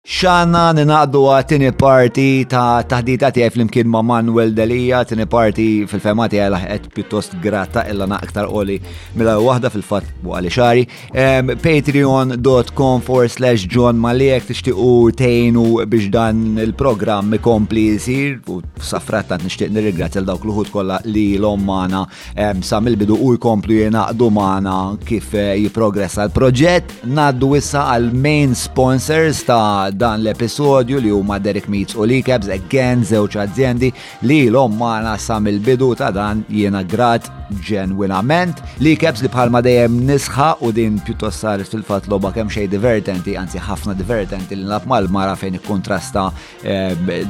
Xana ninaqdu għatini parti ta' taħdita tiegħi flimkien ma' Manuel Delija, tini parti fil-fema tiegħi laħqet pjuttost grata illa naqtar qoli mela waħda fil-fatt waqali xari. Patreon.com for slash John Maliek tixtiqu tejnu biex dan il-programm ikompli jisir u safrattant nixtieq nirringrazzja dawk l-uħud kollha li l-ommana Sa mill-bidu u jkomplu jenaqdu maħna kif eh, jiprogressa l-proġett. Naddu issa għal main sponsors ta' dan l-episodju li huma Derek Meats u Likebs, again zewċ aziendi li l-om maħna sa mill-bidu ta' dan jena grat ġenwinament. Likebs li bħalma dejjem nisħa u din pjuttost saret fil-fat loba kemm xej divertenti, anzi ħafna divertenti li naf mal-mara fejn ikkontrasta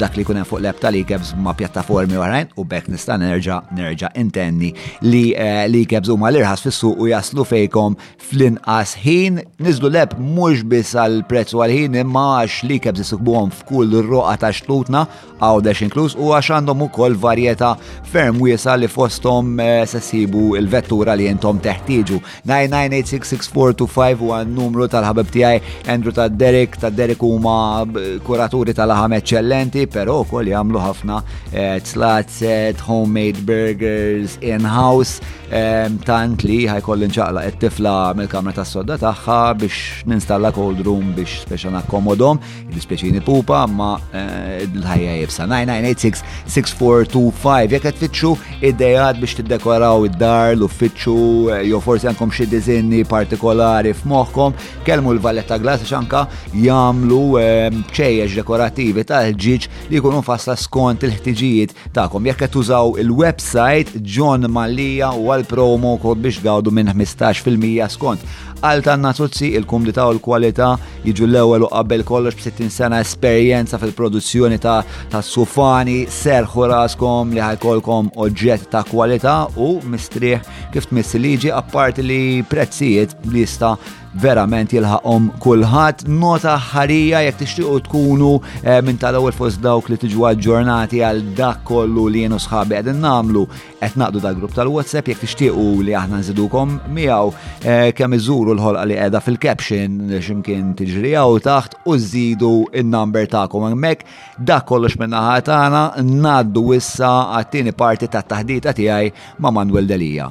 dak li jkun hemm fuq l-app tal-ikebs ma' pjattaformi oħrajn u bekk nista' nerġa' nerġa' intenni li eh, l-ikebs huma l-irħas fis-suq u jaslu fejkom fl-inqas ħin niżlu l-app mhux biss għal prezz u għal ħin imma għax l-ikebs isibbuhom f'kull roqa ta' xtutna għawdex inkluż u għax għandhom ukoll varjetà ferm wiesa li fosthom eh, se ssibu l-vettura li intom teħtieġu 9986642 huwa n-numru tal-ħabib tiegħi Andrew ta' Derek, ta' Derek huma kuraturi tal-ħam eċċellenti, però wkoll jagħmlu ħafna eh, tslat set, homemade burgers, in-house, eh, tant li ħajkolli nċaqla qed tifla mill-kamra tas-sodda tagħha biex ninstalla cold room biex speċa nakkomodhom. Dispjaċini pupa ma eh, l-ħajja jibsa. 9986-6425 jekk qed tfittxu idejat biex tiddekoraw id-dar, l-uffiċċju, eh, jew forsi għandkom xi diżinni partikolari f'moħħkom, kelmu l-Valletta Glass għax anka jagħmlu eh, ċejjex dekorattivi ta' ġiġ li jkunu fasla skont il-ħtiġijiet tagħkom. Jekk qed tużaw il-website John Mallia u għal promo kod biex gawdu minn 15% skont. Għal tanna tuzzi il-kumdita u l-kwalità jiġu l-ewwel u qabel kollox b'60 sena esperjenza fil-produzzjoni ta' tas-sufani, serħu raskom li ħajkolkom oġġett ta' kwalità u mistrieħ kif tmiss liġi apparti li prezzijiet li jista' verament jilħaqhom kulħadd. Nota ħarija jekk tixtiequ tkunu eh, minn tal-ewwel fost dawk li tiġu aġġornati għal dak kollu li jienu sħabi qegħdin nagħmlu. qed naqdu dal grupp tal-WhatsApp jekk tixtiequ li aħna nżidukom miegħu eh, kemm iżuru l-ħolqa li qiegħda fil-caption x'imkien tiġri hawn taħt u żidu n-number tagħkom hemmhekk. Dak kollox minn naħa tagħna ngħaddu issa għat-tieni parti tat-taħdita tiegħi ma' Manuel Delija.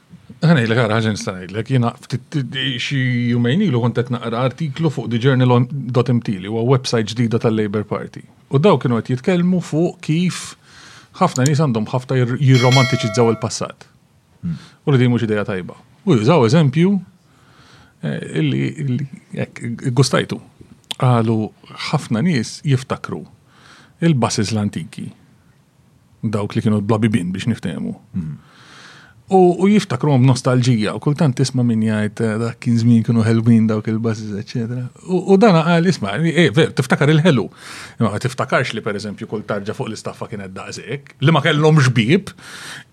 Għanajlek, għara, ħagġa nistanajlek, jina ftit xie jumejn ilu kontet naqra artiklu fuq The Journal.mt li huwa website ġdida tal-Labour Party. U daw kienu għet jitkelmu fuq kif ħafna nis għandhom ħafna jirromantiċizzaw il-passat. Hmm. U li di mux ideja tajba. U jużaw eżempju eh, illi gustajtu. Għalu ħafna nis jiftakru il-basis l-antiki dawk li kienu bla bibin biex niftehmu. Mhm. U jiftakru għom nostalġija, u kultant tisma min jgħajt eh, dak kien żmien kienu ħelwin dawk il-bażiż, eċetera. U dana għal isma, eh, ver, tiftakar il-ħelu. Ma tiftakarx li pereżempju kull tarġa fuq l-istaffa kienet daqsek, li ma kellhom xbib,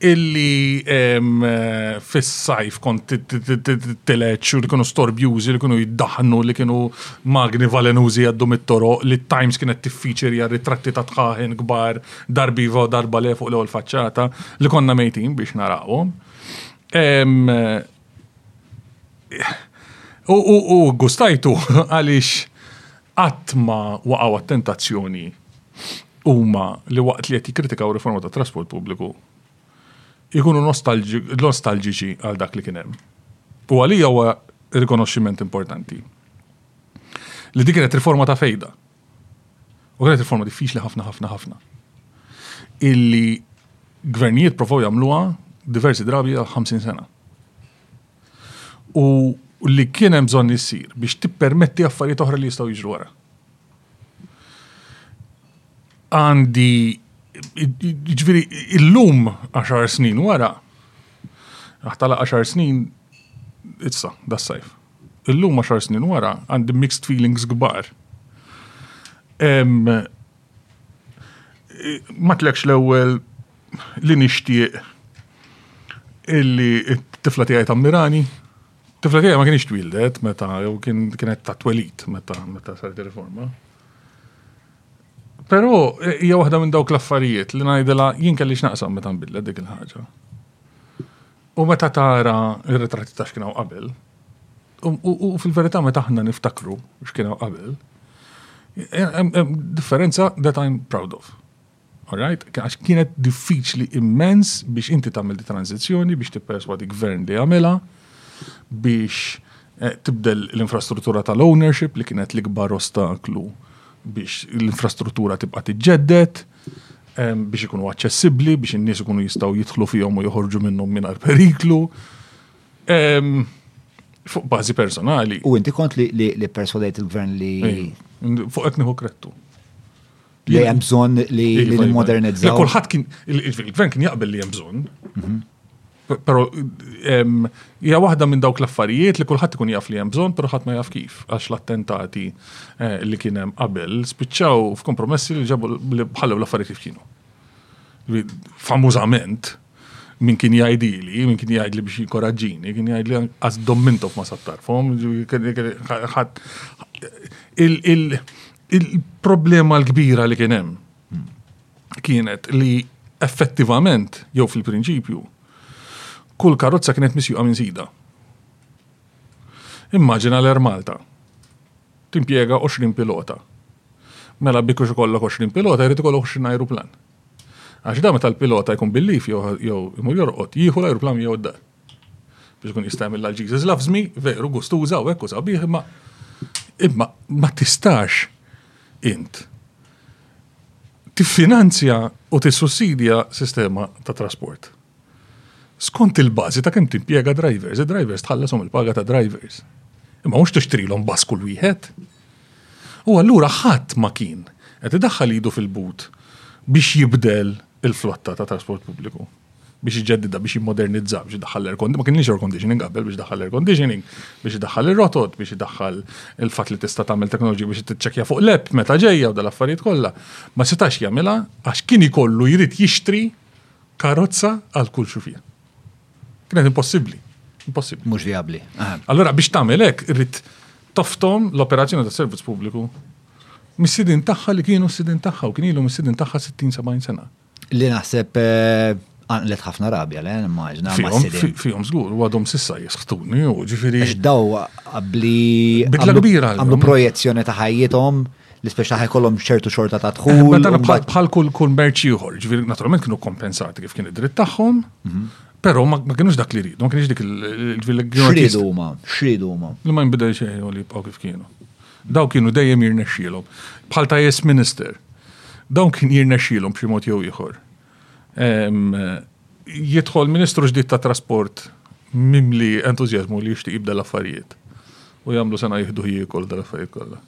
illi eh, fis-sajf kont tileċ u li kienu storbjużi, li kienu jiddaħnu, li kienu Magni valenużi jgħaddu mit-toroq li t-Times kienet tiffiċirja ritratti ta' dħaħen kbar darba iva u darba le fuq l-ewwel faċċata li konna mejtin biex narawhom. U gustajtu għaliex qatt ma waqgħu għat-tentazzjoni huma li waqt li qed jikkritikaw riforma tat-trasport pubbliku ikunu nostalġiċi għal dak li kien hemm. U għalija huwa rikonoxximent importanti. Li dik kienet riforma ta' fejda. U kienet riforma diffiċli ħafna ħafna ħafna. Illi gvernijiet provaw jagħmluha diversi drabi għal 50 sena. U li kien hemm bżonn issir biex tippermetti affarijiet oħra li jistgħu jiġru wara. għandi ġviri illum 10 snin wara għahtala 10 snin issa das-sajf. Illum 10 snin wara għandi mixed feelings kbar. Ma tlekx l-ewwel li nixtieq illi t-tifla tiegħi tammirani, Tifla tiegħi ma kienx twildet meta jew kienet ta' twelid meta meta saret riforma. Però eh, hija waħda minn dawk l-affarijiet li ngħidilha jien kelli x'naqsam meta nbidlet dik il-ħaġa. U meta tara r-ritratti ta' x'kienu qabel, u fil-verità meta aħna niftakru x'kienu qabel, eh, eh, differenza that I'm proud of. All right? Għax kienet diffiċli immens biex inti tagħmel di tranzizzjoni biex tipperswadi gvern li jagħmilha biex eh, tibdel l-infrastruttura tal-ownership li kienet l-ikbar ostaklu biex l-infrastruttura tibqa' tiġġedded biex ikunu aċċessibbli, biex in-nies ikunu jistgħu jidħlu fihom u joħorġu minnhom mingħajr periklu. Fuq bażi personali. U inti kont li perswadejt il-gvern li. Fuq qed nieħu krettu. Li hemm bżonn li iva, iva. nimmodernizzaw. Kulħadd kien il-gvern kien jaqbel li hemm bżonn. Mhm. Pero hija waħda minn dawk l-affarijiet li kulħadd ikun jaf li hemm bżonn, però ħadd ma jaf kif għax l-attentati eh, li kien hemm qabel spiċċaw f'kompromessi li ġabu li bħallew l-affarijiet kif kienu. Famużament min kien jgħidili, min kien jgħidli biex jikoraġġini, kien jgħidli għaz dommintof ma sattarfhom, Il-problema l-kbira li kien hemm kienet li effettivament, jew fil-prinċipju, kull karozza kienet misjuqa minn sida. Immaġina l-Air Malta. Timpjega 20 pilota. Mela biex kux ikollok 20 pilota, jrid ikollok 20 aeroplan. Għax da meta l-pilota jkun bil-lif jew imur jorqod, jieħu l-aeroplan jew d-dar. Biex ikun jista' jagħmilha l-Jesus Loves Me, veru gustuża u hekk u sabiħ, imma imma ma tistax int tiffinanzja u tissussidja sistema ta' trasport. Skont il-bażi ta' kemm timpjega drivers, id-drivers tħalleshom il-paga ta' drivers. Imma mhux tixtrilhom bas kull wieħed. U allura ħadd ma kien qed idaħħal idu fil-but biex jibdel il-flotta ta' trasport pubbliku. biex iġeddidha biex jimmodernizza biex idaħħal l-air conditioning, ma kienx air conditioning qabel biex idaħħal l-air conditioning, biex idaħħal ir-rotot, biex idaħħal il-fatt li tista' tagħmel teknoloġija biex tiċċekkja fuq l-app meta ġejja u dal-affarijiet kollha. Ma setax jagħmilha għax kien ikollu jrid jixtri karozza għal kull xufier. Kienet impossibbli. Impossibbli. Mhux vijabbli. Allura biex tagħmel hekk irrid toftom l-operazzjoni tas servizz pubbliku mis-sidin tagħha li kienu s-sidin tagħha u kien ilhom is-sidin tagħha 60-70 sena. Li naħseb għanqlet ħafna rabja le immaġna. Fihom żgur u għadhom sissa jisħtuni u ġifieri. Għax daw qabli għamlu projezzjoni ta' ħajjithom li speċi taħħi kollom ċertu xorta ta' dħul. Bħal kull kull merċi uħor, ġviri naturalment kienu kompensati kif kien id-dritt tagħhom, mhm. pero ma kienux dak li rridu, ma kienx dik il-ġviri. Xridu ma, xridu ma. Li ma jimbidel xejn u li jibqaw kif kienu. Dawn kienu dejjem jirnexxielhom. Bħal ta' yes minister. Dawn kien jirnexxielhom b'xi mod jew ieħor. Jidħol ministru ġdid ta' trasport mimli entużjażmu li jixtieq jibda l-affarijiet. U jagħmlu sena jieħdu jiekol dal-affarijiet kollha.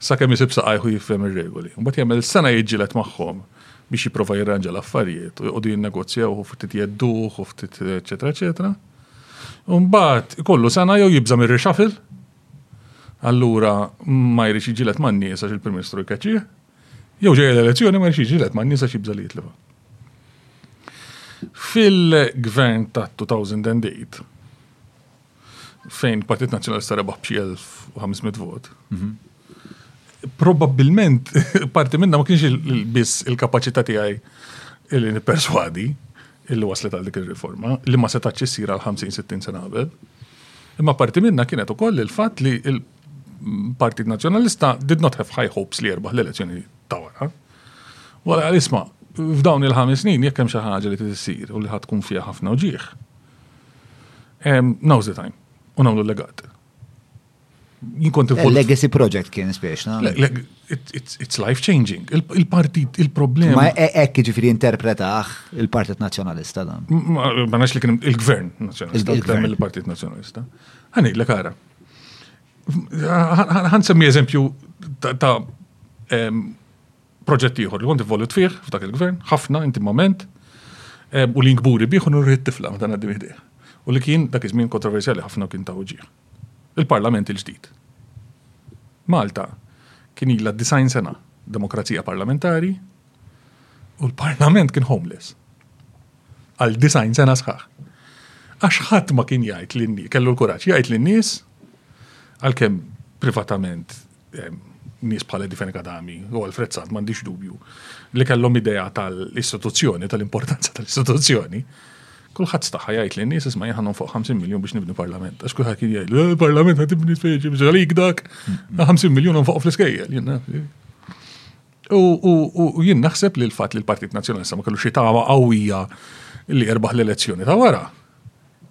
Sakemm isib saqajħu jifhem ir-regoli. Mbagħad jagħmel sena jiġġieled magħhom biex jipprova jirranġa l-affarijiet u jqogħdu jinnegozjaw u ftit jedduh u ftit eċetera eċetera. Mbagħad ikollu sena jew jibża' mir-rixafil allura ma jridx jiġilet man-nies għax il-Prim Ministru jkeċċih, jew ġejja l-elezzjoni ma jridx jiġilet man-nies għax jibża' li jitlifha. Fil-gvern ta' 2008, fejn Partit Nazzjonalista rebaħ b'xi 1500 vot, mhm. probabbilment parti minna ma kienx biss il-kapaċità tiegħi li nipperswadi illi waslet għal dik ir-riforma li ma setax issir għal 50-60 sena qabel. Imma parti minnha kienet ukoll il-fatt li il-Partit Nazzjonalista did not have high hopes li jerbaħ l-elezzjoni ta' wara. Wara isma' f'dawn il-ħames snin jekk hemm xi ħaġa li tissir u li ħadd tkun fiha ħafna uġieħ. Now's the time u nagħmlu legat. Il-legacy project kien spiex, na? It's life-changing. Il-partit, il-problema. Ma e- ekk ġifiri interpretaħ il-Partit Nazjonalista dan. Ma nax li kien il-Gvern Nazjonalista. Il-Gvern il-Partit Nazjonalista. Għani, l kara. Għan semmi eżempju ta' proġett ieħor li kont volut fih f'dak il-Gvern, ħafna intimament, u li nkburi bih u nurrit tifla ma dan għaddim U li kien dak iż-żmien kontroversjali ħafna kien ta' uġieħ. il-Parlament il-ġdid. Malta kien ilha disgħin sena demokrazija parlamentari u l-Parlament kien homeless. Għal disgħin sena sħaħ. Għax ħadd ma kien jgħid lin kellu l-kuraġġ jgħid lin-nies għalkemm privatament nies bħal Edifen Kadami u Alfred Sant m'għandix dubju li kellhom idea tal-istituzzjoni, tal-importanza tal-istituzzjoni. Kulħadd staħħa jgħid li nies isma' jħanhom fuq 50 miljun biex nibni parlament. Għax kulħadd kien jgħid, eh, parlament ma tibni speċi biex għalik dak, 50 miljun fuq fl-iskejjel. U jien naħseb li l-fatt li l-Partit Nazzjonalista ma kellu xi tama qawwija li erbaħ l-elezzjoni ta' wara,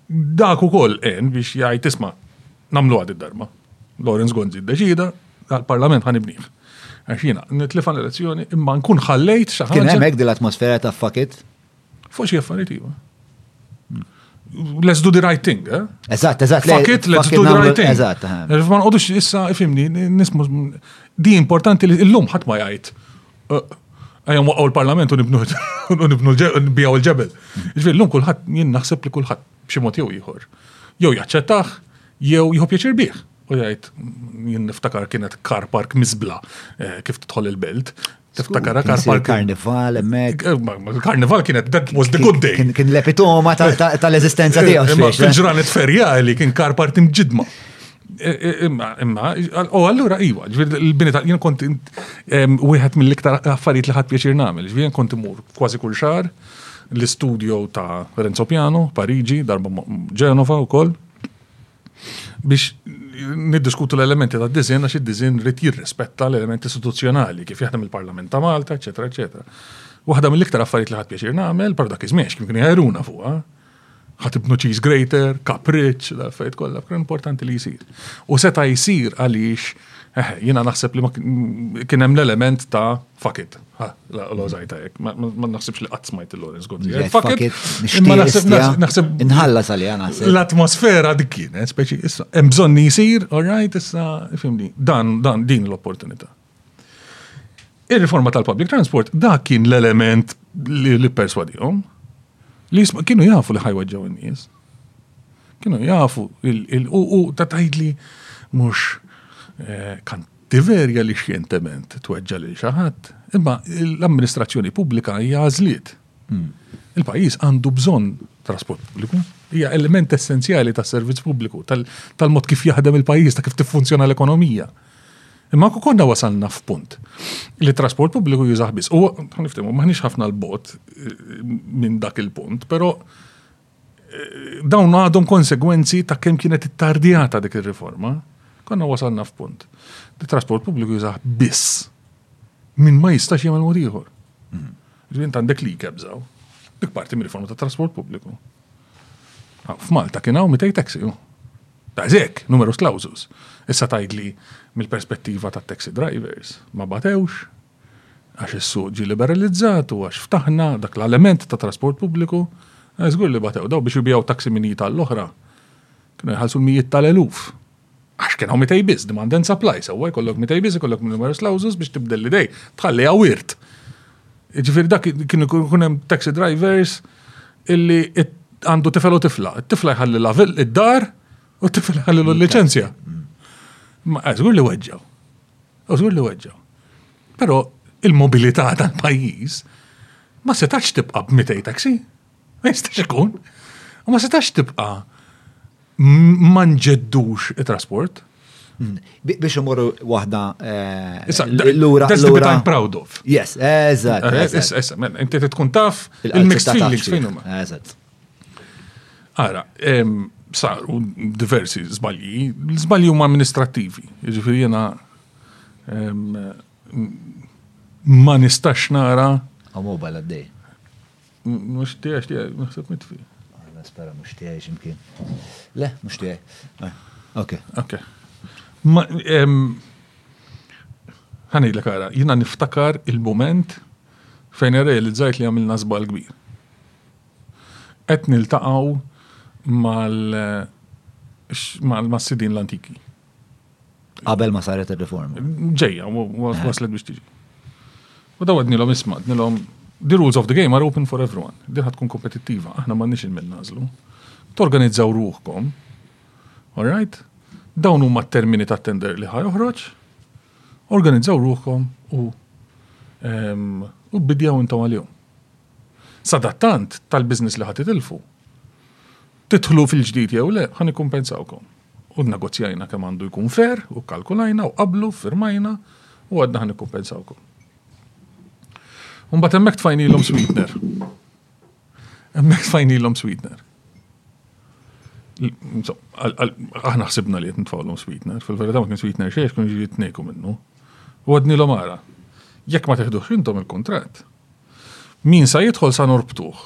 Dak ukoll għen biex jgħid isma' nagħmluha darba. Lawrence Gonzi ddeċida dal-Parlament ħanibnih. Għax jiena nitlifa l-elezzjoni imma nkun ħallejt xi ħaġa. Kien hemm hekk dil-atmosfera ta' fakit? Fuq xi affarijiet iva. Let's do the right thing, eh? Eżatt, eżatt. Fakit, let's do the right thing. Eżatt. Eh. Ma nqodux issa, ifimni, nismu. Di importanti li l-lum ħadd ma jgħid Għajja waqgħu l-parlament u nibnu nbijaw il-ġebel. Ġviri, l-lum kullħat, jien naħseb li kullħat b'xi mod jew ieħor. Jew jaċċettaħ, jew jħob pjaċir bih. U jgħid, jien niftakar kienet kar park mizbla eh, kif tidħol il-belt. Tiftakar kar park. Karnival, emmek. Eh, karnival kienet, that was the good day. Kien l-epitoma tal-ezistenza eh, tiegħu. Ġranet ferja li kien kar park imġidma. Imma, imma, u allura iwa, l-bini tal jien kont wieħed mill-iktar affarijiet li ħadd pjaċir nagħmel, ġvien kont imur kważi kull xar l-istudio ta' Renzo Piano, Pariġi, darba Ġenova u koll, biex niddiskutu l-elementi ta' dizin, għax id-dizin rrit jirrispetta l-elementi istituzzjonali, kif jaħdem il-Parlament ta' Malta, eccetera, eccetera. Waħda mill-iktar affarijiet li ħadd pjaċir nagħmel, per dak iż-żmien x'kien kien jħajruna fuqha, ħatibnu cheese grater, kapriċ, l-affarijiet kollha, kien importanti li jsir. U seta' jsir għaliex eh, jiena naħseb li kien hemm l-element ta' fakit. L-ożajta jek, ma naħsibx li qatt smajt il-Lawrence Gonzi. Fakit, naħseb. Inħalla sali naħseb. L-atmosfera dik kienet, speċi, issa, hemm bżonn li jsir, all right, issa, fimni, dan, dan, din l-opportunità. Ir-riforma tal-public transport dak kien l-element li perswadihom li kienu jafu li ħajweġġaw in-nies. Kienu jafu u ta' tajdli mhux eh, kan tiverja li xjentement tweġġa lil xi ħadd, imma l-amministrazzjoni pubblika hija għażliet. Hmm. Il-pajjiż għandu bżonn trasport pubbliku, hija element essenzjali tas-servizz pubbliku, tal-mod kif jaħdem il-pajjiż, ta' kif tiffunzjona l-ekonomija. Ta Imma konna wasalna f'punt li trasport pubbliku jużaħ biss. U niftimu, maħniex ħafna l-bot eh, minn dak il-punt, pero eh, dawn għadhom konsegwenzi ta' kemm kienet it-tardijata dik ir-riforma. Konna wasalna f'punt. Li trasport pubbliku jużaħ biss. Minn ma jistax jagħmel mod ieħor. Mm. Ġvien għandek li kebżaw. Dik parti mir-riforma ta' trasport pubbliku. F'Malta kien hawn mitej taxi. Daqshekk, numerus clausus. Issa tgħidli mill-perspettiva tat-taxi drivers ma batewx għax is-suq ġie liberalizzat u għax ftaħna dak l-element ta' trasport pubbliku, eh, żgur li batew daw biex ibiegħu taxi minn jita l-oħra. Kienu jħallsu l-mijiet tal-eluf. Għax kien hawn mitej biss, demand and supply, sewwa jkollok mitej biss ikollok minn numerus clausus biex tibdel l-idej, tħalliha wirt. Ġifieri dak kienu kun hemm taxi drivers illi għandu tifel u tifla. Tifla jħallilha id-dar u tifel jħallilu l-licenzja. Ma għazgur eh, li weġġaw. Għazgur li weġġaw. Pero il-mobilità tal-pajjiż ma setax tibqa' b'mitej taksi. Ma jistax ikun. U ma setax tibqa' ma nġeddux it-trasport. Mm. Biex imorru waħda eh, l-lura. That's the bit I'm proud of. Yes, eżat. Eh, inti tkun taf il-mixed feelings fejn huma. Eżat. Ara, saru diversi zbalji, zbalji huma amministrativi, jiġifieri jiena ma nistax nara. Għamu bħal għaddej. Mhux tiegħi tiegħi, naħseb mitfi. Ah, nispera mhux tiegħi x'imkien. Le, mhux tiegħi. Ah, ok. Ok. Ħanejlek ara, jiena niftakar il-moment fejn irrealizzajt li għamilna żball kbir. Qed niltaqgħu mal eh, mal-sidin l-antiki. Qabel ma saret ir-riforma. Ġejja, waslet biex tiġi. U daw għadnilhom isma, għadnilhom the rules of the game are open for everyone. Din ħad tkun kompetittiva, aħna m'għandniex il-min nażlu. Torganizzaw ruħkom. All right? Dawn huma t-termini ta' tender li ħaj uħroċ, organizzaw ruħkom u ehm, u bidjaw intom għalihom. Sadattant tal-biznis li ħati tilfu, titħlu fil-ġdid jew le, ħan ikkumpensawkom. U nnegozjajna kemm għandu jkun fair u kkalkulajna u qablu ffirmajna u għadna ħa nikkumpensawkom. Mbagħad hemmhekk tfajnilhom sweetener. Hemmhekk tfajnilhom sweetener. Aħna ħsibna li qed nitfawlhom sweetener, fil-verità ma kien sweetener xejn kun ġiet tnejku minnu. U għadnilhom ara. Jekk ma teħduħx intom il-kuntratt, min sa jidħol sa norbtuh.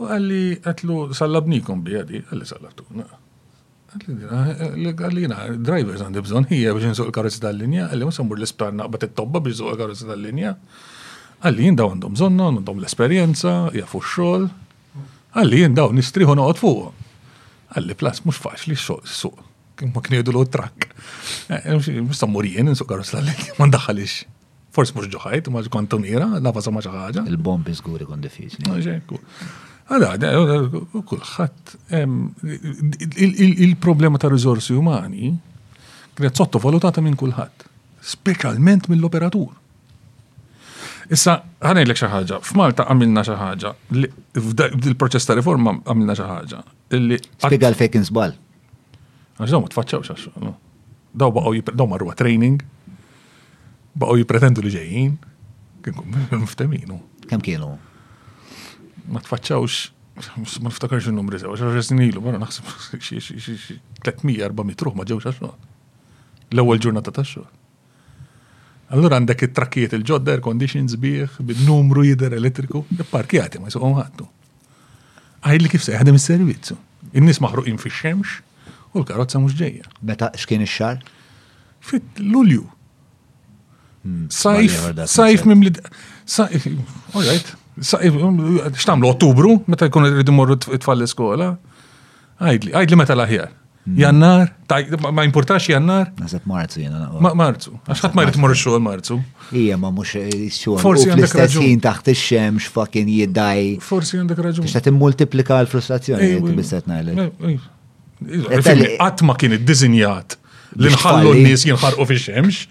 U għalli għatlu sallabnikum bija di, għalli sallabtuna. Għalli jina, drivers għandi bżon hija biex nsuq il-karozzi tal-linja, għalli ma sambur l-isptar naqbat it-tobba biex nsuq il-karozzi tal-linja. Għalli jien daw għandhom bżonna, għandhom l-esperienza, jafu xol. Għalli jien daw nistriħu noqot fuq. Għalli plas mux faċli suq, kim ma kniedu l-trak. Mux eh, eh, sammur jien nsuq karozzi tal-linja, ma ndaħalix. Forsi mhux ġo ħajt, ma kont tumira, nafa sa ma xi ħaġa. Il-bombi żgur ikun diffiċli. Għada, kulħadd il-problema ta' riżorsi umani kienet sottovalutata minn kulħadd, speċjalment mill-operatur. Issa, ħanajlek xi ħaġa, f'Malta għamilna xi ħaġa, fil-proċess ta' riforma għamilna xi ħaġa. Spiega l-fejkin żball. Għax daw ma tfaċċawx għax no? Daw baqgħu daw marru training, baqgħu jippretendu li ġejjin, kienu fteminu. Kemm kienu? Ma tfaċċawx ma niftakarx il-numri sewa, xaġa snilu, ma naħseb 300-400 ruħ ma ġewx għax L-ewwel ġurnata ta' xogħol. Allura għandek it-trakkijiet il-ġodda, air conditions sbieħ, bin-numru jidher elettriku, ipparkjati ma jsuqhom ħadtu. Għajd li kif se jaħdem is-servizzu. In-nies maħruqin fix-xemx u l-karozza mhux ġejja. Meta x'kien ix-xar? Fit-Lulju. Hmm, sajf, sajf mimli. Sajf, all right. X'tamlu Ottubru meta jkun irridu morru t-tfal l-iskola? Għajdli, għajdli meta l-aħjar. Hmm. Jannar, ma importax jannar? Nasib marzu jena. Ma marzu, għax ħat marrit mor xogħol marzu. Ija, ma mux xogħol. Forsi għandek raġun. Ħin taħt ix-xemx fakin jiddaj. Forsi għandek raġun. Biex qed multiplika l-frustrazzjoni li bisset ngħidlek. Qatt ma kien iddiżinjat li nħallu n-nies jinħarqu fix-xemx.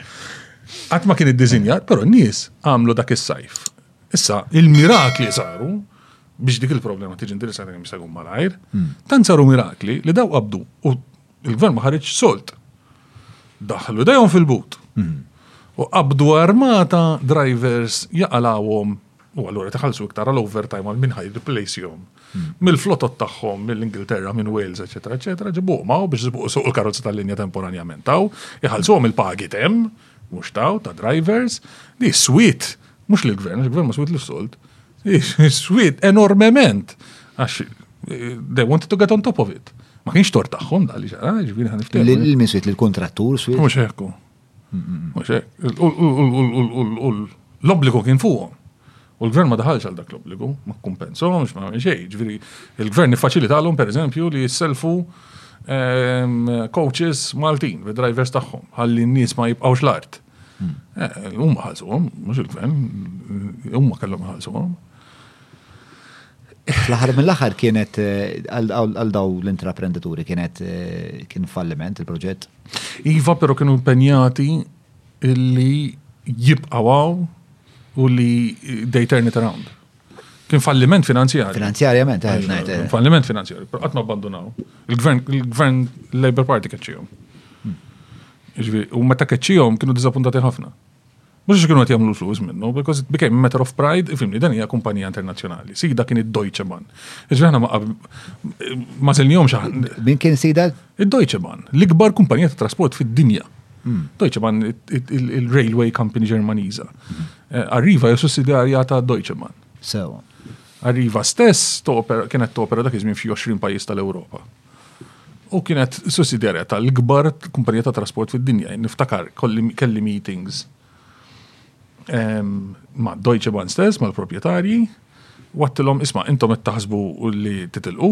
Qatt ma kien iddiżinjat, però n-nies għamlu dak is-sajf. Issa, il-mirakli saru biex dik il-problema tiġi indirizzata kemm jista' malajr, tant saru mirakli li daw qabdu u l-gvern ma ħareġ solt. Daħlu dejhom fil-but. U qabdu armata drivers jaqalawhom u allura taħalsu iktar għal overtime għal minn ħaj replace'hom. Mill-flotot tagħhom, mill-Ingilterra, minn Wales, eċetera, eċetera, ġibuhom hawn biex suq il-karozza tal-linja temporanjament taw, iħallsuhom il-pagi temm, Mhux taw ta' drivers li s-swit, mhux li l-gvern, il-gvern ma swit l-sold, s-swit enormement għax eh, they wanted to get on top of it. Ma kienx tor tagħhom da li ġara, ġifieri ħan niftehmu. L-min swit l-kontrattur swit. Mhux hekk. Mhux hekk. U l-obbligu kien fuqhom. U l-Gvern ma daħalx għal dak l-obbligu, ma kkumpensahomx, ma għamel xejn. Ġifieri, il-Gvern iffaċilitalhom pereżempju li jisselfu ehm, coaches Maltin, drivers tagħhom, ħalli n-nies ma jibqgħux l-art. Hmm. Eh, huma ħalsuhom, mhux il-Gvern, huma kellhom ħalsuhom. L-aħħar mill-aħħar kienet eh, għal daw l-intraprenditori kienet eh, kien falliment il-proġett. Iva, però kienu impenjati Illi jibqaw għaw u li they turn it around. Kien falliment finanzjarju. Finanzjarjament, għajt najt. Eh. Falliment finanzjarju, per għatma abbandunaw. Il-gvern Labour Party keċċijom. Hmm. U meta keċċijom kienu dizapuntati ħafna. Mux kienu għat jamlu l-flus minnu, because it became a matter of pride, fimni, dan hija kumpanija internazjonali. Sida kien id-Deutsche Bahn. Iġvi ħana ma zilnijom xaħn. Min kien sida? Id-Deutsche Bahn, l-ikbar kumpanija ta' trasport fid-dinja. Hmm. Deutsche Bahn, il-railway company Ġermaniża. Hmm. Eh, Arriva hija sussidjarja ta' Deutsche Bahn. Sewa. Arriva stess kienet topera dak iż-żmien fi 20 pajjiż tal-Ewropa. U kienet sussidjarja tal-ikbar kumpanija ta' trasport fid-dinja. Niftakar kelli meetings ma' Deutsche Bahn stess, mal-proprjetarji, wattilhom isma' intom qed taħsbu li titilqu,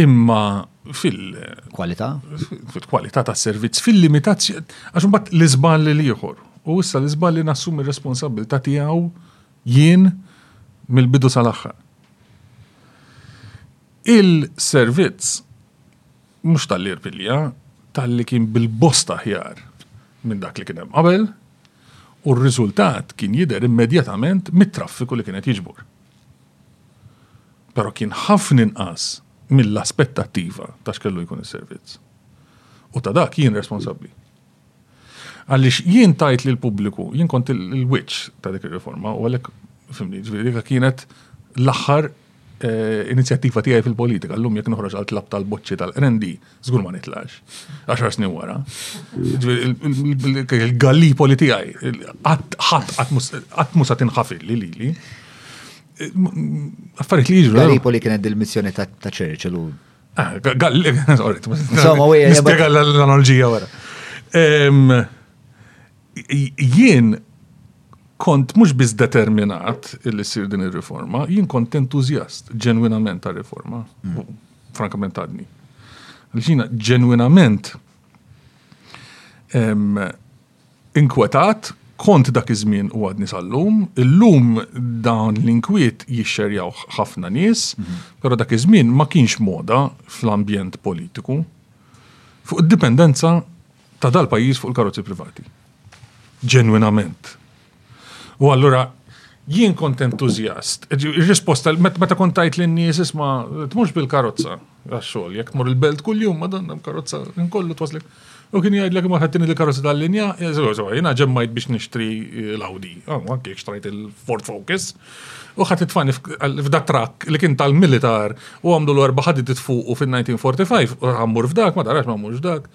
imma fil- Kwalità? Fil-kwalità ta' servizz, fil-limitazzjoni, għax mbagħad l-iżball li ieħor. U issa l-iżball li nassumi r-responsabilità tiegħu jien mill-bidu sal-aħħar. Il-servizz mhux tal-irpilja, tal-li kien bil-bosta ħjar minn dak li kien hemm qabel, u r-riżultat kien jidher immedjatament mit-traffiku li kienet jiġbor. Però kien ħafna inqas mill-aspettattiva ta' x'kellu jkun is-servizz. U ta' dak jien responsabbli. Għaliex jien tajt lil pubbliku, jien kont il-wiċċ ta' dik ir-riforma u għalhekk fimni, ġifieri dik kienet l-aħħar eh, inizjattiva tiegħi fil-politika. Llum jekk noħroġ għal tlab tal-boċċi tal-qrendi, Zgur ma nitlax. Għaxar snin wara. Il-gallipoli tijaj, għatmu sa tinħafilli li li. Affarijiet li jiġru. Gallipoli kienet dil-missjoni ta' Churchill u. Ah, Insomma, u Spiega l-analogija wara. Jien kont mux biz determinat il-sir din il-riforma, jien kont entuzjast ġenwinament ta' riforma. Mm. frankament għadni. Għalġina ġenwinament inkwetat kont dak iż-żmien u għadni sal-lum, illum dawn l-inkwiet jixxerjaw ħafna nies, mhm. però dak iż-żmien ma kienx moda fl-ambjent politiku. Fuq id-dipendenza ta' dal-pajjiż fuq il-karozzi privati. Ġenwinament. U allura jien kont entużjast. Ir-risposta meta kont tajt lin-nies isma' tmux bil-karozza għax-xogħol, jekk tmur il-belt kuljum ma dan karozza inkollu twaslek. U kien jgħidlek ma ħaddini l-karozza tal-linja, jiena ġemmajt biex nixtri l-Audi, anke xtrajt il-Ford Focus, u ħadd itfani f'da trakk li kien tal-militar u għamlu l-erba' ħadid fuq u fin-1945 u ħammur f'dak, ma darax ma mmurx dak.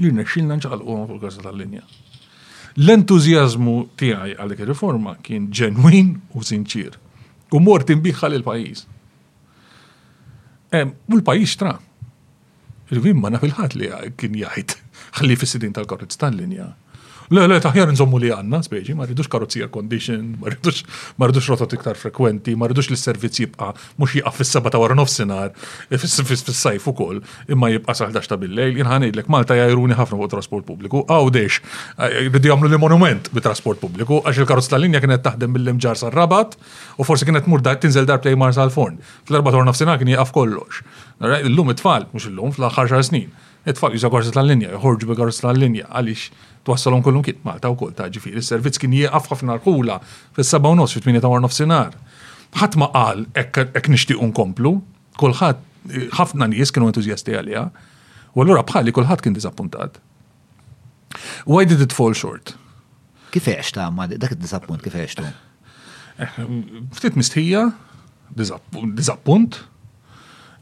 Jirnexxilna nċaqalquhom fuq każa tal-linja. L-entużjażmu tiegħi għal dik ir-riforma kien ġenwin u sinċier. U mort inbiħħa lil pajjiż. U l-pajjiż tra. Irvin ma naf il-ħadd li kien jgħid ħalli fis-sidin tal-karozz tal-linja. Le, le, taħjar nżommu li għanna, speċi, ma rridux karozzi air condition, ma rridux rotot iktar frekwenti, ma rridux li s-servizz jibqa mux jibqa fis-seba ta' wara nofsinar, e, fis-sajf u koll, imma jibqa saħdax ta' billejl, jinħanidlek Malta jajruni ħafna fuq trasport publiku, għawdex, rridu jamlu li monument bi trasport publiku, għax il-karozz tal-linja kienet taħdem mill-imġar sar-rabat, u forsi kienet mur dar tinżel dar play mar sal-forn. Fl-erba ta' nofsinar kien jieqaf kollox. Illum it-tfal, mux illum, fl-axħar xar snin, It-tfal jużaw karozza tal-linja, joħorġu bi karozza tal-linja għaliex twassalhom kullimkien. Malta wkoll ta' ġifieri s-servizz kien jieqaf ħafna rħula fis-seba' u nofs fit-tmienja ta' warnofsinhar. Ħadd ma qal hekk nixtiequ nkomplu, kulħadd ħafna nies kienu entużjasti għaliha. U allura bħali kulħadd kien diżappuntat. Why did it fall short? Kif għex ta' ma dak id-disappunt kif għex tu? Eh, ftit mistħija, diżappunt,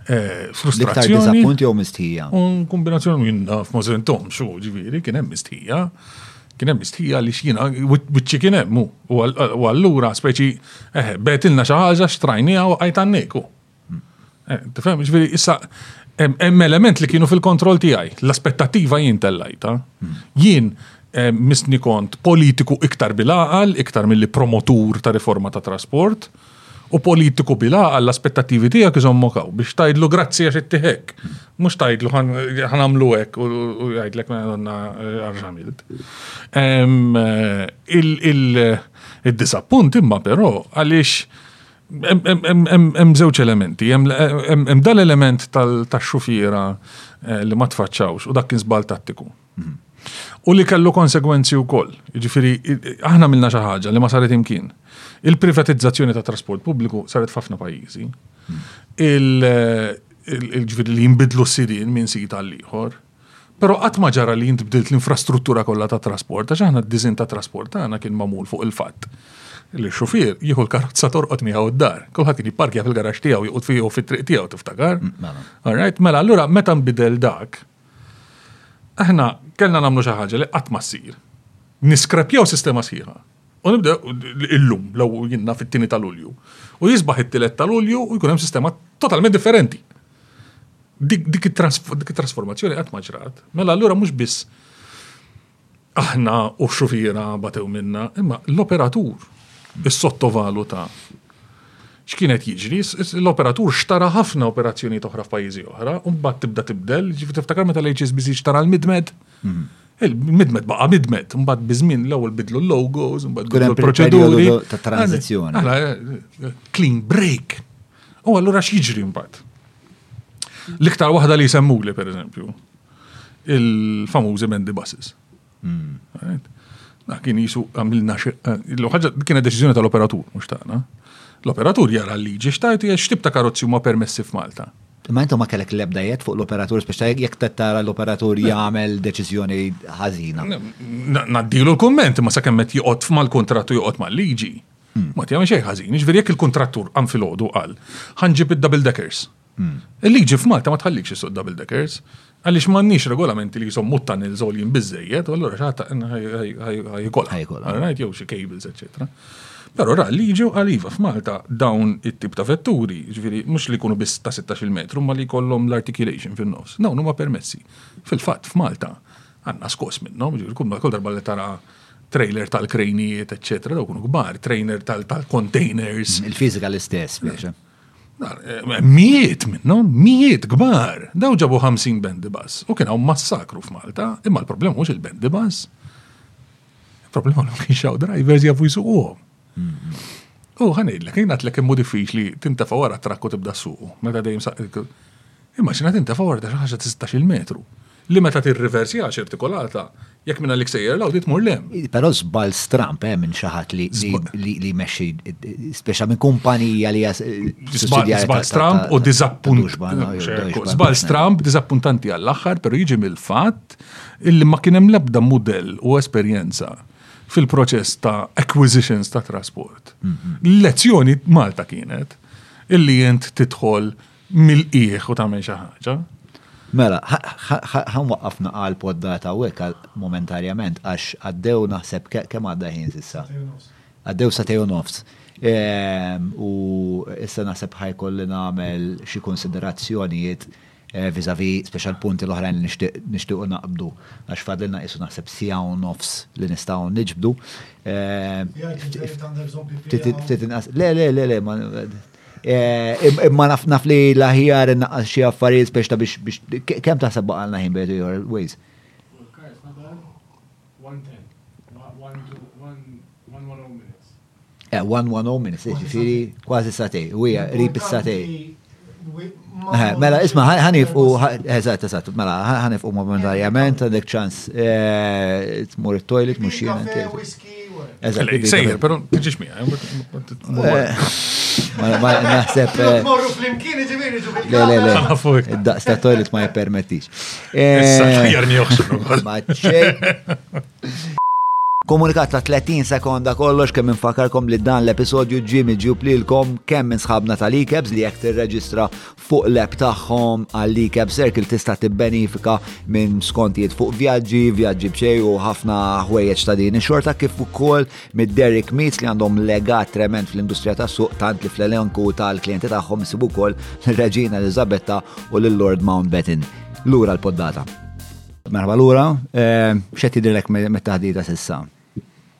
Eh, frustrazzjoni. Iktar disappunti jew mistħija. Un kombinazzjoni minn naf ma sentom xu ġifieri kien hemm mistħija. Kien hemm mistħija li x'jiena wiċċi kien hemm u allura speċi eh betilna xi ħaġa xtrajniha u qajt għanneku. Eh, tifhem ġifieri issa hemm element li kienu fil-kontroll tiegħi, l-aspettattiva jien tellajta. Hmm. Jien eh, misni kont politiku iktar bil-aqal, iktar mill-promotur ta' riforma ta' trasport, u politiku bil-għaqal l-aspettattivi tiegħek iżommok hawn biex tgħidlu grazzi għax ittih hekk. Mhux tgħidlu ħan għamlu hekk u jgħidlek mela donna eh, għarx għamilt. Eh, il-disappunt imma però għaliex hemm żewġ elementi, hemm dal-element tax-xufiera eh, li ma tfaċċawx u dak kien żball tattiku. U li kellu konsegwenzi wkoll. Jiġifieri aħna għamilna xi ħaġa li ma saret imkien. Il-privatizzazzjoni tat trasport pubbliku saret f'ħafna pajjiżi. Ġifieri li jinbidlu s-sidien minn sit għal ieħor. Però qatt ma ġara li int bdilt l-infrastruttura kollha tat trasport għax aħna d-disinn tat trasport tagħna kien magħmul fuq il-fatt li x-xufier jieħu l-karozza torqod miegħu d-dar. Kulħadd kien jipparkja fil-garaxx tiegħu, joqgħod fiha u fit-triq tiegħu tiftakar. Mela. All right? Mela allura meta nbidel dak, Aħna kellna nagħmlu xi ħaġa li qatt ma ssir. Niskrepjaw sistema sħiħa. U nibda illum, law jinna fit-tini tal-ulju. U jisbaħ it-tilet tal-ulju u jkun hemm sistema totalment differenti. Dik it-trasformazzjoni qatt ma ġrat, mela allura mhux biss Aħna u x-xufiera batew minna, imma l-operatur issottovaluta x'kienet jiġri, l-operatur xtara ħafna operazzjoni toħra f'pajjiżi oħra, u mbagħad tibda tibdel, ġifi tiftakar meta l-HSBC xtara l-midmed. Mhm. Il-midmed baqa' midmed, mbagħad biżmin l-ewwel bidlu l-logos, mbagħad bidlu l-proċeduri. Ta' tranzizzjoni. Mela, eh, clean break. U allura x'jiġri mbagħad? L-iktar waħda li jsemmu li, per eżempju, il-famużi Mendy Buses. Hmm. Na kien jisu għamilna l-ħagġa kienet deċiżjoni tal-operatur, mhux tagħna. L-operatur jara l-liġi xtajt jgħid x'tib ta' karozzi huma permessi f'Malta. Ma intom ma kellek l-ebda jett fuq l-operatur, speċ ta' jek tara l-operatur jagħmel deċiżjoni ħażina. Naddilu l-komment, ma sa' kemmet joqgħod mal kontrattu joqgħod mal-liġi. Hmm. Ma tjagħmel xejn ħażin, ġifieri jekk il-kontrattur għam filgħodu qal, ħanġib id-double deckers, Il-liġi f'Malta ma tħallikx issuq double deckers għaliex m'għandniex regolamenti li jżommu t-tunnels għoljin biżejjed, u allura xi ħadd ħajkolha. Jew xi cables, eċetera. Pero ra, li ġew għaliva f'Malta dawn it-tip ta' vetturi, ġviri, mux li kunu biss ta' 16 metru, ma li kollom l-articulation fil-nofs. Dawn huma permessi. Fil-fat, f'Malta, għanna skos minnom, ġviri, kumma kull darba li tara trailer tal-krejnijiet, eccetera, daw kunu gbar, trainer tal-containers. Il-fizika l-istess, biex. Eh? Mijiet minnhom, mijiet kbar, daw ġabu 50 bendi bus. U kien hawn massakru f'Malta, imma l-problema mhux il-bendi bus. Il-problema li kien xaw drivers jafu jsuquhom. U ħanidlek, jien għatlek immu diffiċli tintafa wara trakku tibda suqu, meta dejjem Immaġina tintafa wara ta' xi ħaġa 16 metru. Li meta tirriversjaha ċerti kolata, jekk minn għalik sejjer 'l hawn, di tmur 'l hemm. Però żball stramb, eh, minn xi ħadd li li jmexxi speċa minn kumpanija li hija sussidjarja. Żball stramb u diżappuntanti. Żball stramb, diżappuntanti għall-aħħar, però jiġi mill-fatt illi ma kien hemm l-ebda mudell u esperjenza fil-proċess ta' acquisitions ta' trasport. Lezzjoni Malta kienet illi int tidħol mill-qiegħ u tagħmel xi ħaġa. Mela, ħa nwaqqaf naqa' l-poddata hawnhekk għal momentarjament għax għaddew naħseb kemm għadda ħin s'issa. Għaddew sa tew nofs. Ehm, u issa naħseb ħajkolli nagħmel xi konsiderazzjonijiet eh, vizavi speċjal punti l-oħrajn li nixtiequ naqbdu għax fadilna qisu naħseb sija u nofs li nistgħu niġbdu. Ehm, le, le, le, le, Eh, imma naf naf li l-aħjar naqas xi affarijiet biex ta' biex kemm taħseb baqalna ħin bejtu jor ways. Eh, one one oh minutes, ġifiri kważi satej, u hija rip satej. Eh, mela, isma, ħanif u, eżat, eżat, mela, ħanif u momentarjament, għandek ċans, eh, tmur il-toilet, mux jien. Sejjer, pero tiġiġ mija. Ma naħseb. Eh, morru fl-imkien ġiviri ġiviri. Le, le, le. Daqs ta' toilet ma jipermettix. Jarni uħxu. Maċċej. Komunikat ta' 30 sekonda kollox kemm infakarkom li dan l-episodju ġie miġjub lilkom kemm minn sħabna tal-ikebs li jekk tirreġistra fuq l-app tagħhom għal li Cab Circle tista' tibbenifika minn skontijiet fuq vjaġġi, vjaġġi b'xej u ħafna ħwejjeġ ta' din ix-xorta kif ukoll mid-Derek Meats li għandhom legat trement fl-industrija tas-suq tant li fl-elenku tal-klijenti tagħhom isib ukoll lir-Reġina Eliżabetta u lil Lord Mountbatten. Lura l-poddata. Merħba lura, eh, x'qed jidhirlek mit-taħdita s'issa?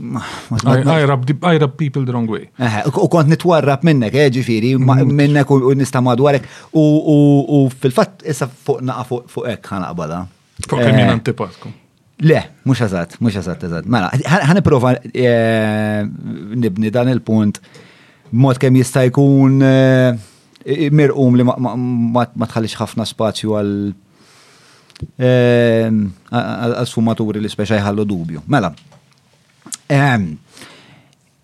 I rub people the wrong way. U kont nitwarrab minnek, eh, ġifiri, mm. minnek u nista madwarek. U fil-fat, issa fuq naqa fuq ek ħana qabada. Fuq kemm jien eh, antipatku. Le, mux għazat, mux għazat, għazat. Mela, ħan prova eh, nibni dan il-punt mod kem jista' jkun eh, mirqum li ma tħallix ħafna spazju għal Ehm, għal sfumaturi li speċa jħallu dubju. Mela, ehm,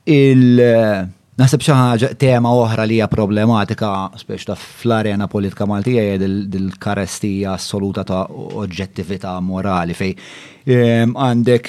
il- eh, Naħseb xi ħaġa tema oħra li hija problematika speċ ta' fl-arena politika Maltija hija dil-karestija assoluta ta' oġġettività morali fej ehm, għandek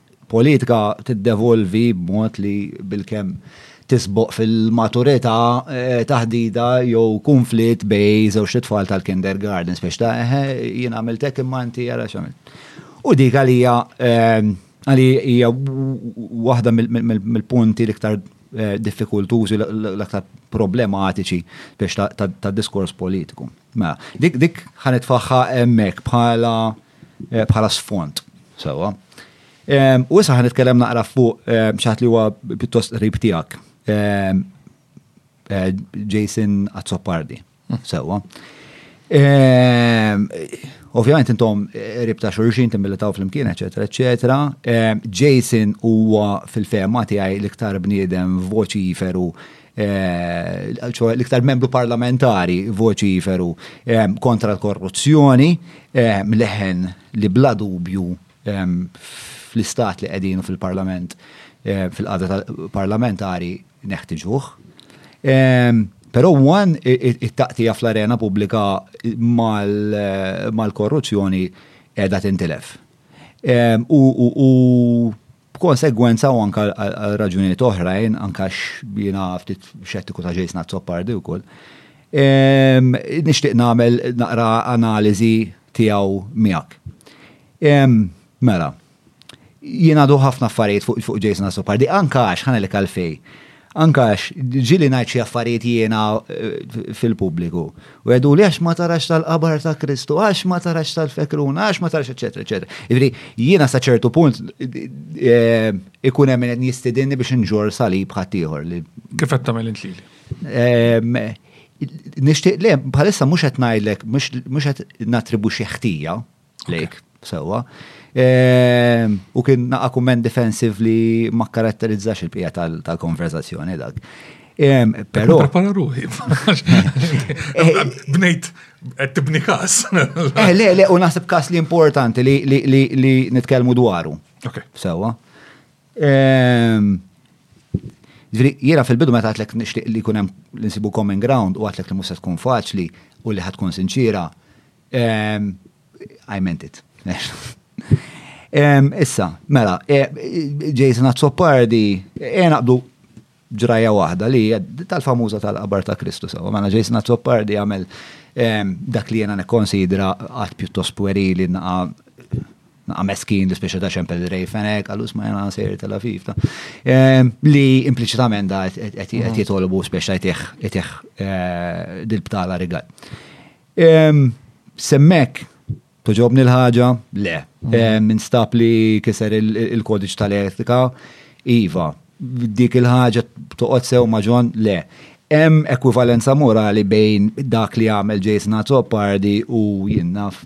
Politika tiddevolvi b'mod li bilkemm tisboq fil-maturità taħdita jew kunflitt bejn żewġt itfal tal-kindergarten, speċi ta' eħe, jien għamilt hekk imma inti ara x'għamilt. U dik għalija għali hija waħda mill-punti l-iktar diffikultużi l-aktar problematiċi speċi tad-diskors politiku. Mela, dik ħa nitfaħħa hemmhekk bħala Eh, bħala sfond. Sewa. U issa ħan nitkellem naqra fuq xaħat li huwa pjuttost qrib tiegħek. Eh, Jason Azzopardi. Hmm. Sewa. Ovvjament intom qrib ta' xurxin timbilitaw fl-imkien, eċetera, eċetera. Jason huwa fil-fema tiegħi l-iktar bniedem voċiferu Eh, l-iktar membru parlamentari voċiferu eh, kontra l-korruzzjoni, eh, leħen li bla dubju fl-istat li qegħdin fil-parlament, fil-qada parlamentari neħtiġuh. Pero għan it-taqtija fl-arena publika mal-korruzzjoni edha tintilef. U B'konsegwenza u anka għal raġunijiet oħrajn, anka x'bina ftit xettiku ta' Jason Azzopardi wkoll, ehm, nixtieq nagħmel naqra analiżi tiegħu miegħek. Ehm, mela, jiena ħafna affarijiet fuq Jason Azzopardi, anka għax ħanelek għalfej. Anke għax ġieli ngħid xi affarijiet jiena fil-pubbliku. U jgħiduli għax ma tarax tal-qabar ta' Kristu, għax ma tarax tal-fekruna, għax ma tarax eċetera eċetera. Ġifieri jiena sa ċertu punt eh, ikun hemm qed jistidinni biex inġor salib ħaddieħor li. Kif qed tagħmel int lili? Ehm, nixtieq le, bħalissa mhux qed ngħidlek, mhux qed nattribuxi ħtija, Lejk, sewwa. Ehm, u kien naqa kumment defensiv li ma karatterizzax il-bqija tal-konverzazzjoni dak. Ehm, Pero. Prepara ruħi. Eh, bnejt, għed tibni kas. Eh, le, le, u naħseb kas li importanti li nitkelmu dwaru. Ok. Sewa. Ehm, Jena fil-bidu meta għatlek nishtiq li kunem l-insibu common ground u għatlek li musa tkun faċli u li ħatkun sinċira, I meant it. Issa, mela, e, Jason Azzopardi, e naqbdu ġraja waħda li tal-famuża tal-qabar ta' Kristu sewa. Mela Jason Azzopardi għamel dak li jena nekonsidra għat pjuttost puerili naqa meskin li speċa ta' xempel rej fenek, għallus ma jena sejri tal afif ta' li impliċitament da għet jitolbu speċa jtiħ eh, dil-btala rigal. Semmek, toġobni l-ħaġa? Le. Minn stab li kiser il-kodiċ tal-etika? Iva. Dik il-ħaġa toqgħod sew maġon? Le. Hemm ekwivalenza morali bejn dak li għamel Jason Azzopardi u jinnaf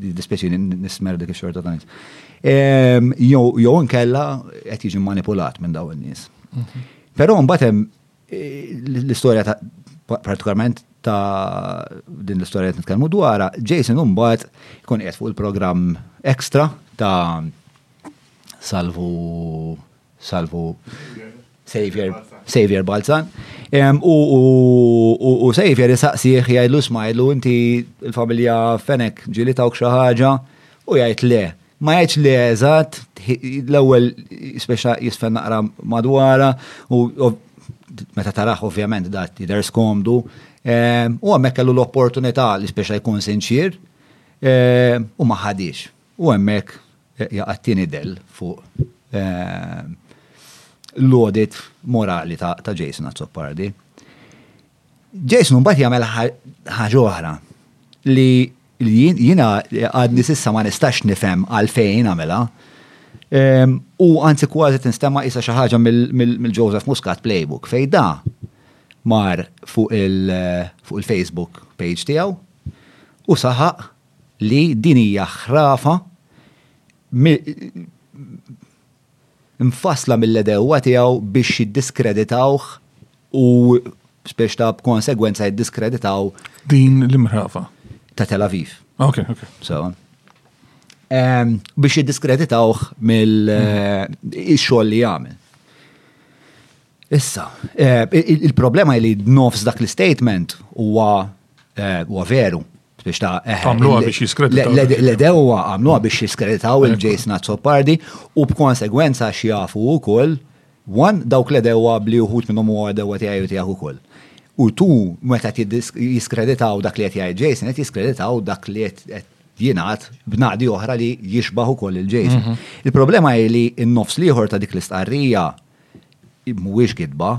Dispjaċini nismer dik ix-xorta ta' nies. Ehm, jew inkella qed jiġi manipulat minn dawn in-nies. Mhm. Però mbagħad hemm eh, l-istorja ta' partikolarment ta' din l-istorja qed nitkellmu dwarha, Jason mbagħad ikun qed fuq il-programm ekstra ta' salvu salvu Xavier, Xavier Balzan. U, u, u, u Xavier jisaqsieħ jgħidlu smajlu inti il-familja Fenek ġili tawk xi ħaġa u jgħid le. Ma jgħidx le eżatt, l-ewwel speċa jisfen naqra madwara u meta taraħ ovvjament dat jidher skomdu. U hemmhekk kellu l-opportunità li speċa jkun sinċier u ma ħadix. U hemmhekk jaqa' t-tieni dell fuq l-audit morali ta' Jason Azzopardi. Jason mbagħad jagħmel ħaġa oħra li jiena għadni s'issa ma nistax nifhem għalfejn għamilha. U anzi kważi tinstema' qisha xi ħaġa mill-Joseph Muscat playbook fejn da mar fuq il-Facebook page tiegħu u saħaq li din hija ħrafa mfassla mill-għedewwa tiegħu biex jiddiskreditawh u biex ta' b'konsegwenza jiddiskreditaw din l-imħrafa ta' Tel Aviv. Ok, ok. So, um, biex jiddiskreditawh mill-xogħol eh, li jagħmel. Issa, eh, il-problema li nofs dak l-statement huwa eh, veru. biex ta' eħe. Għamluha biex jiskreditaw. L-edewa għamluha biex jiskreditaw il-Jason Azzopardi u b'konsegwenza xjafu u koll, wan dawk l-edewa bli uħut minnom u għadewa tijaj u tijak u koll. U tu meta jiskreditaw dak li għet jgħid Jason, għet jiskreditaw dak li għet jinaħt b'naqdi oħra li jixbaħu koll il-Jason. Mhm. Il-problema hi li n-nofs liħor ta' dik l-istqarrija mhuwiex gidba,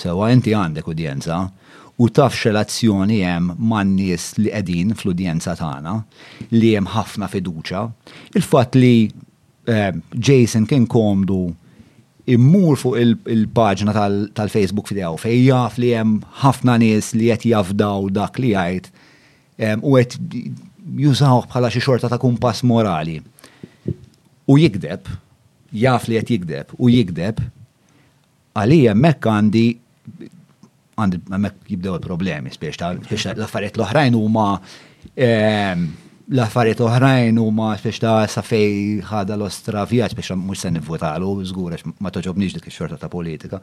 Sewwa inti għandek udjenza u taf x'relazzjoni hemm man-nies li qegħdin fl-udjenza tagħna li hemm ħafna fiduċja. Il-fatt li Jason kien komdu jmur fuq il-paġna tal-Facebook tiegħu fejn jaf li hemm ħafna nies li qed jafdaw dak li jgħid u qed jużawh bħala xi xorta ta' kumpass morali u jigdeb, jaf li qed jigdeb u jigdeb, Għalija hemmhekk għandi għandi hemmhekk jibdew il-problemi spiex ta' l-affarijiet l-oħrajn huma ehm, l-affarijiet l-oħrajn huma spiex ta' sa fej ħada l-ostra vjaġġ biex mhux se nivvutalu żgur għax ma toġobniex dik ix-xorta ta' politika.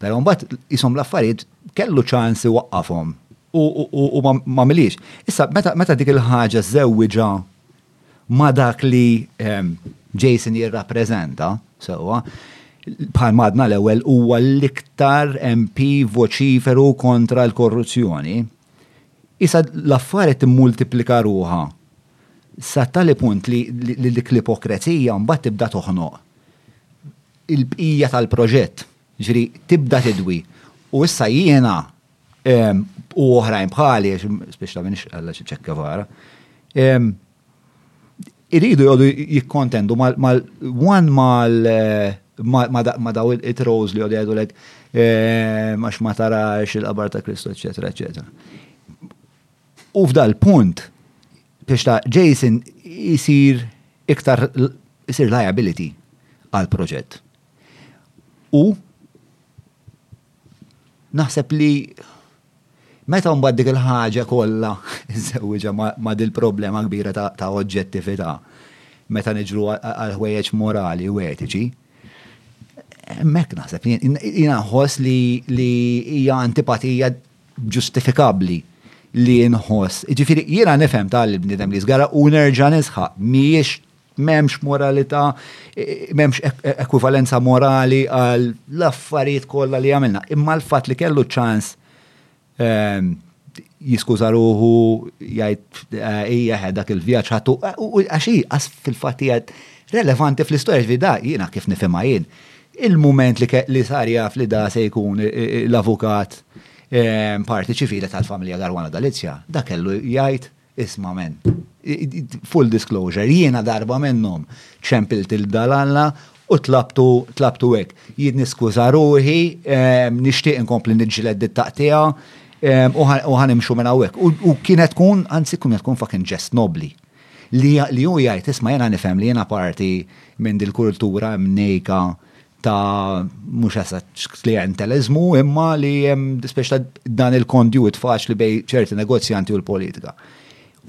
Però mbagħad isom l-affarijiet kellu ċans iwaqqafhom u ma milix. Issa meta dik il-ħaġa żewwiġa ma' dak li Jason jirrappreżenta, sewwa, bħal madna l-ewwel huwa l-iktar MP voċiferu kontra l-korruzzjoni, isa l-affar qed timmultiplika ruħha sa tali punt li dik l-ipokrezija mbagħad tibda toħnoq il-bqija tal-proġett, jiġifieri tibda tidwi. U issa jiena U oħrajn bħali, speċta minn xqalla ċekka vara. Iridu jgħodu jikkontendu mal-one mal ma daw it-trows li jgħodu jgħidu l-ek għax ma tarax il-qabar ta' Kristu, eccetera, eccetera. U f'dal punt, biex ta' Jason jisir iktar jisir liability għal proġett. U Naħseb li meta mbagħad dik il-ħaġa kollha żewġa ma' dil-problema kbira ta' oġġettività meta niġru għal ħwejjeġ morali u etiċi, hemmhekk naħseb jiena nħoss li hija antipatija ġustifikabbli li nħoss. Ġifieri jiena nifhem tal-bniedem li żgara u nerġa' nisħaq mhijiex M'hemmx moralità, m'hemmx ekwivalenza morali għal l-affarijiet kollha li għamilna. Imma l-fatt li kellu ċans ehm, jiskuża ruħu jgħid eh, hija dak il-vjaġġ ħatu għax hi fil-fatt hija relevanti fl-istorja ġvida jiena kif nifhimha jien. Il-mument li li sar jaf li da se jkun eh, eh, l-avukat ehm, parti ċivili tal-familja Garwana Galizja, da kellu jgħid Isma' men, full disclosure, jiena darba minnhom ċempilt lil Dal Alla u tlabtu tlabtu hekk. Jien niskuża ruħi, nixtieq inkompli niġġieled dit-taqq tiegħu u ħa nimxu minn hawnhekk. U kienet tkun, anzi kienet tkun fucking ġest nobbli. Li hu jgħid, isma' jiena nifhem li jiena parti minn dil-kultura mnejka ta' mhux esatt klienteliżmu imma li hemm speċta dan il-kondjut faċli bej ċerti negozjanti u l-politika.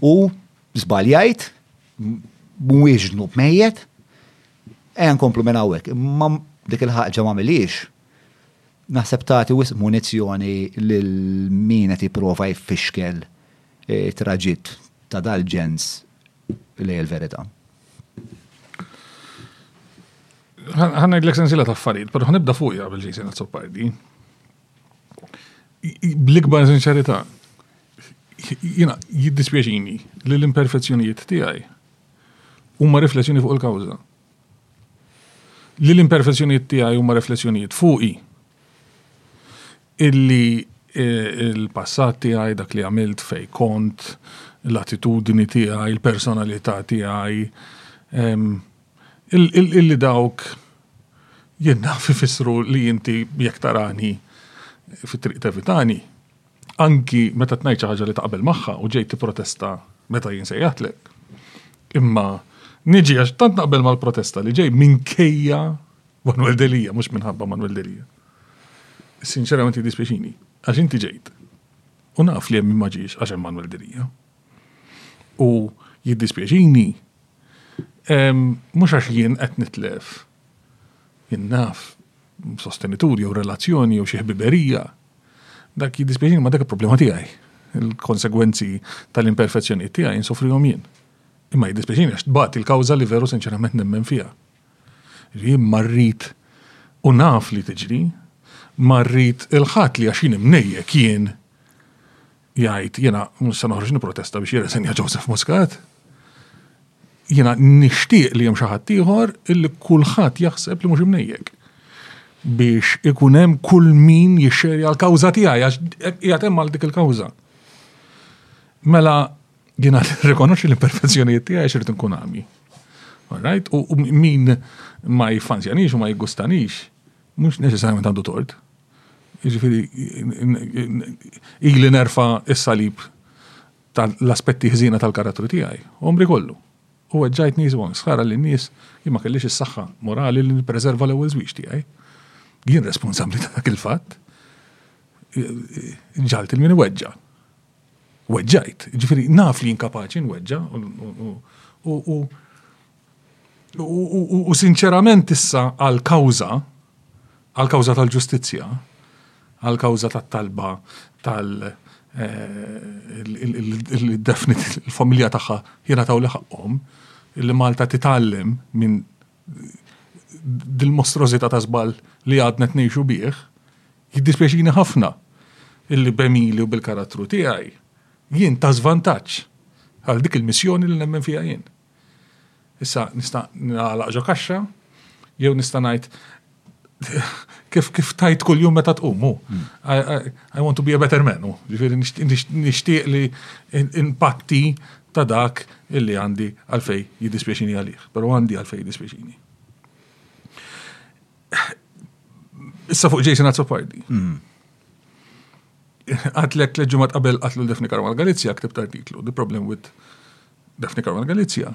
U żbaljajt mhuwiex ġnub mejjet, ejja nkomplu minn hawnhekk, imma dik il-ħaġa m'għamiliex naħseb tagħti wisq munizzjoni lil min qed jipprova jfixkel eh, traġitt ta' dal-ġens li hi l-verità. Ħanna jidlek sensila ta' affarijiet, pero ħanibda fuqja bil-ġisi nazzopardi. Bl-ikbar sinċerità, jina jiddispjaċini li l-imperfezzjonijiet tiegħi huma riflessjoni fuq il-kawża. Li l-imperfezzjonijiet tiegħi huma riflessjonijiet fuqi. illi l-passat tiegħi, dak li għamilt, fejn kont, l-attitudni tiegħi, il-personalità tiegħi, illi dawk jien naf ifissru li inti jekk tarani fit-triq tevitani, anki meta tnajt xi ħaġa li taqbel magħha u ġej tipprotesta meta jien sejjaħtlek. Imma niġi għax tant naqbel mal-protesta li ġej minkejja Manuel Delia, mhux minħabba Manuel Delia. Sinċerament jiddispjaċini, għax inti ġejt. U naf li hemm ma ġiex għax hemm Manuel Delia. U jiddispjaċini mhux għax jien qed nitlef. Jien naf sostenitur jew relazzjoni jew xi ħbiberija. Dak jiddispjaċini ma dak il-problema tiegħi. Il-konsegwenzi tal-imperfezzjonijiet tiegħi insofrihom jien. Imma jiddispjaċini għax tbati l-kawża li veru sinċerament nemmen fiha. Li jien ma rrid, u naf li tiġri, ma rrid il-ħadd li għax jien imnejjek jien jgħid jiena mhux se noħroġ nipprotesta biex jirreżenja Joseph Muscat. Jiena nixtieq li hemm xi ħadd ieħor illi kulħadd jaħseb li mhux imnejjek biex ikun hemm kull min jixxerja l-kawża tiegħi għax qiegħed hemm għal dik il-kawża. Mela Jiena rikonoxxi l-imperfezzjonijiet tiegħi x'irid nkun għami. Alright? U min ma jiffanzjanix u ma jigustanix, mhux neċessarjament għandu tort. Ġifieri ili nerfa s-salib tal-aspetti ħżina tal-karattru tiegħi, omri kollu. U għedġajt nies u sħara li nies imma kellix is-saħħa morali li nippreserva l-ewwel żwieġ tiegħi. Jien responsabbli ta' dak il-fatt ġalt il-min weġġa. Weġġajt, ġifiri, naf li inkapaċi nweġġa u sinċerament issa għal kawza għal kawza tal-ġustizzja, għal kawza tat-talba tal- eh, il-defnit il-familja tagħha jiena taw li ħaqqhom, li Malta titgħallem minn dil-mostrużità ta' żball li għadna tnejxu bih, jiddispjaċini ħafna illi b'emili u bil-karattru tiegħi jien ta' żvantaġġ għal dik il-missjoni li nemmen fiha jien. Issa nista' nagħlaq ġo kaxxa jew nista' ngħid kif kif tajt kull jum meta tqum hu. I want to be a better man hu. Ġifieri nixtieq li impatti ta' dak illi għandi għalfej jiddispjaċini għalih, però għandi għalfej jiddispjaċini. Issa fuq Jason Azzopardi. Hmm. Għatlek l ġumat qabel għatlu l-Defni Karmal Galizja, ktib artiklu, The Problem with Defni Karmal Galizja.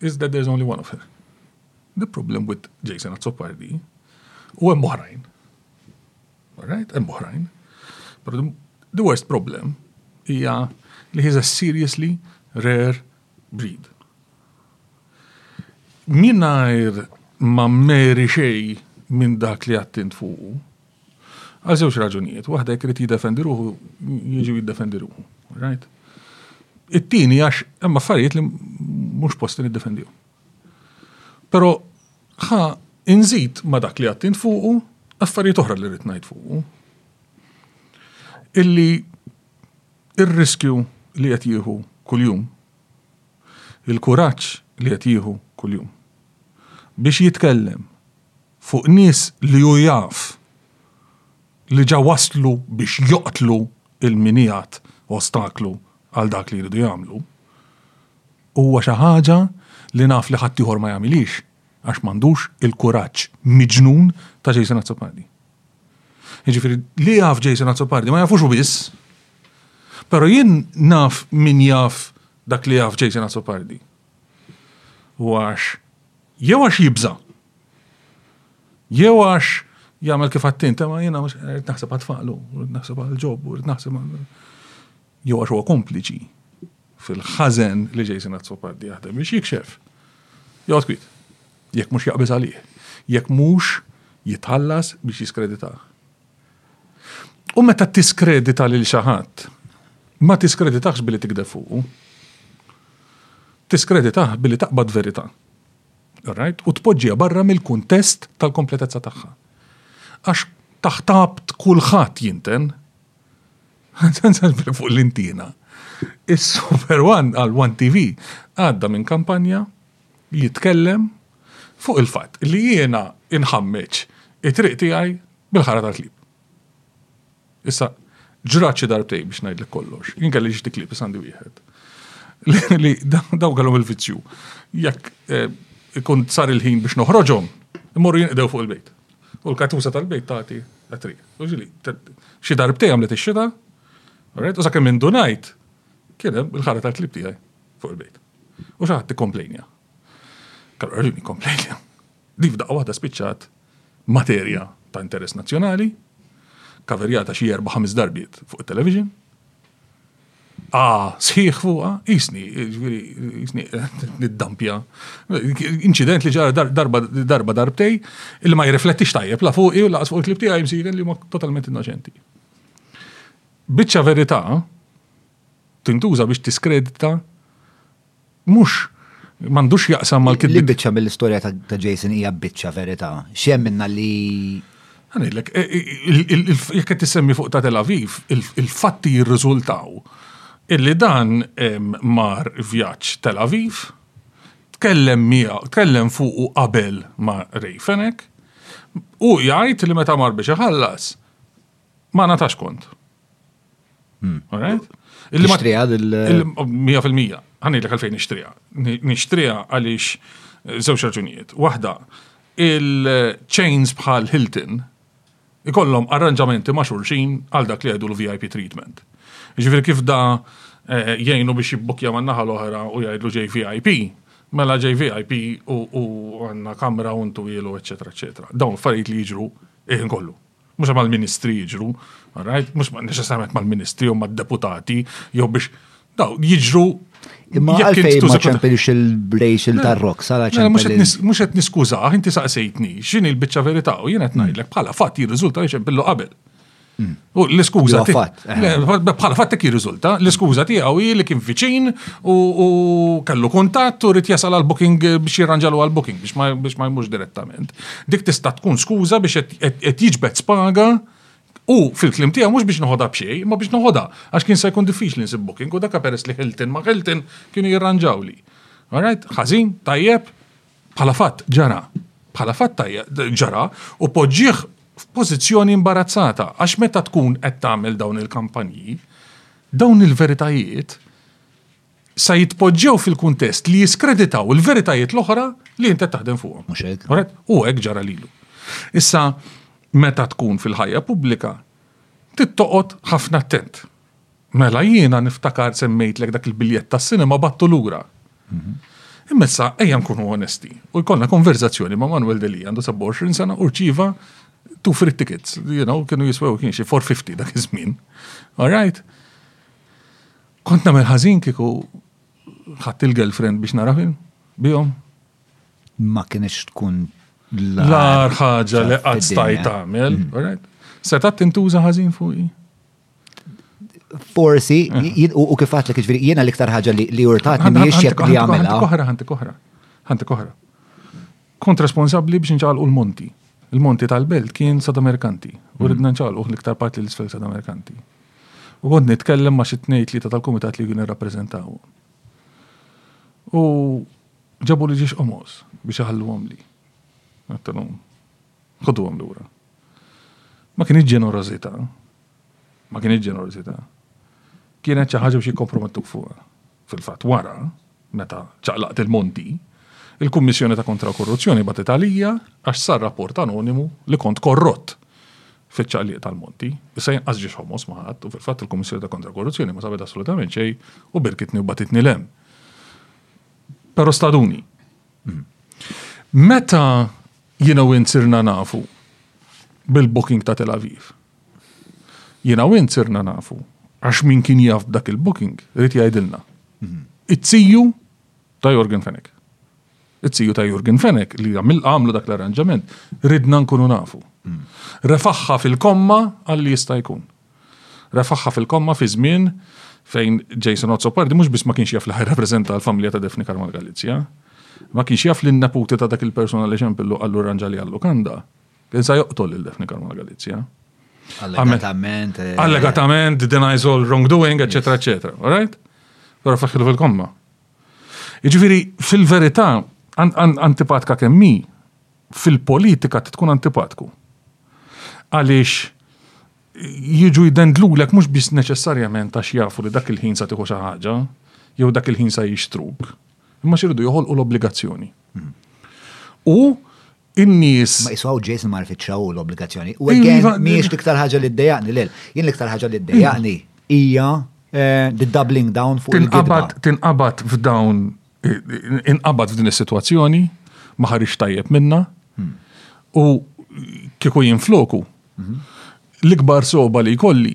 is that there's only one of her. The problem with Jason Azzopardi, u hemm oħrajn. Alright, hemm oħrajn. But the, the worst problem hija li he's a seriously rare breed. Minajr ma meri xej minn dak li għattint fuqu, Għal żewġ raġunijiet, waħda jekk irid jiddefendi ruħu, jiġi jiddefendi ruħu. Right? It-tieni għax hemm affarijiet li mhux posti niddefendihom. Però ħa inżid ma dak li għattint fuqu affarijiet oħra li rrid ngħid fuqu. Illi ir-riskju li qed jieħu kuljum, il-kuraġġ li qed jieħu kuljum biex jitkellem fuq nies li hu jaf li ġa waslu biex joqtlu lil min qiegħed ostaklu għal dak li jridu jagħmlu, huwa xi ħaġa li naf li ħaddieħor ma jagħmilhiex għax m'għandux il-kuraġġ miġnun ta' Jason Azzopardi. Jiġifieri li jaf Jason Azzopardi ma jafux hu biss, però jien naf min jaf dak li jaf Jason Azzopardi. Huwa għax jew għax jibża' Jew għax jagħmel kif għattint, ma jiena rrid naħseb għatfaqlu, rrid naħseb għal ġob, rrid naħseb għal. Jew għax huwa kompliċi fil-ħażen li Jason Azzopardi jaħdem biex jikxef. Jew kwit, jekk mhux jaqbeż għalih, jekk mhux jitħallas biex jiskredita. U meta tiskredita lil xi ħadd, ma tiskreditax billi tikdef fuqu. Tiskreditax billi taqbad verità. Alright? U tpoġġiha barra mill-kuntest tal-kompletezza tagħha. Għax taħt għabt kulħadd jinten. fuq l-intina. Is-Super One għal One TV għadda minn kampanja jitkellem fuq il-fatt li jiena inħammeġ it-triq tiegħi bil-ħara tal-klib. Issa, ġrat xi darbtej biex ngħidlek kollox. Jien kelli ġdi klib is għandi wieħed. Li daw kellhom il-vizzju. Jekk eh, ikun sar il-ħin biex noħroġhom, imorru jinqdew fuq il-bejt. U l-katusa tal-bejt tagħti għatri. U ġili, xi darbtej għamlet ix-xita, u sakemm indunajt, kien hemm il-ħara tal-klib tiegħi fuq il-bejt. U xi ħadd ikkomplejnja. Kallu raġuni komplejnja. Li f'daqqa waħda spiċċat materja ta' interess nazzjonali, kkaverjata xi erba' ħames darbiet fuq it-television, A sħiħ fuqa, jisni, ġviri, jisni, nid-dampja. Incident li ġara darba darba darbtej, li ma jirriflettix tajjeb, la fuqi u laqas fuq il-klib tiegħi msiren li huma totalment innoċenti. Biċċa verità, tintuża biex tiskredita mhux m'għandux jaqsam mal-kidb. Li biċċa mill-istorja ta' Jason hija biċċa verità. X'hemm minna li Għanidlek, e, e, e, jekk qed tissemmi fuq ta' Tel Aviv, il-fatti jirriżultaw illi dan mar vjaġġ Tel Aviv, tkellem miegħu, tkellem fuqu qabel ma' Rejfenek, u jgħid li meta mar biex iħallas, Ma natax kont. Hmm. Alright? Illi nixtrija dil. 100%. Għanidlek għalfejn nixtrija. Nixtrija għaliex eh, żewġ raġunijiet. Waħda, il-chains bħal Hilton ikollhom arranġamenti ma' xulxin għal dak li għedu l-VIP treatment. Ġifir kif da eh, jgħinu biex jibbukja man naħa l-oħra u jgħidlu ġej VIP, mela ġej VIP u għanna kamra untu ilu, eccetera, eccetera. Dawn affarijiet li jiġru iħin kollu. Mhux mal-ministri jiġru, all right? Mhux neċessarjament mal-ministri jew mad-deputati jew biex daw jiġru Imma għalfej ma ċempilx il-bracelet tar-rock, sala ċempil. Mux għet niskuza, inti saqsejtni, xini l-bicċa verita u jienet najdlek bħala fatt jirriżulta li ċempillu qabel. Mm. U l-iskuza eh. bħala fatt tek jirriżulta, l-iskuza tiegħu hi li kien viċin u kellu kuntatt u rrit jasal għal-booking biex jirranġalu għal-booking biex ma jmux direttament. Dik tista' tkun skuża biex qed jiġbed spaga u fil-kliem tiegħu mhux biex noħodha b'xejn, imma biex noħodha għax kien se jkun diffiċli nsib booking u dakha peress li Hilton ma' Hilton kienu jirranġawli. Alright, ħażin, tajjeb, bħala fatt ġara. Bħala fatt ġara u poġġieh f'pożizzjoni imbarazzata għax meta tkun qed tagħmel dawn il-kampanji, dawn il-veritajiet sa jitpoġġew fil-kuntest li jiskreditaw il-veritajiet l-oħra li inti taħdem fuqhom. Mhux hekk. U hekk ġara lilu. Issa meta tkun fil-ħajja pubblika, tittoqgħod ħafna attent. Mela jiena niftakar semmejtlek dak il-biljett tas-sinema battu lura. Mhm. Imma issa ejja nkunu onesti u jkollna konverzazzjoni ma' Manuel Deli għandu 27 sena u rċiva two free tickets, you know, kienu jiswew kien xi 450 dak iż-żmien. All right? Kont nagħmel ħażin kieku ħadd il-girlfriend biex nara film bihom. Ma kienx tkun l-ar ħaġa li qatt stajt tagħmel, mm. Seta' tintuża ħażin fuqi. Forsi, eh. u kif għat li kħiġviri, jena l-iktar ħagġa li urtat miex jek li għamela. Ħanti koħra, ħanti koħra, ħanti koħra. Kont responsabbli biex inċaqalqu l-monti. Il-monti tal-belt kien Sada Merkanti u ridna mm. nċaqalquh l-iktar part li l-isfel Sada Merkanti. U kont nitkellem ma xi tnejn tlieta tal-kumitat li kienu rappreżentaw. U ġabu li ġiex omos biex iħalluhom li. Għattalhom. Ħoduhom lura. Ma kien ġenerosita. Ma kien ġenerosita. Kienet xi ħaġa biex jikkompromettuk fuqha. Fil-fatt wara, meta ċaqlaqt il-monti, il-Kummissjoni ta' Kontra l-Korruzzjoni bagħtet għalija għax sar rapport anonimu li kont korrott fiċ-ċaqliq tal-monti. Issa jien qas ġiex ħomos ma' ħadd u fil-fatt il-Kummissjoni ta' Kontra l-Korruzzjoni ma sabet assolutament xejn u birkitni u bagħtitni 'l hemm. Però staduni. Meta jiena u int sirna nafu bil-booking ta' Tel Aviv, Jiena u int sirna nafu, għax min kien jaf b'dak il-booking irid jgħidilna. It-tiju ta' Jorgen Fenech. It-tiju ta' Jurgen Fenech li għamlu dak l-arranġament, ridna nkunu nafu. Refaħħa fil-komma għal li jista' jkun. Refaħħa fil-komma fi żmien fejn Jason Azzopardi mhux biss ma kienx jaf li ħajrrappreżenta l-familja ta' Daphne Karmal Galizia, ma kienx jaf li n-neputi ta' dak il-persuna li xempillu qallu rranġa li għal-lukanda. Kien sa joqtol lil Daphne Caruana Galizia. Allegatament. Eh, Allegatament, denies all wrongdoing, eccetera, eccetera. All right? Għara faxħilu fil-komma. Iġifiri, fil-verita, antipatka kemmi, fil-politika tkun antipatku. Għalix, jiġu jidendlu l mux bis neċessarjament ta' xjafu li dak il-ħin sa' tiħu xaħġa, jew dak il-ħin sa' jixtruk, imma xirridu joħolqu l-obbligazzjoni. Hmm. U in-nies. Ma qisu hawn Jason ma għarfitx hawn hu l-obbligazzjoni. U again Iva, mhijiex l-iktar ħaġa li ddejjaqni lil. Jien l-iktar ħaġa li ddejjaqni hija eh, the doubling down fuq il-gidba. tinqabad tinqabad f'dawn inqabad f'din is-sitwazzjoni ma ħarix tajjeb minna u kieku jien floku l-ikbar soba li jkolli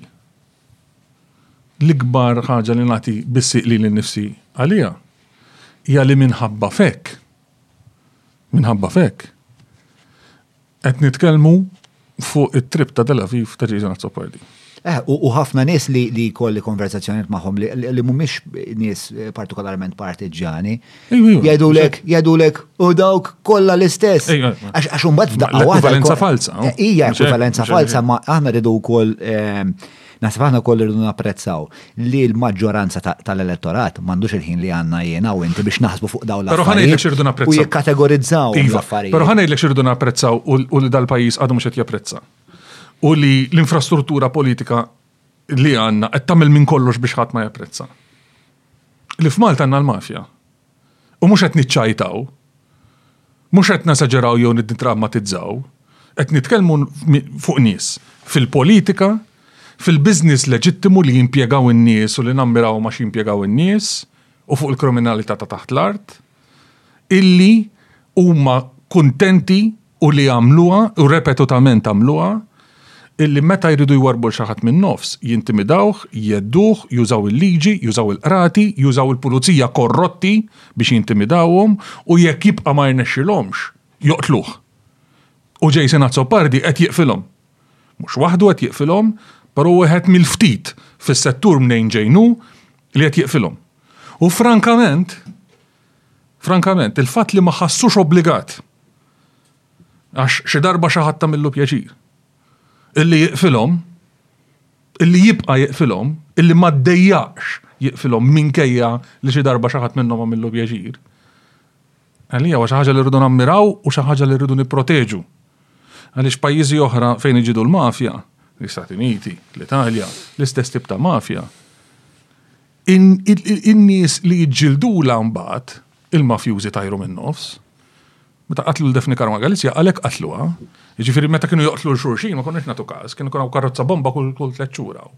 l-ikbar ħaġa li nagħti bissiq li l-nifsi għalija hija li minħabba fekk Minħabba f'hekk, qed nitkellmu fuq it-trip ta' Tel Aviv ta' Jason Azzopardi. Eh, u ħafna nies li li kolli konversazzjoniet magħhom li mhumiex nies eh, partikolarment partiġġani. Jgħidulek, jgħidulek u dawk kollha l-istess. Għax imbagħad f'daqqa waħda. Ekwivalenza falza. Eh, hija ekwivalenza falza, ma aħna rridu wkoll eh, Naħseb aħna wkoll irridu napprezzaw li l-maġġoranza tal-elettorat m'għandux il-ħin li għandna jiena u inti biex naħsbu fuq dawn l-affarijiet. Però ħanejdlek x'irridu napprezzaw. U jikkategorizzaw iva, l-affarijiet. Però ħanejdlek x'irridu napprezzaw u li dal-pajjiż għadu mhux qed japprezza. U li l-infrastruttura politika li għandna qed tagħmel minn kollox biex ħadd ma japprezza. Li f'Malta għandna l-mafja. U mhux qed niċċajtaw, mhux qed nesaġeraw jew niddrammatizzaw, qed nitkellmu fuq nies fil-politika, fil-business leġittimu li jimpjegaw in-nies u li nammirahom għax jimpjegaw in-nies u fuq il-kriminalità ta' taħt l-art, illi huma kuntenti u li għamluha, u repetutament għamluha, illi meta jridu jwarrbu 'l xi ħadd min-nofs, jintimidawh, jgħedduh, jużaw il-liġi, jużaw il-qrati, jużaw il-pulizija korrotti biex jintimidawhom, u jekk jibqa' ma jirnexxilhomx, joqtluh. U Jason Azzopardi qed jiqfilhom. Mhux waħdu qed jiqfilhom, però wieħed mill-ftit fis-settur mnejn ġejn hu li qed jiqfilhom. U frankament, Frankament, il-fatt li ma ħassux obbligat għax xi darba xi ħadd tagħmillu pjaċir, illi jiqfilhom, illi jibqa' jiqfilhom, illi ma ddejjaqx jiqfilhom minkejja li xi darba xi ħadd minnhom għamillu pjaċir, għalija huwa xi ħaġa li rridu nammiraw u xi ħaġa li rridu nipproteġu. Għaliex pajjiżi oħra fejn iġidu l-mafja, l-Istati Uniti, l-Italja, l-istess tip ta' mafja, In-nies li jiġġildulha mbagħad, il-mafjużi tajru min-nofs. Meta qatlu l-Defni Karma Galizja, għalhekk qatluha. Jiġifieri meta kienu joqtlu l xulxin ma konniex nagħtu każ, kienu kien karozza bomba kull tliet xhur hawn.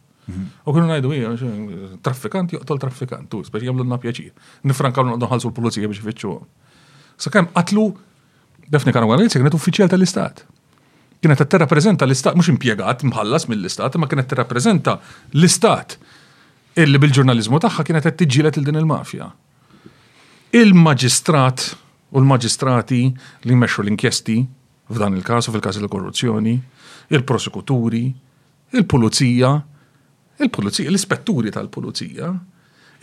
U kienu ngħidu hija traffikant joqtol traffikant, u speċi jagħmlulna pjaċir. Nifrankaw noqgħdu nħallsu l-pulizija biex ifittxuhom. Sakemm qatlu Defni Karma Galizja kienet uffiċjal tal-istat. Kienet qed tirrappreżenta l-istat, mhux impjegat mħallas mill-istat, imma kienet tirrappreżenta l-istat. illi bil-ġurnaliżmu tagħha kienet qed tiġġieled il din il-mafja. Il-maġistrat u l-maġistrati li jmexxu l-inkjesti f'dan il-każ u fil-każ il-korruzzjoni, il-prosekuturi, il-pulizija, il-pulizija, l-ispetturi tal-pulizija,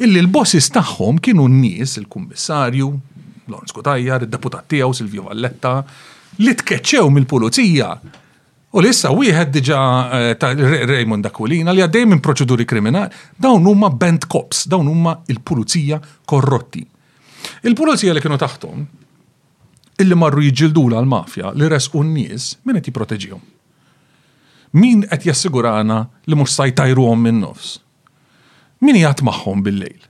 illi l-bosses tagħhom kienu n-nies, il-kummissarju, Lawrence Kutajjar, id-deputat tiegħu Silvio Valletta, li tkeċċew mill-pulizija U li issa wieħed diġa ta' Raymond Aquilina li għaddej minn proċeduri kriminali, dawn huma band cops, dawn huma il-pulizija korrotti. Il-pulizija li kienu taħtom, illi marru jġildula l-mafja li resqu n-nies, min qed jipproteġihom? Min qed jassigurana li mhux sajtajruhom min-nofs? Min jgħat magħhom bil-lejl?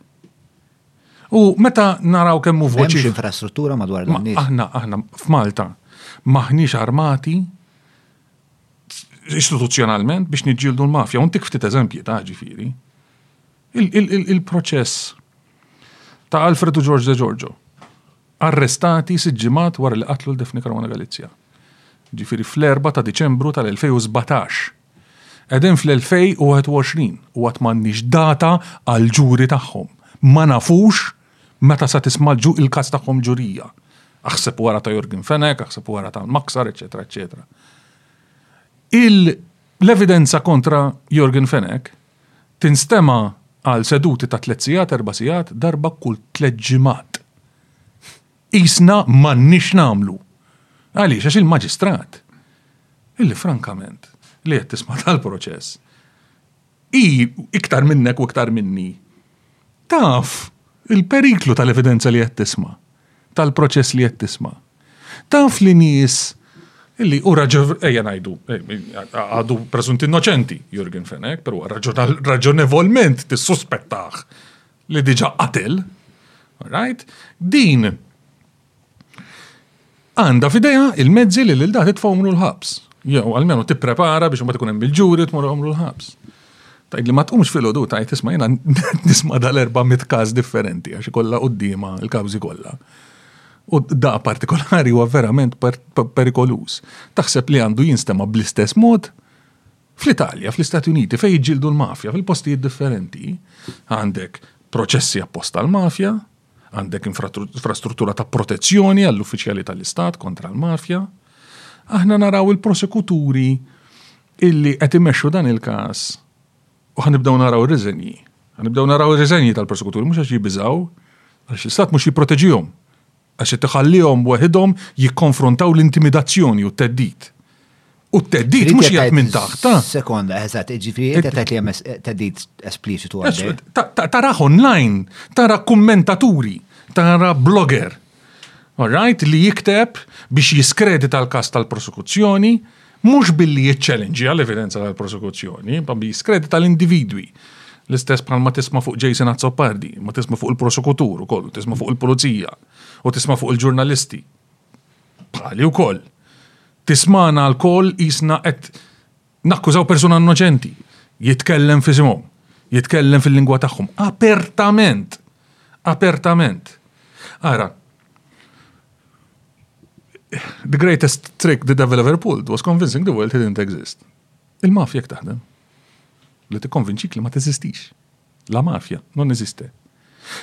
U meta naraw kemm hu voċi. M'hemmx infrastruttura madwar dan. Aħna aħna f'Malta maħniex armati istituzzjonalment biex niġġieldu l-mafja. U ntik ftit eżempji ta' ġifieri. Il-proċess ta' Alfredu George De Giorgio arrestati siġġimat wara li qatlu l-Defni Karwana Galizja. Ġifieri fl-4 ta' Diċembru tal-2017 Qegħdin fl-2021 u għad m'għandniex data għall-ġuri tagħhom. Ma nafux meta sa tisma' l-każ tagħhom ġurija. Aħseb wara ta' Yorgen Fenech, aħseb wara ta' Maksar, eċetera, eċetera. L-evidenza kontra Jorgen Fenech tinstema' għal seduti ta' tliet sigħat, erba' sigħat, darba kull tliet ġimgħat. Qisna m'għandniex nagħmlu. Għaliex? Għax il-Maġistrat, illi frankament, li qed tisma' dal-proċess, hi iktar minnek u iktar minni, taf il-periklu tal-evidenza li qed tisma', tal-proċess li qed tisma'. Taf li nies illi hu ejja ngħidu, għadu preżunt innoċenti Jurgen Fenech, però raġonevolment tissuspettah li diġa qatel, right? Din għanda fideja il-mezzi li l-da titfawmlu l-ħabs. Jew għalmenu tipprepara biex ma tkun hemm il-ġuri tmur għamlu l-ħabs. Tajt li ma tqumx fil-ħodu tajt isma' jiena nisma' dal-erba' mit każ differenti għax ikollha qudiema l-kawżi kollha. U da partikolari huwa verament perikoluż. Taħseb li għandu jinstema bl-istess mod Fl-Italja, fl-Istati Uniti, fejn jiġġieldu l-mafja fil-postijiet differenti, għandek proċessi apposta għall-mafja, għandek infrastruttura ta' protezzjoni għall-uffiċjali tal-istat kontra l-mafja. Aħna naraw il-prosekuturi illi qed imexxu dan il-każ u ħanibdew naraw ir-riżenji. Ħanibdew naraw ir-riżenji tal-prosekuturi mhux għax jibiżaw, għax l-istat mhux jipproteġihom. Għax qed iħallihom weħidhom jikkonfrontaw l-intimidazzjoni u t-theddid. U t-theddid mhux qiegħed minn taħt. Sekonda, eżatt, jiġifieri qed tgħid li hemm theddid espliċitu għaddej. Tarah online, tara kummentaturi, tara blogger, all right, li jikteb biex jiskredita l-każ tal-prosekuzzjoni, mhux billi jiċċelenġja l-evidenza tal-prosekuzzjoni, imma billi jiskredita l-individwi. L-istess bħalma tisma' fuq Jason Azzopardi, imma tisma' fuq il-prosekutur ukoll, u tisma' fuq il-pulizija, u tisma' fuq il-ġurnalisti. Bħali wkoll. Tismagħna lkoll qisna qed nakkużaw persuna innoċenti. Jitkellem f'isimhom. Jitkellem fil-lingwa tagħhom. Apertament. Apertament. Ara, The greatest trick the devil ever pulled was convincing the world he didn't exist. Il-mafja taħdem. Li tikkonvinċik li ma teżistix. La mafja, non eżiste.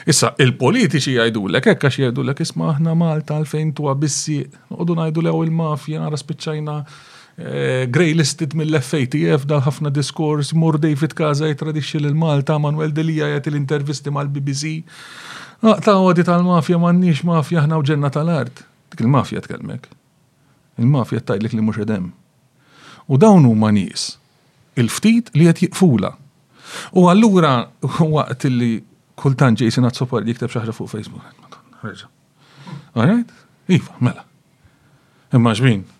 Issa, il-politiċi jgħidulek, ekk għax jgħidulek isma aħna Malta għalfejn tuwa bissi, noqdu ngħidu lew il-mafja, għara spiċċajna Eh, Grey listed mill-FATF dal ħafna diskors, mur David Kaza jitradixxi lil Malta, Manuel Delija jagħti l-intervisti mal-BBC. Aqta ah, għodi tal-mafja m'għandniex mafja aħna u ġenna tal-art. Dik il-mafja tkellmek. Il-mafja tgħidlek li mhux edem. U dawn huma nies il-ftit li qed jiqfula. U allura waqt li kultant Jason Azzopar jikteb xaħra fuq Facebook. Alright? Iva, mela. Imma ġbin,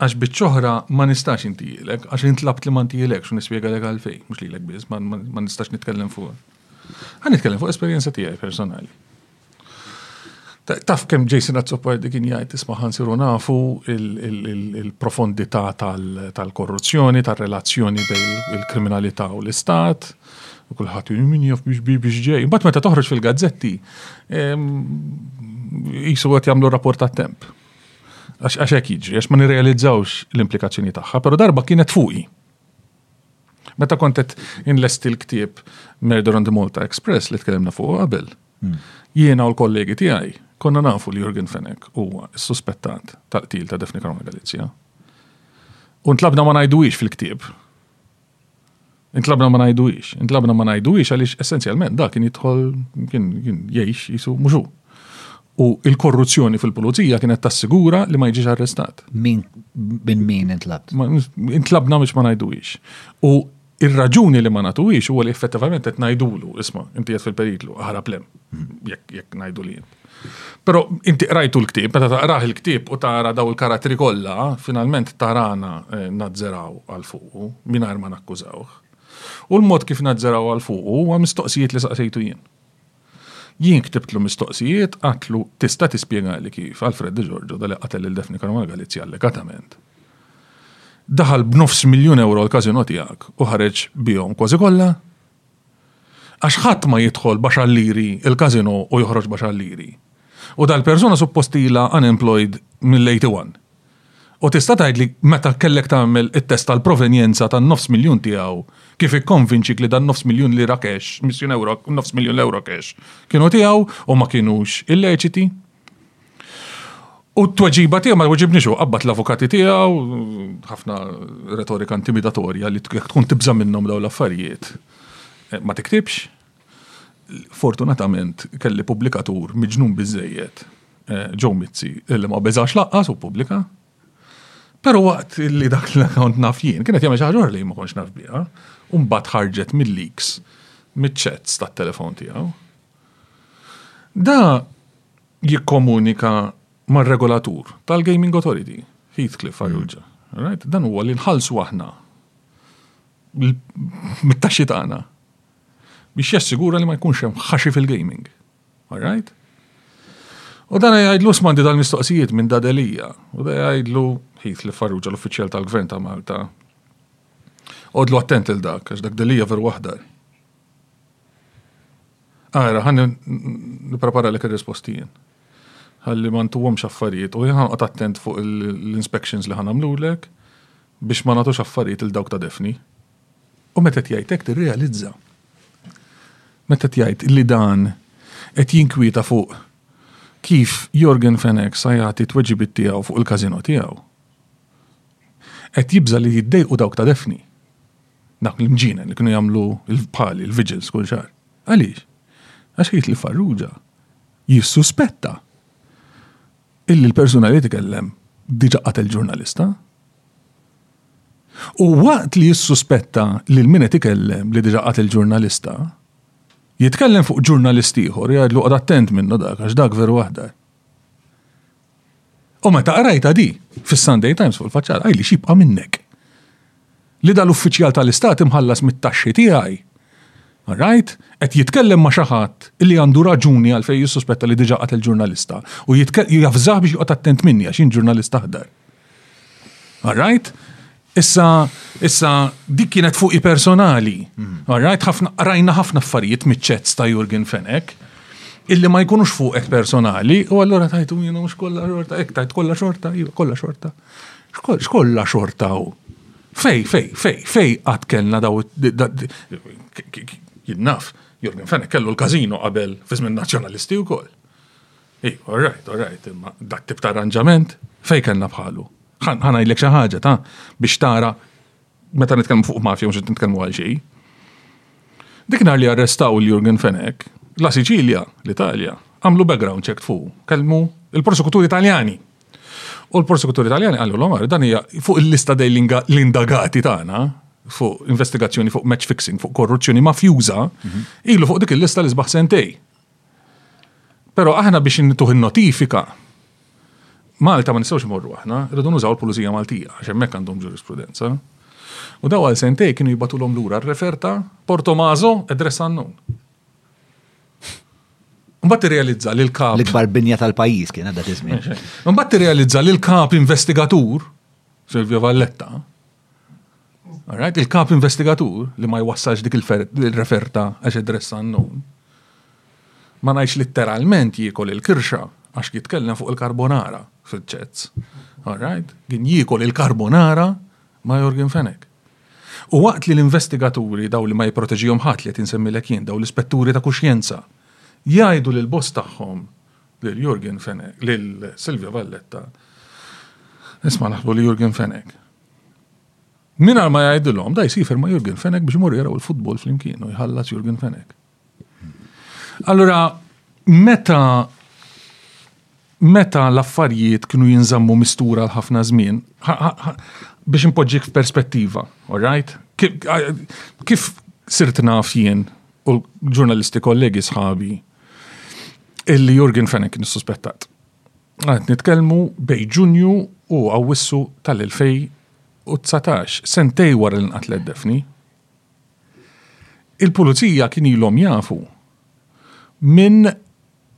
Għax biċ-ċoħra ma nistax intijilek, għax int tlabt li ma ntijilekx u nispjegalek għalfejn, mhux lilek biss, ma nistax nitkellem fuq. Ħa nitkellem fuq esperjenza tiegħi personali. Taf kemm Jason Azzopardi kien jgħid isma' ħansiru nafu il-profondità tal-korruzzjoni, tar-relazzjoni bejn il-kriminalità u l-istat, u kulħadd min jaf biex biex ġej. Imbagħad meta toħroġ fil-gazzetti, jisu għat jagħmlu rapport tat-temp. Għax hekk jiġri, għax ma nirrealizzawx l-implikazzjoni tagħha, però darba kienet fuqi. Meta kontet inlesti l-ktieb Murder on the Malta Express li tkellimna fuq qabel, hmm. jiena u l-kollegi tiegħi konna nafu li Jurgen Fenek huwa s-suspettat tal-qtil ta' Defni Karona Galizja. U ntlabna ma ngħidux fil-ktieb. Intlabna ma ngħiduhiex. Intlabna ma ngħiduhiex għaliex essenzjalment dak kien jidħol kien jgħix jisu mhux hu. U il-korruzzjoni fil-pulizija kienet tassigura li ma jiġix arrestat. Min minn min intlabt? Intlabna biex ma ngħiduhiex. U ir-raġuni li ma nagħtuhiex huwa li effettivament qed ngħidulu, isma' inti qed fil-periklu, aħrab lem. Hmm. Jekk ngħidu li jien. Pero inti qrajtu l-ktib, meta taqrah il-ktib u tara daw il-karattri kollha, finalment tarana eh, nazzeraw għal fuqu mingħajr ma nakkużawh. U l-mod kif nazzeraw għal fuqu huwa mistoqsijiet li saqsejtu jien. Jien ktibtlu mistoqsijiet qatlu tista' tispjega li kif Alfred De Giorgio dali qatel il Defni Karmal Galizzi allegatament. Daħal b'nofs miljun euro l-kazino tiegħek u ħareġ bihom kważi kollha Għax ħadd ma jidħol b'għax għal liri il-casino u joħroġ b'għax għal liri. U dal-persuna suppost ilha unemployed mill-81. U tista' tgħidli meta kellek tagħmel it-test tal-provenjenza tan-nofs miljun tiegħu kif ikkonvinċik li dan-nofs miljun lira cash, nofs miljun euro cash, kienu tiegħu u ma kinux illeċiti? U t-tweġiba tiegħu ma tweġibniex u qabad l-avukati tiegħu ħafna retorika intimidatorja li jekk tkun tibża' minnhom dawn l-affarijiet eh, ma tiktibx. Fortunatament kelli pubblikatur miġnun biżejjed eh, Joe Mizzi li ma beżax laqqas u pubblika. Pero waqt li dak li kont naf jien, kienet jagħmel xi ħaġa li ma kontx naf biha, u mbagħad ħarġet mill-leaks, miċ-chats tat-telefon tiegħu. Da jikkomunika mar-regolatur tal-Gaming Authority, Heathcliff Aruġa. Right? Dan huwa li nħallsu aħna mit-taxxi tagħna biex jassigura li ma jkunx hemm ħaxi fil-gaming. Alright? U dan jgħidlu smandi dal-mistoqsijiet minn Dadelija. U da jgħidlu ħit li farruġa l-uffiċjal tal-gvern ta' Malta. Odlu attent il dak, għax dak Delija veru waħdar. Ara, ħan niprepara lek ir-risposti jien. Ħalli ma ntuhomx affarijiet u jħan qod attent fuq l-inspections li ħan għamlulek biex ma nagħtux affarijiet il dawk ta' defni. U meta tjajtek tirrealizza. Meta tjajt li dan qed jinkwieta fuq kif Jorgen Fenek sa jagħti tweġibit tiegħu fuq il-kazino tiegħu. Qed jibża li jiddejqu dawk ta' defni. Dak l-imġina li kienu jagħmlu l-pali, l-vigils kull xar. Għaliex? Għax jgħid li Farrugia jissuspetta illi l-persuna li tkellem diġa qatel ġurnalista. U waqt li jissuspetta li l-min qed ikellem li diġa qatel ġurnalista, jitkellem fuq ġurnalist ieħor jgħidlu qod attent minnu dak għax dak veru waħda. U meta qrajta di, fis-Sunday Times fuq il-faċċata, għajli xibqa' minnek. Li dal-uffiċjal tal-istat imħallas mit-taxxi tiegħi, Alright? Qed jitkellem ma' xi ħadd li għandu raġuni għal fejn jissuspetta li diġà qatel ġurnalista u jafżah biex joqgħod attent minni għax jien ġurnalista ħdar. Alright? Issa, issa, dik kienet fuqi personali. Mm. Alright, ħafna, rajna ħafna affarijiet miċ-ċets ta' Jurgen Fenek, illi ma jkunux fuqek personali, u allura tajtu jina mux kolla xorta, ek tajt kolla xorta, jiva kolla xorta. Xkolla xorta u. Fej, fej, fej, fej għat kellna daw, jinnaf, Jurgen Fenek kellu l-kazino qabel fizmin nazjonalisti u koll. Iva, all right, all right, imma dat tip ta' arranġament fejn kellna bħalu. Ħa ngħidlek xi ħaġa ta' biex tara meta nitkellmu fuq mafja mhux qed nitkellmu għal xejn. Dik nhar li arrestaw il-Jurgen Fenek, la Siċilja, l-Italja, għamlu background check fuq, kellmu il-prosekuturi Italjani. U l-prosekuturi Italjani għallu l-omar, dan hija fuq il-lista dej l-indagati tagħna, fuq investigazzjoni fuq match fixing, fuq korruzzjoni mafjuża, mhm. ilu fuq dik il-lista li sbaħ sentej. Però aħna biex intuh in-notifika, Malta ma nistgħux immorru aħna, irridu nużaw il-Pulizija Maltija għax hemmhekk għandhom ġurisprudenza. U dawn għal sentejn kienu jibgħatulhom lura r-refer ta' Portomaso, address unknown. Imbagħad tirrealizza li l-kap. L-ikbar binja tal-pajjiż kien għadha tiżmin. Imbagħad tirrealizza li l-kap investigatur, Silvio Valletta, Alright, il-kap investigatur li ma jwassalx dik il-referta għax id-dress unknown. Ma ngħidx litteralment jiekol il-kirxa għax jitkellem fuq il-karbonara fil-ċets. Alright, kien jiekol il-karbonara ma' Jorgen Fenek. U waqt li l-investigaturi daw li ma jipproteġihom ħadd li qed insemmilek jien daw l-ispetturi ta' kuxjenza jgħidu lil boss tagħhom lil Jurgen Fenech, lil Silvio Valletta, nisma' naħsbu li Jurgen Fenech. Minar ma jgħidilhom, da jsifer ma' Jurgen Fenech biex imur jaraw il-futbol flimkien u jħallas Jurgen Fenech. Allura, meta meta l-affarijiet kienu jinżammu mistura għal ħafna żmien, biex impoġġik f'perspettiva, all right? Kif sirt naf jien u ġurnalisti kollegi sħabi illi Jurgen Fenech kien suspettat. Għad nitkellmu bej Ġunju u Awwissu tal-2019, sentej wara li nqatlet Defni. Il-pulizija kien ilhom jafu minn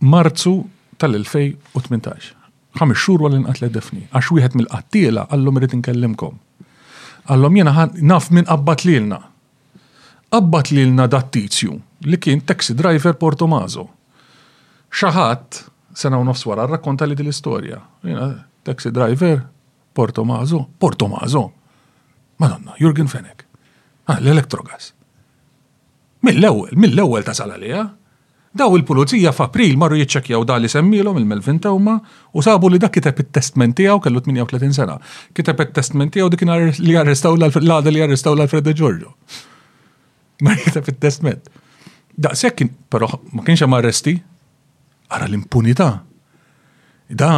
Marzu tal-2018. Ħames xhur wara li nqatlet Defni, għax wieħed mill-qattiela għallhom irid inkellimkom. Għallhom jiena naf minn qabbat lilna. Qabbad lilna dat tizju li kien taxi driver Port Tommaso. Xa ħadd, sena u nofs wara, rrakkontali din l-istorja. Jiena, taxi driver Port Tommaso, Port Tommaso! Madonna, Jurgen Fenech. Ah, l-Electrogas. Mill-ewwel, mill-ewwel tasal għaliha. Daw il-Pulizija f'April marru jiċċekkjaw dak li semmielhom il-Melvin Theuma u sabu li dak kiteb it-testment tiegħu, kellu 38 sena, kiteb it-testment tiegħu dik li arrestaw l-għada li arrestaw l-Alfred De Giorgio. Ma kiteb it-testment. Daqshekk kien, però ma kienx hemm arresti. Ara l-impunità. Da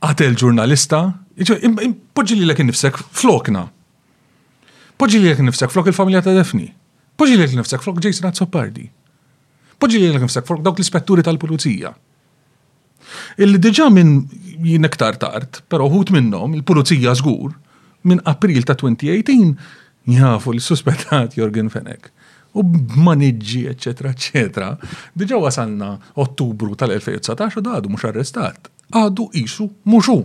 qatel ġurnalista, poġġi li l-ek nifsek flokna. Poġġi lilek innifsek flok il-familja ta' Daphne. Poġġi lilek innifsek flok Jason Azzopardi. Poġġi lilek innifsek flok dawk l-ispetturi tal-pulizija. Illi diġà minn jien iktar tard, però wħud minnhom, il-pulizija żgur, minn April ta' 2018 jafu lis-suspettat Yorgen Fenech. U b'maniġġi eċċetera eċċetera, diġà wasalna Ottubru tal-2019 u dadu mhux arrestat. Għadu qisu mhux hu.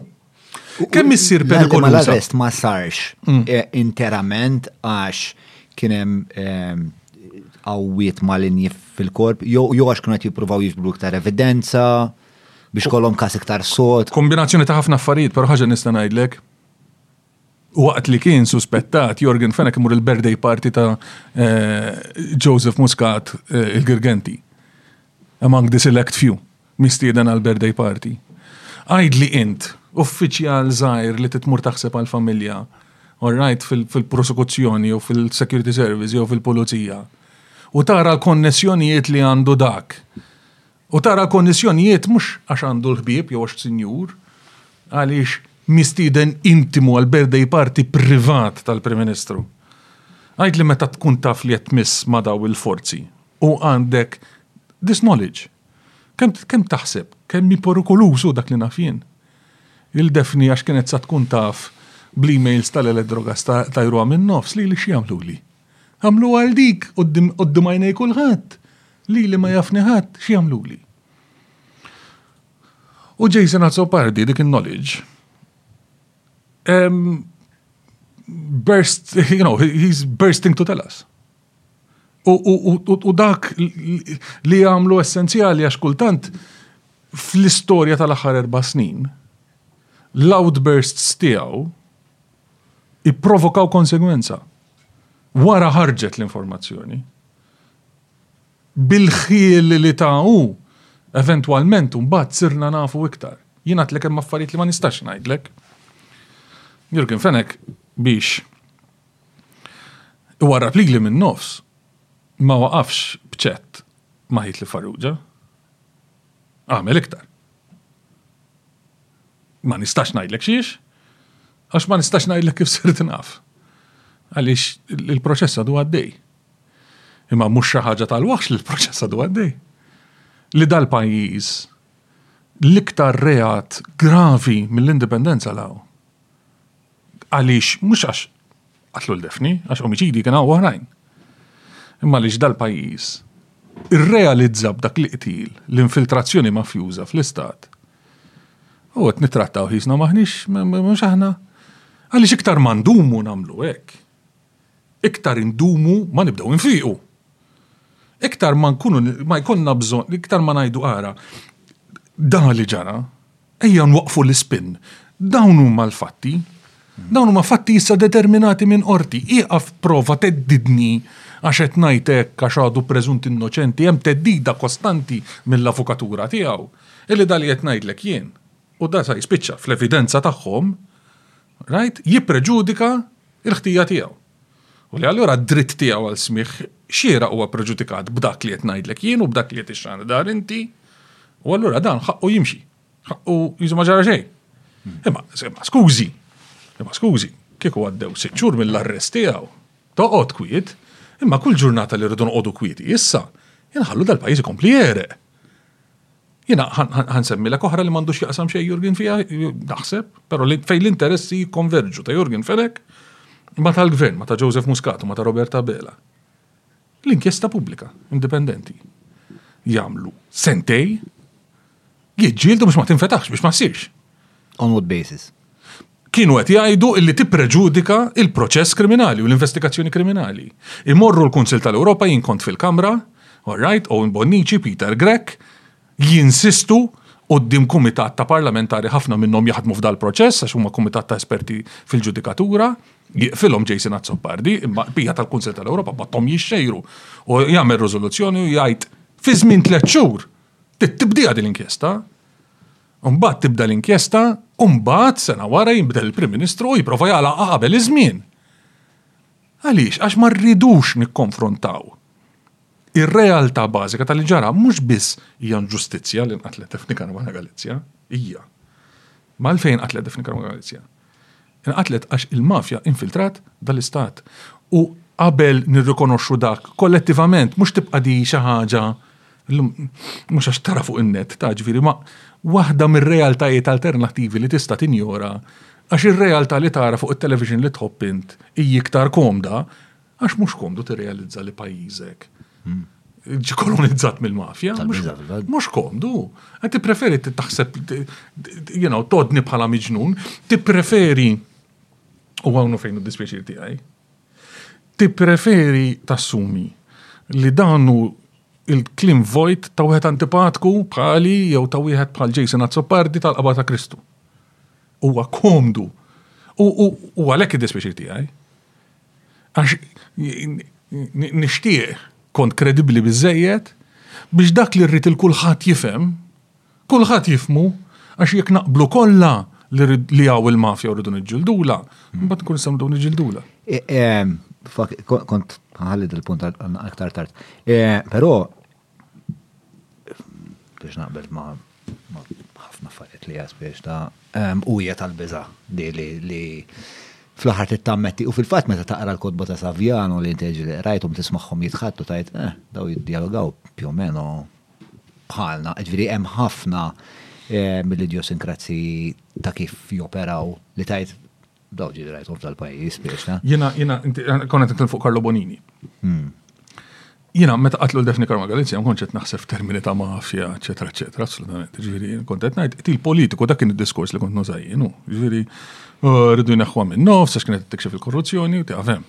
Kemm issir perikoluża? L-arrest ma sarx mm. eh, interament għax kien hemm ehm, għawiet malinji fil-korp, jew għax kienu qed jippruvaw jiġbru iktar evidenza biex kollhom kas iktar sod. Kombinazzjoni ta' ħafna affarijiet, però ħaġa nista' ngħidlek waqt li kien suspettat Jorgen Fena kimur il-birthday party ta' eh, Joseph Muscat eh, il-Girgenti. Among the select few, mistieden għal birthday party. Għidli int, uffiċjal żgħir li trid tmur taħseb għall-familja, all right, fil-prosekuzzjoni jew fil-security service jew fil-pulizija, u tara l-konnessjonijiet li għandu dak. U tara l-konnessjonijiet mhux għax għandu l-ħbieb jew għax sinjur, għaliex mistieden intimu għal birthday party privat tal-Prim Ministru. Għidli meta tkun taf li qed tmiss ma' daw il-forzi, u għandek this knowledge. Kemm kemm taħseb, kemm hi perikoluż hu dak li naf jien. Lil Daphne għax kienet sa tkun taf bl-emails tal-Eledrogas ta' tajruha min-nofs, lili xi jagħmluli? Għamluha għal dik quddiem quddiem għajnej kulħadd. Lili ma jafni ħadd, xi jagħmluli? U Jason Azzopardi dik in-knowledge em, burst, you know, he's bursting to tell us. u dak li jagħmlu essenzjali għax kultant fl-istorja tal-aħħar erba' snin l-outbursts tiegħu ipprovokaw konsegwenza. Wara ħarġet l-informazzjoni. Bil-ħjiel li ta' hu, eventwalment mbagħad sirna nafu iktar. Jien għadlek hemm affarijiet li ma nistax ngħidlek. Jurgen Fenek biex Iwarrab lili min-nofs, ma waqafx b'ċett ma' ħit li Farrugia. Għamel iktar. Ma nistax ngħidlek xiex, għax ma nistax ngħidlek kif sirt naf. Għaliex il-proċess għadu għaddej. Imma mhux xi ħaġa tal-waħx li l-proċess għadu għaddej. Li dal-pajjiż l-iktar reat gravi mill-indipendenza law Għaliex, mhux għax qatlu l-Defni, għax omiċidi kien hawn oħrajn. Imma għaliex dal-pajjiż irrealizza b'dak li qtil l-infiltrazzjoni mafjuża fl-istat. U qed nittrattaw ħisna maħniex mhux aħna. Għaliex iktar mandumu nagħmlu hekk. iktar indumu ma nibdew infiequ. Iktar ma nkunu ma jkollna bżonn, iktar ma ngħidu ara, dan li ġara, ejja nwaqfu l-ispin. Dawn huma l-fatti, dawn huma fatti issa determinati minn qorti, ieqaf prova teddidni għax qed ngħid hekk għax għadu preżunt innoċenti, hemm teddida kostanti mill-avukatura tiegħu illi dan li qed ngħidlek jien u dan sa jispiċċa fl-evidenza tagħhom Rajt? Jippreġudika l-ħtija tiegħu. U li allura d-dritt tiegħu għal smigħ xieraq huwa ppreġudikat b'dak li qed ngħidlek jien u b'dak li qed ixxandar inti, u allura dan ħaqqu jimxi. Ħaqqu jisu ma ġara xejn. Imma, imma skużi, imma skużi, kieku għaddew sitt xhur mill-arrest tiegħu, toqgħod kwiet, imma kull ġurnata li rridu noqogħdu kwieti issa, inħallu dal-pajjiż ikompli jereq. Jena, ħansemmilek oħra li m'għandux jaqsam xejn Jurgen fija, naħseb, però fej l-interessi jikkonverġu ta' Jurgen Felek ma tal-gvern, ma ta' Joseph Muscat, ma ta' Roberta Bela. L-inkjesta pubblika, indipendenti. Jamlu sentej, jieġġieldu biex ma tinfetax, biex ma ssirx. On what basis? Kienu qed jgħidu illi tippreġudika il-proċess kriminali u l-investigazzjoni kriminali. Imorru l-Kunsill tal-Ewropa, jien kont fil-Kamra, all right, Owen Bonnici, Peter Grech, jinsistu quddiem kumitat ta' parlamentari ħafna minnhom jaħdmu f'dal-proċess għax huma kumitat ta' esperti fil-ġudikatura, jiqfilhom Jason Azzopardi, imma l-bqija tal-Kunsill tal-Ewropa b'għadhom jixxejru u jagħmel riżoluzzjoni u jgħid fi żmien tliet xhur trid tibdiha din l-inkjesta. Imbagħad tibda l-inkjesta u mbagħad sena wara jinbidel il-Prim Ministru u jipprova jagħlaqha qabel iż-żmien. Għaliex? Għax ma rridux nikkonfrontaw ir-realtà bażika ta' li ġara mhux biss hija nġustizzja li nqatlet Daphne Caruana Galizia, hija. Ma għalfejn nqatlet Daphne Caruana Galizia? Inqatlet għax il-mafja infiltrat dan l-istat. U qabel nirrikonoxxu dak kollettivament mhux tibqa' di xi ħaġa llum mhux għax tara fuq in-net ta' ġifieri ma waħda mir-realtajiet alternattivi li tista' tinjora għax ir-realtà li tara fuq it-television li tħobb int hi iktar komda Għax mhux komdu tirrealizza li pajjiżek hmm. ġi kolonizzat mill-mafja. Mhux komdu. Qed tippreferi taħseb you know, todni bħala miġnun, tippreferi u hawn fejn id-dispjaċir tiegħi. Tippreferi tassumi li danu il-klim vojt ta' wieħed antipatku bħali jew ta' wieħed bħal Jason Azzopardi tal-qaba ta' Kristu. Huwa komdu. U għalhekk id-dispjaċir tiegħi. Għax nixtieq, kont kredibbli biżżejjed, biex dak li rrid 'il kulħadd jifhem, kulħadd jifhmu, għax jekk naqblu kollha li hawn il-mafja u rridu niġġildulha, mbagħad nkunu nistgħu nibdew niġġildulha. Kont ħalli dil-punt aktar tard. Però biex naqbel ma' ħafna affarijiet li għas biex ta' u hija tal-biża li li fl-aħħar tittammetti u fil-fatt meta taqra l-kotba ta' Savjano li inti li qrajthom tismagħhom jitħattu tajt eh daw jiddialogaw più meno bħalna, ġifieri hemm ħafna mill-idjosinkrazziji ta' kif joperaw li tajt Daw ġili rajtom tal-pajis, biex, ta? Jena, jena, konna t fuq Karlo Bonini. Hmm. Jena, meta qatlu l-defni Karma Galizja, mkonċet naħseb f'termini ta' mafja, eccetera, eccetera, assolutament. Ġviri, kontet najt, il politiku dak kien il-diskors li kont nużajjinu. Ġviri, uh, rridu jneħwa minn nof, sax kienet t-tikxef il-korruzzjoni, u t-għavem.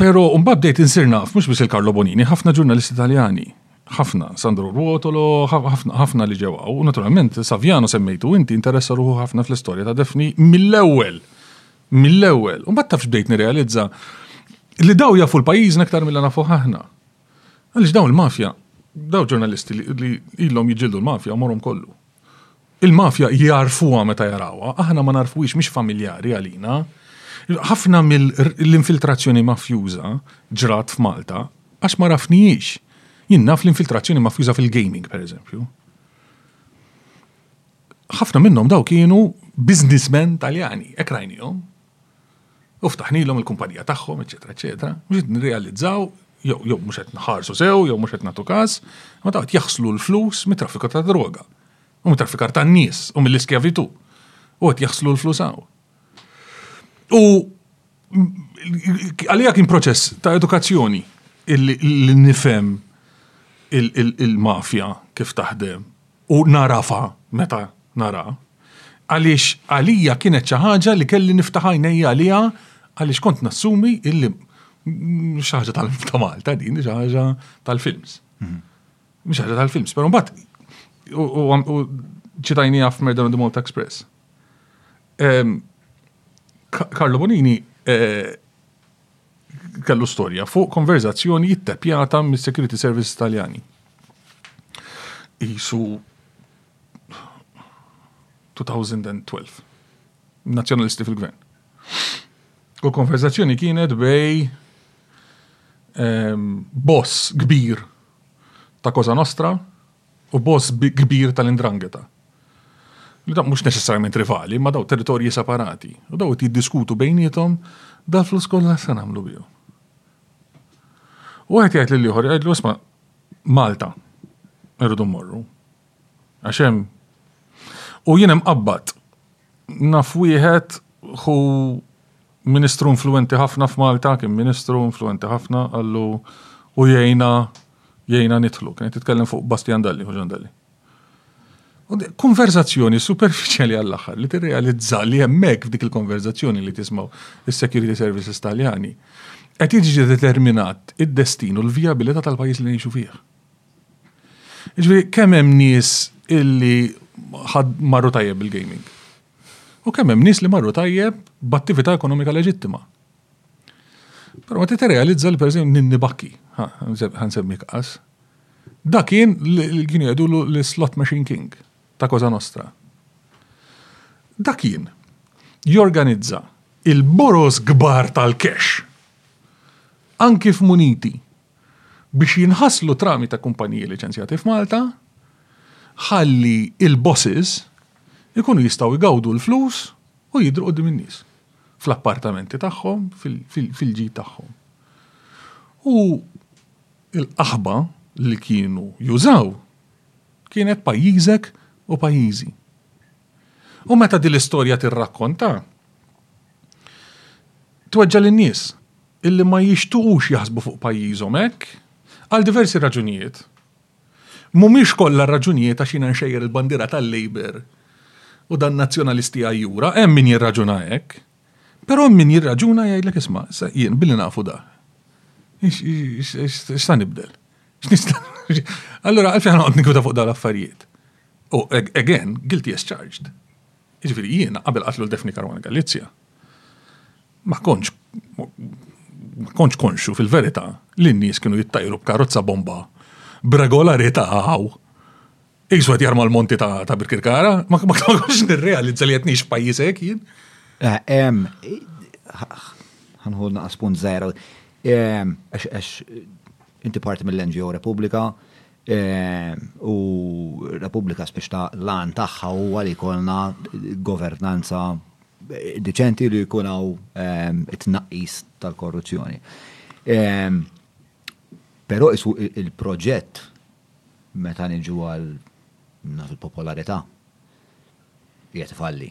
Pero mbagħad bdejt insir naf, mhux biss il-Karlo Bonini, ħafna ġurnalisti Taljani. Ħafna, Sandro Ruotolo, ħafna li ġew u naturalment Savjano semmejtu inti interessa ruħu ħafna fl-istorja ta' Defni mill-ewwel. Mill-ewwel. U mbagħad tafx bdejt nirrealizza li daw jafu l-pajjiżna aktar mill nafu ħahna. Għaliex dawn il-mafja, daw ġurnalisti li ilhom jiġġieldu l-mafja morhom kollu. Il-mafja jarfuha meta jarawha, aħna ma narfuhiex mhix familjari għalina. Ħafna mill-infiltrazzjoni mafjuża ġrat f'Malta għax ma rafnihiex. Jien naf l-infiltrazzjoni mafjuża fil-gaming, pereżempju. Ħafna minnhom daw kienu biznismen Taljani, hekk rajnihom. u ftaħnilhom il-kumpanija tagħhom, eċċetera, eċċetera, mhux qed nirrealizzaw jew jew mhux qed nħarsu sew jew mhux qed nagħtu każ, ma daw qed jaħslu l-flus mit-traffiku ta' droga u mit-traffikar tan-nies u mill-iskjavitù u qed jaħslu l-flus hawn. U għalija kien proċess ta' edukazzjoni li nifhem il-mafja kif taħdem u nagħrafha meta naraha, għaliex għalija kienet xi ħaġa li kelli niftaħ għajnejja għaliha għaliex kont nassumi illi mhix xi ħaġa ta' Malta din, hi xi ħaġa tal-films. Mhix ħaġa tal-films, però mbagħad u ċitajnija f'Murder on the Malta Express. Carlo Bonini eh, kellu storja fuq konverzazzjoni jittepjata mis-Security Services Italjani. Isu 2012. Nazzjonalisti fil-gvern. U konverzazzjoni kienet bej ehm, boss kbir ta' Cosa Nostra u boss kbir tal-'Ndrangheta, li dawn mhux neċessarjament rivali, ma dawn territorji separati, u dawn qed jiddiskutu bejniethom dal-flus kollha x'se nagħmlu bihom. U wieħed jgħid lill-ieħor jgħidlu isma' Malta irridu mmorru. Għax hemm u jien imqabbad Naf wieħed, hu ministru influwenti ħafna f'Malta, kien ministru influwenti ħafna, qallu u jgħinna jgħinna nidħlu. Kien qed jitkellem fuq Bastian Dalli, Ġan Dalli. Konverzazzjoni superfiċjali għall-aħħar li tirrealizza li hemmhekk f'dik il-konverzazzjoni li tismaw is-security services Taljani qed jiġi determinat id-destinu l-vijabilità tal-pajjiż li ngħixu fih. Jiġifieri kemm hemm nies illi marru tajjeb bil-gaming. U kemm hemm nies li marru tajjeb b'attività ekonomika leġittima. Però meta tirrealizza li pereżempju Ninni Bakki, ħa nsemmik qas, da kien kienu jgħidulu l-slot machine king ta' Cosa Nostra. Da kien jorganizza il-boroż kbar tal-cash anki f'muniti biex jinħaslu trami ta' kumpaniji liċenzjati f'Malta ħalli il-bosses ikunu jistgħu jgawdu l-flus u jidhru quddiem in-nies fl-appartamenti tagħhom, fil-ġid tagħhom. U l-qaħba li kienu jużaw kienet pajjiżek u pajjiżi. U meta din l-istorja tirrakkonta, tweġġa' lin-nies illi ma jixtuqux jaħsbu fuq pajjiżhom hekk għal diversi raġunijiet. Mhumiex kollha r-raġunijiet għax jiena nxejjer il-bandiera tal-Labour u dan nazzjonalisti għajjura, hemm min jirraġuna hekk. Però hemm min jirraġuna jgħidlek isma', issa jien billi nafu dak. X'sa nibdel? X'nista' Allura għalfejn noqgħod nikwita fuq dan l-affarijiet? U again, guilty as charged. Ġifiri, jiena qabel qatlu l-Defni Karwana Galizja, ma konċ ma konċ konxu fil-verità li n-nies kienu jittajru b'karozza bomba b'regolarità għaw. Isu għet jarma l-monti ta' Birkirkara, ma konċ nirrealizza li għet nix pajisek jien. Għanħu eh, naqas punt zaħra. Għax inti parti mill-NGO Repubblika, U repubblika spiex ta' l-għan tagħha huwa li jkollna governanza deċenti li jkun hawn it-tnaqqis tal-korruzzjoni. Però il-proġett meta niġu għal naf il-popolarità qiegħed ifalli.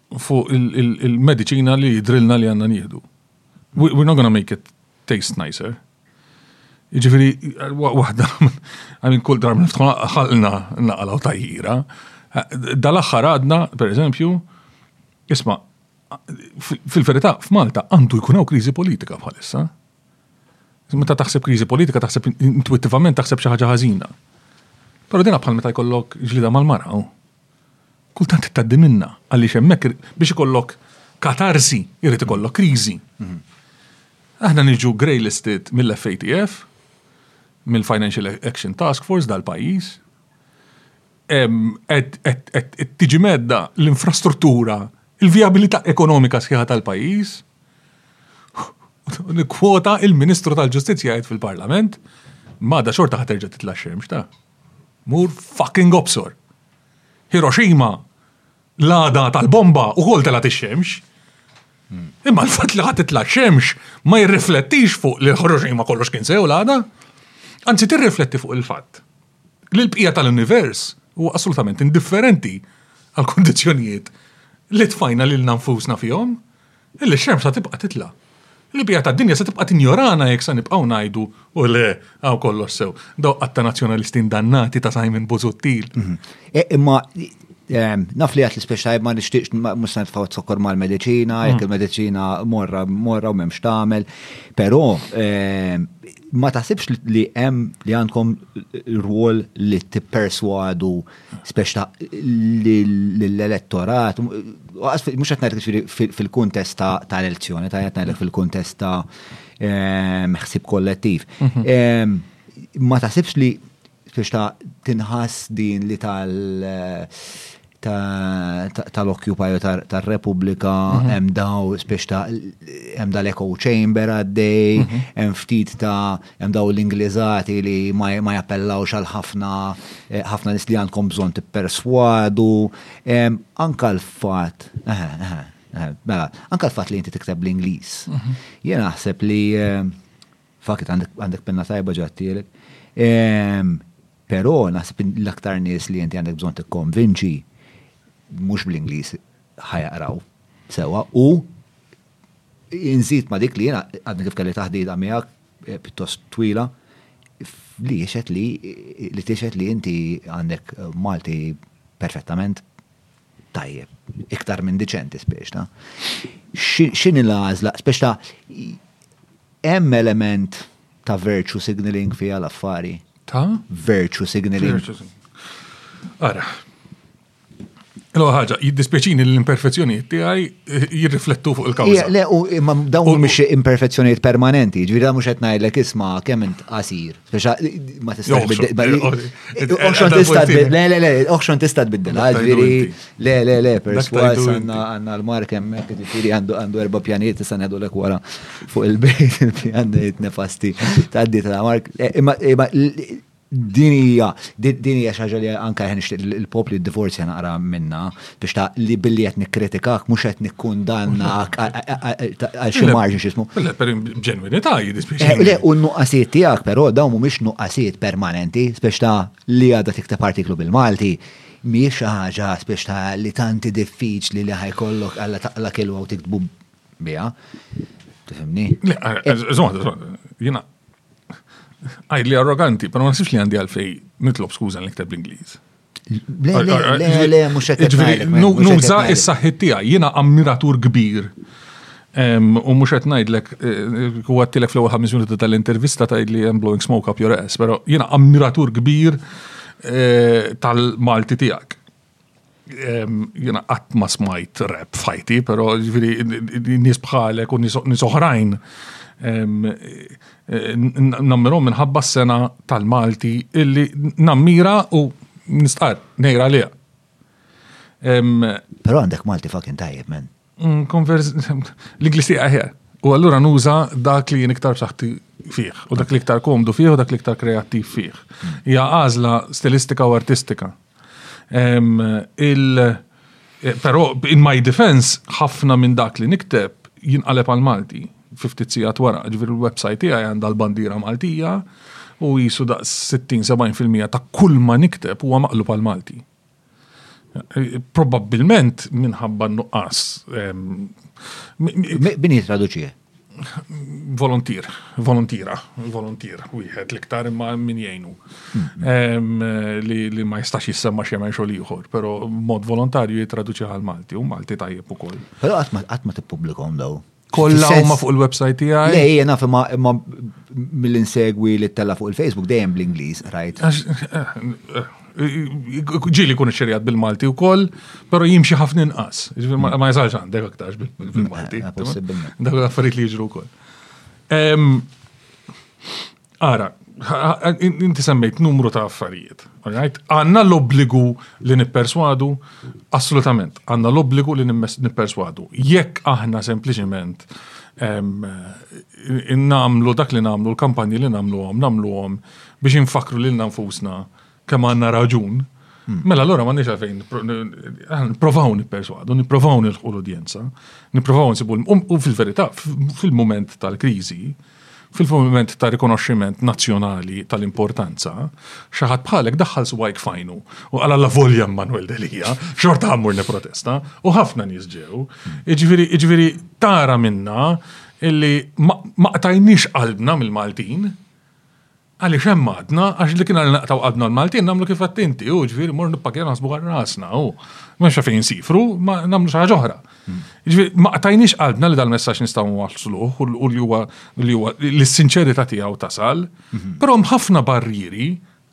fuq il-mediċina li jidrilna li għanna nieħdu. We're not gonna make it taste nicer. Ġifiri, wahda, għamin kull darba niftħu ħalqna naqala u tajjira. Dal-axħar għadna, per eżempju, isma, fil-verità, f'Malta għandu jkun hawn kriżi politika bħalissa. Meta taħseb kriżi politika, taħseb intuitivament taħseb xi ħaġa ħażina. Però dina bħal meta jkollok ġlida mal-mara. Kultant tgħaddi minnha għaliex hemmhekk biex ikollok katarsi irid ikollok kriżi. Aħna niġu grey listed mill-FATF, mill-Financial Action Task Force dal-pajjiż. Qed tiġi medda l-infrastruttura, il-vijabilità ekonomika sħiħa tal-pajjiż. Kwota il-Ministru tal-Ġustizzja jgħid fil-Parlament, mada xorta ħaterġa' titla' xemx ta'. Mur fucking obsor. Hiroshima, l-għada tal-bomba u kol telat ix-xemx. Imma l-fat li ħadd titla' xemx ma jirriflettix fuq li Hiroshima kollox kien sew l-għada. Anzi tirrifletti fuq il-fatt li l-bqija tal-univers huwa assolutament indifferenti għal kondizzjonijiet li tfajna lilna nfusna fihom. Illi x-xemx sa tibqa' titla'. Il-bqija tad-dinja se tibqa' tinjorana jekk se nibqgħu ngħidu u le hawn kollox sew. Dawk qatt ta' nazzjonalisti indannati ta' Simon Busuttil. Imma naf li għedt l-ispiċċ tajjeb ma nixtieqx mhux se nitfgħu z-zokkor mal-mediċina, jekk il-mediċina morra morra u m'hemmx tagħmel. Però ma taħsibx li hemm li għandkom rwol li tipperswadu speċ ta' l-elettorat, mux għatnajlek fil-kontest ta' l-elezzjoni, ta' għatnajlek fil-kontest ta' ehm, ħsib kollettiv. Mhm. Ehm, ma taħsibx li speċ ta' tinħas din li tal tal-Occupy tal-Repubblika mhm. hemm daw speċ ta' hemm dal-echo chamber għaddej, mhm. hemm ftit ta' Hemm dawn l-Ingliżati li ma jappellawx għal ħafna ħafna nies li għandkom bżonn tipperswadu. Anka l-fatt, mela, anka l-fatt li inti tikteb l-Ingliż. Mhm. Jien naħseb li fakit għandek penna tajba ġattielek. Però naħseb l-aktar nies li inti għandek bżonn tikkonvinċi mhux bl-Ingliż ħajaqraw sewa u Inżid ma' dik li jiena għadni kif kelli taħdita miegħek pjuttost twila li jixhed li li tixhed li inti għandek Malti perfettament tajjeb, iktar minn diċenti spiex ta'. X'inhi l-għażla spiex ta' hemm element ta' virtue signalling fiha l-affari? Ta'? Virtue signalling. Ara, Lo ħaġa, jiddispjaċini l-imperfezzjonijiet tiegħi eh, jirriflettu fuq il-kawża. Le, u imma dawn mhumiex imperfezzjonijiet permanenti, ġifieri mhux qed ngħidlek isma' kemm int qasir. Speċa ma tistax Oħxon tista' le le le, oħxon tista' tbiddilha, ġifieri le le le, perswas għandna l-mark hemmhekk ġifieri għandu erba' pjanijiet tista' ngħidu lek wara fuq il-bejt il-pjanijiet nefasti tgħaddi ta' mark. Eh, imma Din hija, din hija xi ħaġa li anke jien nixtieq il-popli d-divorzja naqra minna biex ta' li billi qed nikkritikak mhux qed nikkundannak għal xi marġin x'ismu. Le, per ġenwinità jiddispiex. Eh, le, u n-nuqqasijiet tiegħek però dawn mhumiex nuqqasijiet permanenti, biex ta' li għadha tikteb artiklu bil-Malti mhijiex xi ħaġa biex ta' li tanti diffiċli li ħajkollok għalla taqla kelwa u tiktbu biha. Tifhimni? Le, eh, eh, żgħod, jiena Għidli arroganti, pero ma nasibx li għandi għalfej nitlob skuża li nikteb l-Ingliż. Le, le, le, le, mux għetajlek. Nuża is-saħħit tiegħi, jiena ammiratur kbir. U mux qed ngħidlek, eh, u għattilek fl-ewwel ħames minuti tal-intervista tgħidli I'm blowing smoke up your ass, pero jiena ammiratur kbir eh, tal-Malti tiegħek. jena qatt ma smajt rap fajti, pero ġviri nis bħalek u nis oħrajn nammirom minħabba s-sena tal-Malti illi nammira u nistqar nejra li. Pero għandek Malti fucking tajjeb, men. Mm, L-Inglisi aħjar. U allura nuża dak li jien iktar b'saħħti fih, u dak li iktar komdu fih, u dak li iktar kreattiv fih. Hija għażla stilistika u artistika. il- eh, Però in my defense ħafna minn dak li nikteb jinqaleb għal Malti 50 sigħat wara, ġifieri l-website tiegħi għandha l-bandiera Maltija u jisu daqs 60-70% ta' kull ma nikteb huwa maqlub għal Malti. Probabbilment minħabba nuqqas. Min jitraduċi? Volontier, volontira, volontier, wieħed l-iktar imma min jgħinu. Li ma jistax jissemma xemen xogħol ieħor, però mod volontarju jitraduċi għal Malti u Malti tajjeb ukoll. Però qatt ma tippubblikom daw. Kolla u ma fuq il-websajt tiegħi. Le, jena fi ma mill-insegwi li tella fuq il-Facebook dejjem bl-Ingliż, rajt. Ġili kun xerjat bil-Malti u koll, pero jimxi ħafna inqas. Ma jazalx għandek aktarx bil-Malti. Dak l-affarijiet li jiġru koll. Ara, inti semmejt numru ta' affarijiet. Għanna l-obbligu li nipperswadu? Assolutament, għanna l-obbligu li nipperswadu. Jekk aħna sempliciment namlu dak li namlu, l-kampanji li namlu għom, namlu għom biex infakru li l-nanfusna kemm għandna raġun, hmm. mela allura ma nix għalfejn nipprovaw nipperswadu, nipprovaw nilħu l-udjenza, nipprovaw nsibu u fil-verità fil-mument tal-kriżi, fil-moment ta' rikonoxximent nazzjonali tal-importanza, xaħat bħalek daħħal swajk fajnu u għala la volja Manuel Delija, xorta għammur protesta u ħafna nizġew. Iġviri, iġviri, tara minna illi ma qtajnix qalbna mill-Maltin, Għaliex hemm għadna, għax dik nhar li naqtgħu għadna l-Maltin nagħmlu kif għedt inti, hu ġifieri mmorru nippakjaw naħsbu għal rasna, hu. M'hemmx fejn insifru, ma nagħmlu xi ħaġa oħra. Hmm. Ġifieri ma qtajniex qalbna li dal-messaġġ nistgħu nwassluh u li huwa li huwa li s-sinċerità tiegħu tasal, hmm. però hemm ħafna barrieri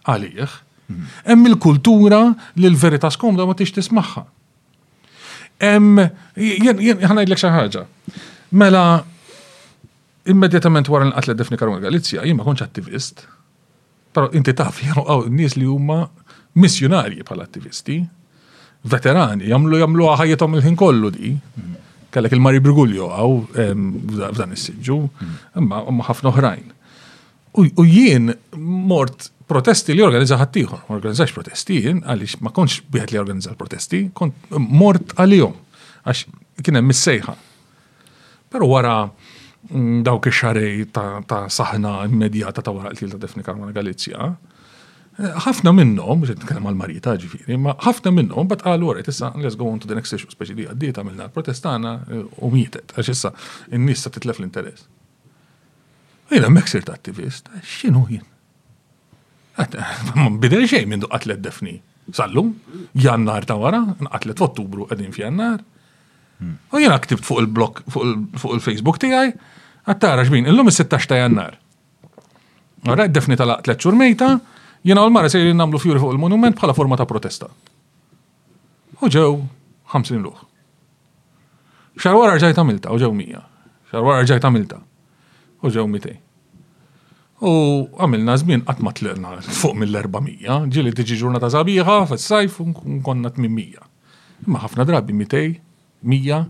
għalih. Hmm. Hemm il-kultura li l-verità skomda ma tix tismagħha. Hemm jien ħanajdlek xi ħaġa. Mela Immedjatament wara li nqatlet Daphne Caruana Galizia, jien ma kontx attivist, però inti taf li hawn nies li huma missjunarji bħala attivisti, veterani, jagħmlu jagħmluha ħajjithom il-ħin kollu di. Kellek il-Mari Briguglio hawn f'dan is-siġġu, imma ħafna oħrajn. U jien mort protesti li organizza ħaddieħor, ma organizzax protesti jien għaliex ma kontx wieħed li organizza l-protesti, kont mort għalihom għax kien hemm is-sejħa. Però wara dawk ix-xarej ta' saħna immedjata ta' wara qtil ta' Defni Karwana Galizja, ħafna minnhom, biex nitkellem għal marita ġifieri, ma ħafna minnhom bat qalu għoret issa let's go on to the next issue, speċi li għaddiet għamilna l-protestana u mietet, għax issa n-nies sa titlef l-interess. Jien hemmhekk sirt attivist, x'inhu jien? Ma bidel xejn minn qatlet defni. Sallum, jannar ta' wara, nqatlet f'Ottubru qegħdin f'jannar. Hmm. U jiena ktibt fuq il-blog, fuq il-Facebook tiegħi, għattara xbin, illum is-16 ta' jannar. Għara, defni tal-qatlet xurmejta, jiena u l-mara se namlu fjuri fuq il-monument bħala forma ta' protesta. U ġew 50 ruħ. Xar wara rġajt għamilta u ġew 100. Xar wara rġajt għamilta u ġew 200. U għamilna żmien qatt ma tlirna fuq mill-400, ġieli tiġi ġurnata sabiħa fis-sajf konna 800. Imma ħafna drabi 200, 100,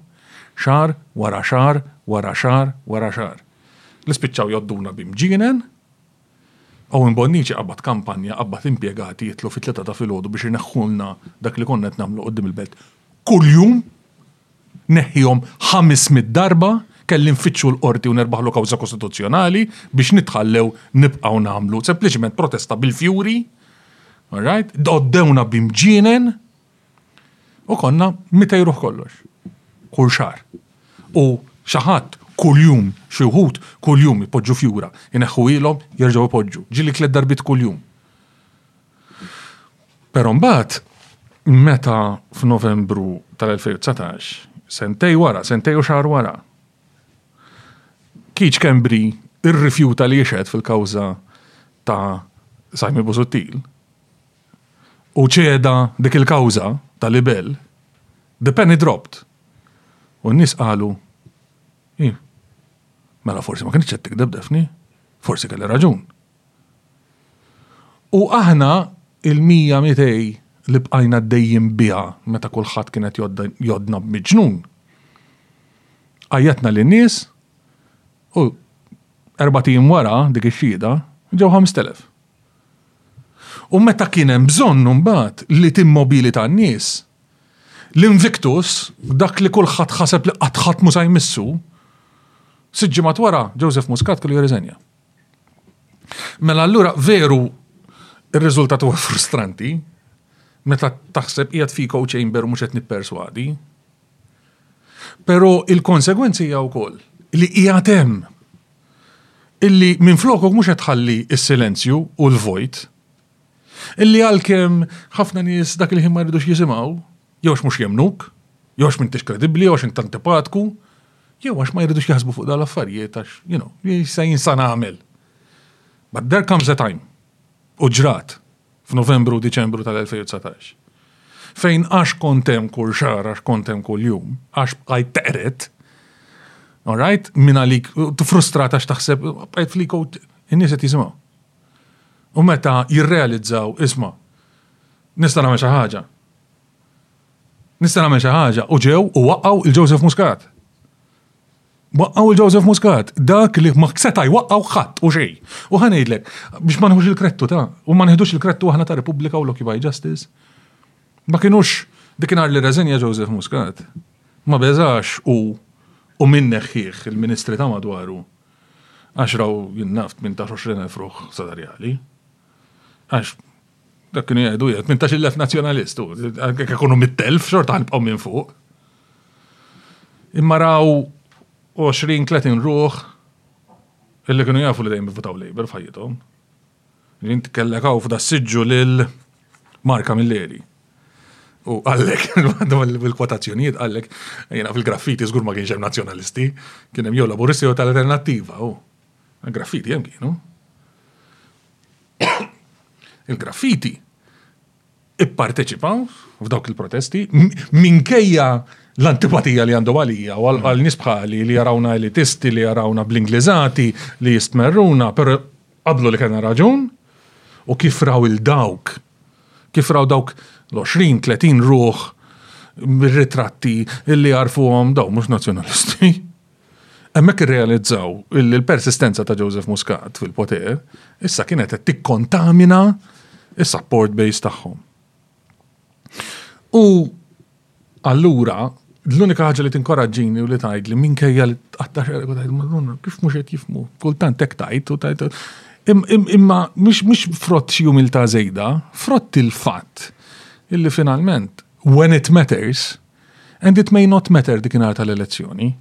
xar wara xar wara xar wara xar. Li spiċċaw jodduna bimġienen Owen Bonnici qabad kampanja, qabad impjegati jitlu fit-tlieta ta' filgħodu biex ineħħulna dak li konna qed nagħmlu quddiem il-belt kuljum. Neħħihom ħames mitt darba, kelli nfittxu l-Qorti u nerbaħlu kawża kostituzzjonali biex nitħallew nibqgħu nagħmlu sempliċiment protesta bil-fjuri. All right? Għoddewna b'imġienen. U konna meta jruħ kollox. Kull xahar. U xi ħadd kuljum, xi wħud kuljum ipoġġu fjura, ineħħu ilhom, jerġgħu jpoġġu. Ġieli tliet darbiet kuljum. Però mbagħad meta f'Novembru tal-2019, sentej wara, sentej u xahar wara, Kiċ Kembri irrifjuta li jixhed fil-kawża ta' Simon Busuttil, u ċeda dik il-kawża ta' libell, the penny dropped. U n-nies qalu, Hi, mela forsi ma kinitx qed tikdeb Daphne, forsi kelli raġun. U aħna il-mija mitej li bqajna dejjin biha meta kulħadd kien qed jodna b'miġnun. Għajjatna lin-nies u erbat ijiem wara dik ix-xhieda ġew 5,000. U meta kien hemm bżonn imbagħad li timmobilita n-nies, l-Invictus, dak li kulħadd ħaseb li qatt ħadd mhu sa jmissu, sitt ġimgħat wara Joseph Muscat kellu jirriżenja. Mela allura veru r-riżultat huwa frustranti meta taħseb qiegħed f'echo chamber u mhux qed nipperswadi, Pero il-konsegwenzi hija wkoll li qiegħed hemm illi minn flokok mhux qed ħalli s-silenzju u l-vojt. Illi għalkemm ħafna nies dak il-ħin ma jridux jisimgħu, jew għax mhux jemmnuk, jew għax m'intix kredibbli, jew għax int antipatku, jew għax ma jridux jaħsbu fuq dal affarijiet għax, you know, se jinsa nagħmel. But there comes a time. U ġrat. f'Novembru u Diċembru tal-2019. Fejn għax kont hemm kull xahar, għax kont hemm kull jum, għax bqajt teqret, all right, minn għalik, frustrata għax taħseb, bqajt fliko, in-nies qed jisimgħu. U meta jirrealizzaw, isma, nista' nagħmel xi ħaġa. Nista' nagħmel xi ħaġa u ġew u waqgħu il-Joseph Muscat. Waqqgħu l-Joseph Muscat, dak li ma seta' jwaqqgħu ħadd u xejn. U ħa ngħidlek, biex ma nħux il-krettu ta' u ma nieħdux il-krettu aħna ta' Repubblika u l-Occupy Justice. Ma kinux dikinhar li reżenja Joseph Muscat, ma beżax hu u min neħħieh il-ministri ta' madwaru għax raw jien naf tmintax-għoxrin elf ruħ sadarjali. Għax Dak kienu jgħidu jgħid, minn tax il-lef nazjonalist, għek ikunu mit-telf, xorta għanibqaw minn fuq. Imma raw 20-30 ruħ illi kienu jafu li dejjem votaw Labour f'ħajjithom. Jint kellek għaw f'da s-sidġu lil Marka Milleri. U għallek, bil-kwotazzjonijiet għallek, jena fil-graffiti zgur ma kienx hemm nazjonalisti, kien hemm jew laburisti jew tal-alternattiva. Graffiti hemm kienu. Il-graffiti ipparteċipaw f'dawk il-protesti minkejja l-antipatija li għandu għalija u għal nies bħali li jarawna elitisti li jarawna bl-Ingliżati li jistmerruna, però qablu li kellna raġun u kif raw il-dawk, kif raw dawk l-20-30 ruħ bir-ritratti illi jarfuhom daw mhux nazzjonalisti. Hemmhekk irrealizzaw li l-persistenza ta' Joseph Muscat fil-poter issa kienet qed tikkontamina is-support base tagħhom. U allura l-unika ħaġa li tinkoraġġini u li tgħid li minkejja li tqatta' xerek u tgħid madonna kif mhux qed jifmu. Kultant hekk tajt u tajt. Imma mhux frott xi umiltà żejda, frott il-fatt illi finalment when it matters And it may not matter dik inhar tal-elezzjoni.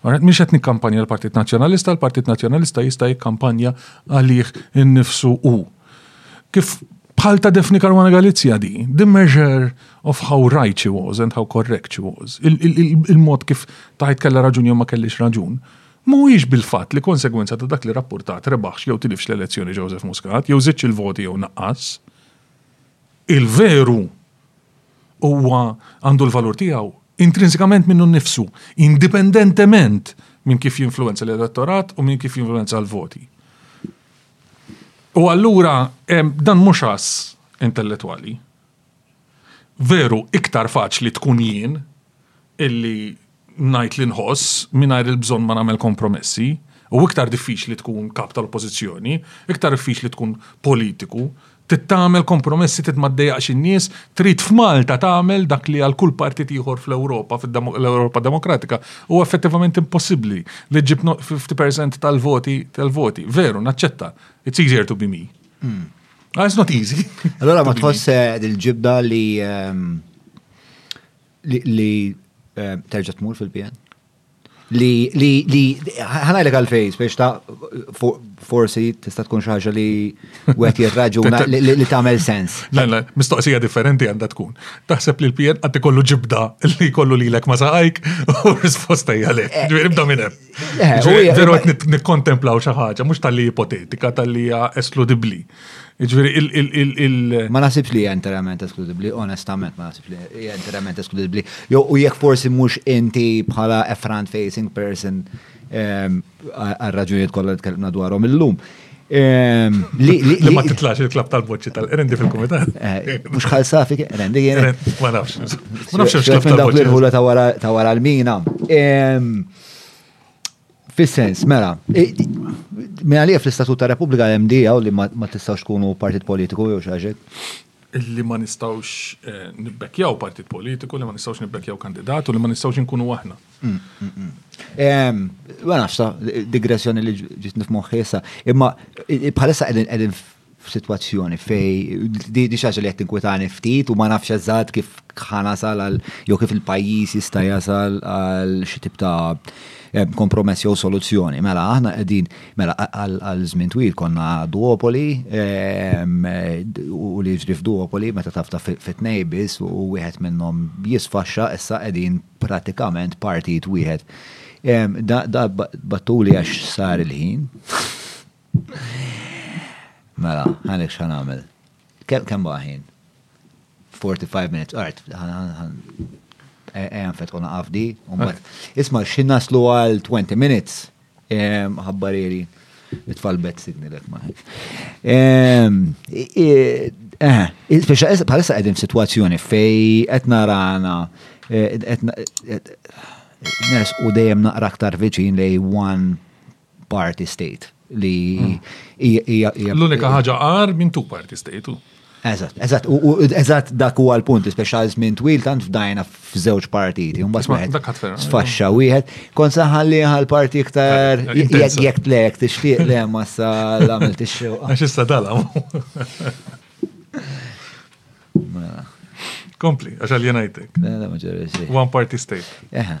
Alright, mhix qed nikkampanja l-Partit Nazzjonalista, l-Partit Nazzjonalista jista' jikkampanja għalih innifsu u. Kif bħal ta' Defni Karwana Galizja di, the measure of how right she was and how correct she was, il-mod kif tajt kella raġun jew ma kellix raġun, mhuwiex bil-fatt li konsegwenza ta' dak li rapportat rebaħx jew tilifx l-elezzjoni Joseph Muscat, jew żidx il-voti jew naqqas. Il-veru huwa għandu l-valur tiegħu intrinsikament minnu nnifsu, indipendentement minn kif jinfluwenza l-elettorat u minn kif jinfluwenza l-voti. U allura dan mhux għas intellettwali. Veru iktar faċli tkun jien illi ngħid li nħoss, mingħajr il-bżonn ma nagħmel kompromessi, u iktar diffiċli tkun Kap tal-Oppożizzjoni, iktar diffiċli tkun politiku, trid tagħmel kompromessi, trid ma ddejjaqx in-nies, trid f'Malta tagħmel dak li għal kull partit ieħor fl-Ewropa, fl-Ewropa Demokratika, huwa effettivament impossibbli li ġġib 50% tal-voti tal-voti. Veru, naċċetta, it's easier to be me. Hmm. Ah, it's not easy. Allora ma tħoss eh, il-ġibda li ehm, Li eh, terġa' tmur fil-PN? Li li li ħanajlek għal-fejs biex ta' forsi tista' tkun xi ħaġa li wieħed jirraġuna li tagħmel sens. La la, mistoqsija differenti għandha tkun. Taħseb li l-PN qatt ikollu ġibda li kollu lilek ma saqajk u risposta hija le. Eh, Ġifieri bda minn hemm. Veru għet nikkontemplaw xaħġa, mux tal-li ipotetika, tal-li eskludibli. Ġviri, il- Ma nasibx li interament eskludibli, onestament, ma nasibx li interament eskludibli. Jo, u jek forsi mux inti bħala a front-facing person għal-raġunijiet kollha li tkellimna dwarhom illum. Ehm, li ma titlax il-klab tal-boċċi tal-rendi fil-komitat. Eh, mux xalsafi, rendi jene. Ma nafx. Ma nafx xalsafi. Minn dawk l-irħula ta' wara l-mina. Ehm, fis-sens, mela, minn għalija fl-istatut ta' Repubblika l-MDA u li ma tistawx kunu partit politiku jew xaġet. Li ma nistawx eh, nibbekjaw partit politiku, li ma nistawx nibbekjaw kandidatu, li ma nistawx nkunu aħna. Ma nafx ta' digressjoni li ġiet nifmoħħi issa, imma bħalissa qegħdin f'sitwazzjoni fej di xaġa li qed tinkwetani ftit u ma nafx eżatt kif ħanasal għal jew kif il-pajjiż jista' jasal għal xi tip ta' kompromess jew soluzzjoni. Mela aħna qegħdin mela għal żmien twil konna duopoli u li jiġri f'duopoli meta taf ta' fit-tnejn biss u wieħed minnhom jisfaxxa issa qegħdin pratikament partit wieħed. Da battuli għax sar il-ħin. Mela, għalek xan għamil. Kem baħin? 45 minutes, art, għan fetħu naqafdi, isma xin naslu għal 20 minutes, Ħabbariri, it-tfal bet sidni lek ma. Speċa bħalissa qegħdin f'sitwazzjoni fej qed narana nes u dejjem naqra aktar viċin li one party state li hmm. L-unika ħaġa għar minn two party state. Eżatt, eżatt, u eżatt dak huwa l-punt, speċa żmien twil tant fdajna f'żewġ partiti, un wieħed sfaxxa wieħed. Kont saħalli għal parti iktar jekk tlek tixtieq le ma sa l-għamil tixtieq. Għax issa dalam. Mela. Kompli, għax għal jenajtek. One party state. Eħe.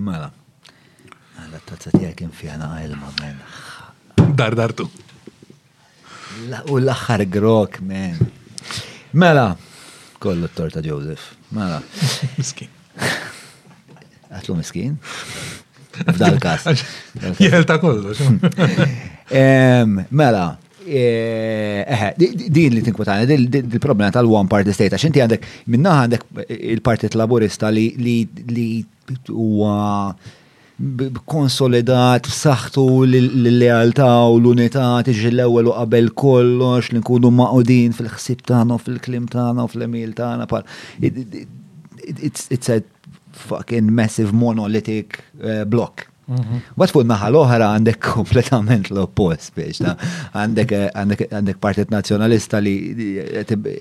Mela. Għala t-tazza tijak kien fija naqa ilma men. Dar dartu. U l-axħar grok men. Mela. Kollu t-torta Joseph. Mela. Miskin. Għatlu miskin. F'dal-kas. Jgħel ta' kollu. Mela, Eh, din li tinkwetani, il-problema tal-one party state, għax inti għandek, minna għandek il-Partit Laburista li huwa konsolidat f'saħħtu l-lealtà u l-unità tiġi l-ewwel u qabel kollox li nkunu maqudin fil-ħsib tagħna u fil-klim tagħna u fl-emil tagħna bħal it's a fucking massive monolithic eh, block. Bat fuq naħa l-oħra għandek kompletament l-oppost biex ta' għandek għandek partit nazjonalista li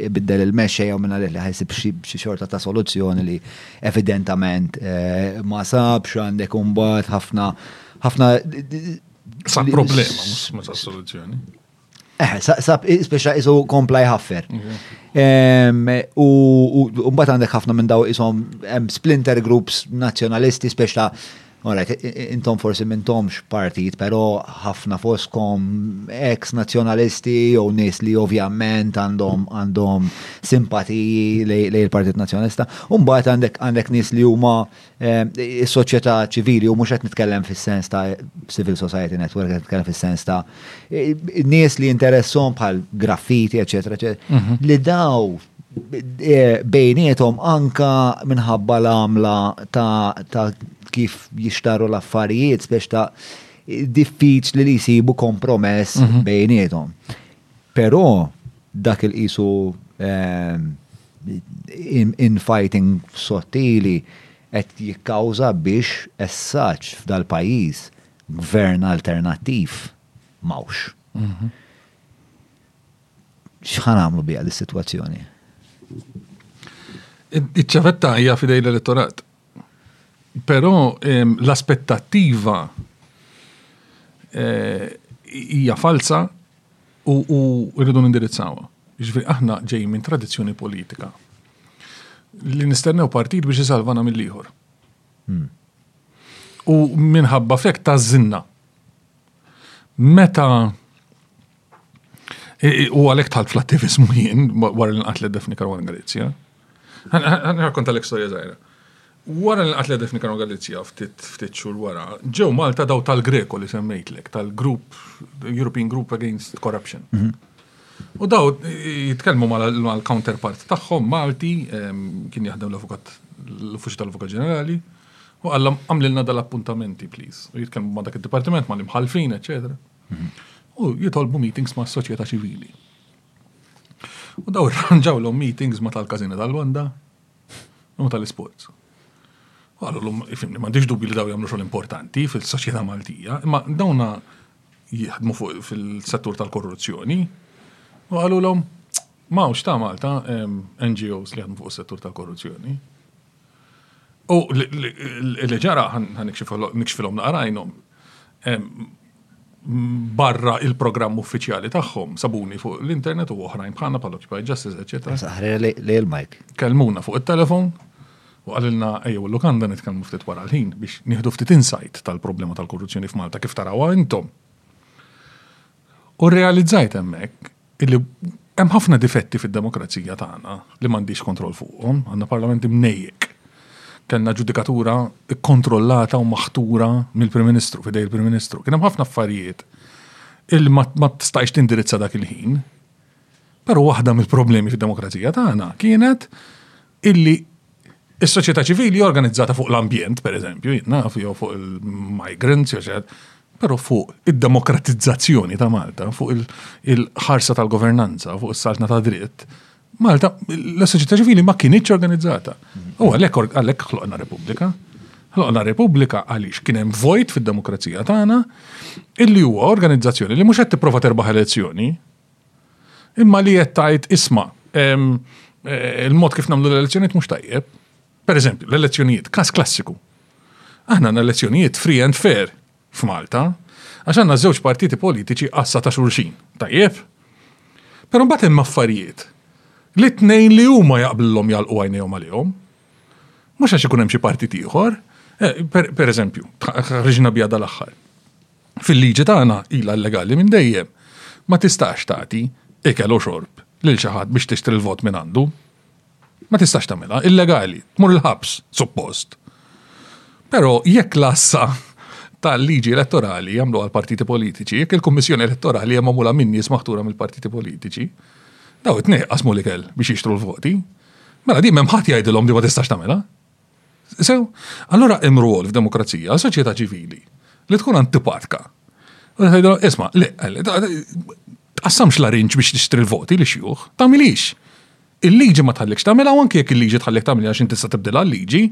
ibiddel il-mexxej jew minna li ħajsib xi xorta ta' soluzzjoni li evidentament eh, ma sabx għandek umbat ħafna ħafna sa problema mhux meta soluzzjoni. Eh, sab, speċa jisu kompla jħaffer. U mbagħad għandek ħafna minn daw isom splinter groups nazzjonalisti speċa Alright, intom forsi mintomx partit, pero ħafna foskom ex nazjonalisti jew nis li ovvjament għandhom għandhom simpatiji lej il-Partit Nazjonalista. Umbagħad għandek għandek nis li huma is-soċjetà ċivili u mhux qed nitkellem fis-sens ta' civil society network, qed nitkellem fis-sens ta' nies li interessom bħal graffiti, eċetera, eċetera, mhm. li daw eh, bejnietom anka minħabba l-għamla ta' kif jixtaru l-affarijiet biex ta' diffiċ li li jisibu kompromess mhm. bejnietom. Pero, dak il qisu infighting sottili qed jikkawża biex essaġġ f'dal-pajjiż Gvern alternattiv m'hawnx. X'ħa nagħmlu biha dis-sitwazzjoni? Iċ-ċavetta hija f'idej l-elettorat. Però l-aspettattiva eh, hija falsa u rridu nindirizzawha. Ġifieri aħna ġej minn tradizzjoni politika li nistennew partit biex isalvana mill-ieħor. Hmm. U minħabba fek ta' zinna. Meta U għalek tħalt fl-attivizmu jien, wara l-inqatlet Defni Karwan Galizja. Għanrakkonta l-ekstoria zaħira. Wara l-inqatlet Defni Karwan Galizja, ftit xur wara, ġew Malta daw tal-Greko li semmejtlek, tal-Group, European Group Against Corruption. Mhm. U daw jitkellmu mal-counterpart tagħhom Malti, kien jaħdem l-avukat, l-uffiċċju tal-avukat ġenerali, u għallam għamlilna dal-appuntamenti, please. U jitkellmu ma' dak id-dipartiment, ma' l-imħalfin, eccetera. U jitolbu meetings ma' soċjetà ċivili. U daw irranġawlhom meetings ma' tal-każina tal-Lwanda u ma' tal-isports. U għallu l-lum, ifimni, m'għandix dubju li daw jagħmlu xogħol importanti fil-soċjetà Maltija, imma dawna jiħdmu fuq fil-settur tal-korruzzjoni. U għallu l-lum, mawx ta' Malta NGOs li jaħdmu fuq is-settur tal-korruzzjoni. U li ġara, nikxfilhom naqrajnhom, barra il-programm uffiċjali tagħhom, sabuni fuq l-internet u oħrajn bħalna bħal Occupy Justice, etc. Saħħa li l-Mike. Kelmuna fuq il-telefon u għalilna ejjew l-lukanda nitkellmu ftit wara l-ħin biex nieħdu ftit insight tal-problema tal-korruzzjoni f'Malta kif tarawha intom. U realizzajt hemmhekk illi hemm ħafna difetti fid-demokrazija tagħna li m'għandix kontroll fuqhom, għandna parlament imnejjek. Kellna ġudikatura kkontrollata u maħtura mill-Prim Ministru, fidej il-Prim Ministru. Kien hemm ħafna affarijiet il ma tistajx tindirizza dak il-ħin. Però waħda mill-problemi fid-demokrazija tagħna kienet illi is-soċjetà ċivili organizzata fuq l-ambjent, per eżempju, naf jew fuq il-migrants, jew però fuq id-demokratizzazzjoni ta' Malta, fuq il-ħarsa tal-governanza, fuq is-saltna ta' dritt, Malta, l-soċjetà ċivili ma kienieċ organizzata. U għalhekk għalhekk ħloqna Repubblika. Ħloqna Repubblika għaliex kien hemm vojt fid-demokrazija tagħna illi huwa organizzazzjoni li mhux qed tipprova terbaħ elezzjoni, Imma li qed tgħid isma' il-mod kif nagħmlu l-elezzjonijiet mhux tajjeb. Per eżempju, l-elezzjonijiet, każ klassiku. Aħna għandna elezzjonijiet free and fair f'Malta, għax għandna żewġ partiti politiċi qassa ta' xulxin, tajjeb? Però mbagħad hemm affarijiet li tnejn li huma jaqblilhom jagħlqu għajnejhom għalihom. Mhux għax ikun hemm xi partit ieħor, eh, per eżempju, ħriġna bija dal-aħħar. fil-liġi tagħna ilha illegali minn dejjem, ma tistax tagħti ikel u xorb lil xi ħadd biex tixtri l-vot minn għandu. Ma tistax tagħmilha, illegali, tmur il-ħabs, suppost. Però jekk l-għassa tal-liġi elettorali jagħmluha l-partiti politiċi, jekk il-Kummissjoni Elettorali hemm magħmula minn nies maħtura mill-partiti politiċi, daw it-tnejn qasmu l-ikel biex jixtru l-voti. Mela din m'hemm ħadd jgħidilhom li ma tistax tagħmilha. Sew, allura hemm rwol f'demokrazija, soċjetà ċivili, li tkun antipatka. Isma, le, tqassamx la rinċ biex tixtri l-voti li xjuħ, tamilix. Il-liġi ma tħallikx tamilha u anke jekk il-liġi tħallek tamilha x'in tista' tibdilha l-liġi,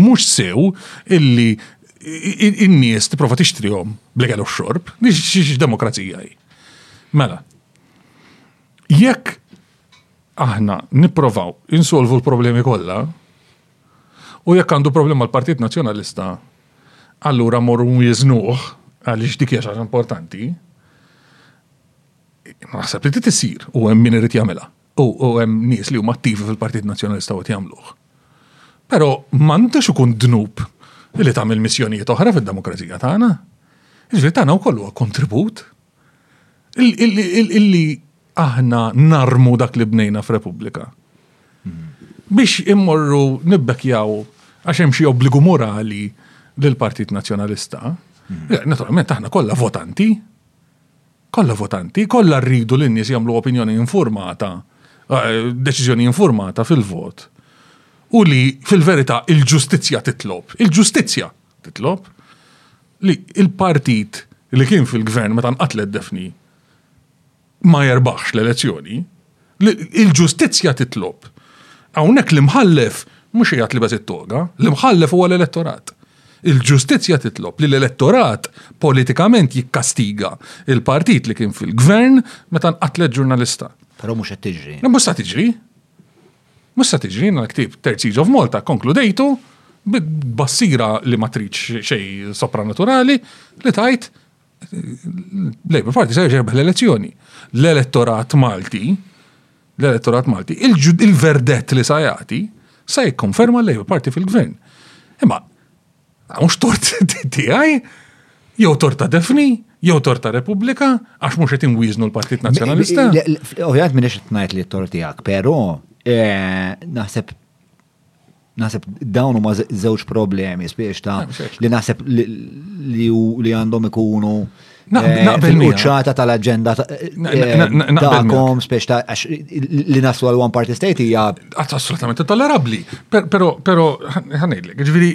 mhux sew illi in-nies tipprova tixtrihom bl-ikel u x-xorb, x'demokrazija hi. Mela, jekk aħna nipprovaw insolvu l-problemi kollha u jekk għandu problema l-Partit Nazzjonalista allura morru jiznuħ għaliex dik hija importanti. Naħseb li titissir u hemm min irid jagħmilha. U hemm nies li huma attivi fil-Partit Nazzjonalista u jagħmluh. Però m'għandux ikun dnub li tagħmel missjonijiet oħra fid-demokrazija tagħna. Iġri tagħna wkoll huwa kontribut Illi aħna narmu dak li bnejna f'Repubblika. Biex immorru nibbekjaw għax hemm xi obbligu morali lill partit Nazzjonalista, eh, naturalment aħna kollha votanti, kollha votanti, kollha rridu li n-nies jagħmlu opinjoni informata, eh, deċiżjoni informata fil-vot. U li fil-verità il-ġustizzja titlob, il-ġustizzja titlob li il-partit li kien fil-gvern meta nqatlet Defni ma jerbaħx l-elezzjoni, il-ġustizzja titlob. Hawnhekk l-imħallef mhux jgħat li beżit toga, l-imħallef huwa l-elettorat. Il-ġustizzja titlob li l-elettorat politikament jikkastiga il-partit li kien fil-gvern meta nqatlet ġurnalista. Però mhux qed tiġri. Mhux se tiġri. Mhux se tiġri, jiena l-ktieb Third Siege of Malta kkonkludejtu bi tbassira li ma tridx xejn sopranaturali li tgħid l-Labour Party se jerġa' jirbaħ l-elezzjoni. L-elettorat Malti, l-elettorat Malti, il-verdett li sa jagħti se jikkonferma l-Labour Party fil-gvern. Imma Mhux tort tiegħi, jew tort ta' Defni, jew tort ta' Repubblika, għax mhux qed inwiżnu l-Partit Nazzjonalista. Ovvjament m'iniex qed ngħid li tort tiegħek, però eh, naħseb naħseb dawn huma żewġ problemi spiex ta' li naħseb li għandhom ikunu Naqbel eh, uċċata tal-agenda eh, ta'kom spiex ta' li naslu għal one party state hija. Assolutament tollerabbli. Però però ħanejlek, ġifieri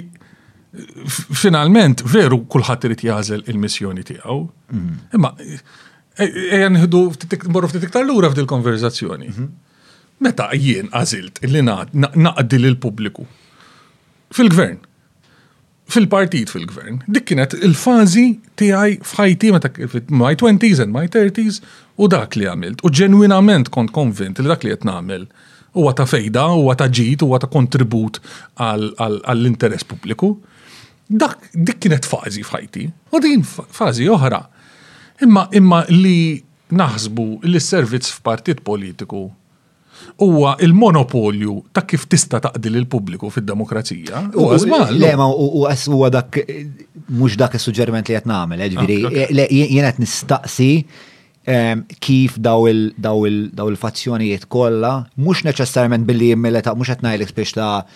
finalment veru kulħadd irid jażel il-missjoni tiegħu. Mm. Imma ejja nħidu morru ftit iktar lura f'dil konverzazzjoni. Mhm. Meta jien għażilt li naqdi lill pubbliku fil-gvern fil-partit fil-gvern. Dik kienet il-fazi tiegħi f'ħajti meta my 20s and my 30s u dak li għamilt. U ġenwinament kont konvint li dak li qed nagħmel huwa ta' fejda, huwa ta' ġid, huwa ta' kontribut għall-interess pubbliku. Dak dik kienet fażi f'ħajti. U din fażi oħra. Imma imma li naħsbu li s-servizz f'partit politiku huwa il-monopolju ta' kif tista' taqdi lil pubbliku fid-demokrazija. U żball. Le ma huwa dak mhux dak is-suġġeriment li qed nagħmel, eh, ġifieri ah, eh, jien qed nistaqsi ehm, kif daw il-fazzjonijiet kollha, mhux neċessarjament billi jimmileta, mhux qed ngħidlek spiex ta'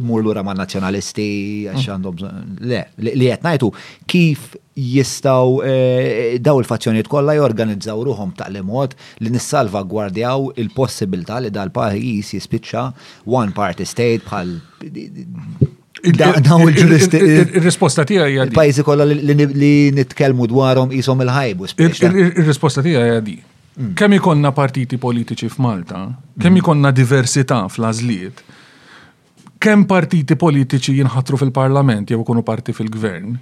Mur lura ma' nazzjonalisti għax għandhom le, li qed ngħidu kif jistgħu eh, daw il-fazzjonijiet kollha jorganizzaw ruhom ta' li mod li nissalvagwardjaw il-possibilità li dal-pajjiż jispiċċa one party state bħal daw il-ġuristi. Ir-risposta tiegħi hija Il-pajjiżi kollha li nitkellmu dwarhom qishom il-ħajbu. Ir-risposta tiegħi hija Kemm ikonna partiti politiċi f'Malta, kemm ikonna diversità fl-għażliet, kemm partiti politiċi jinħatru fil-Parlament jew ikunu parti fil-Gvern,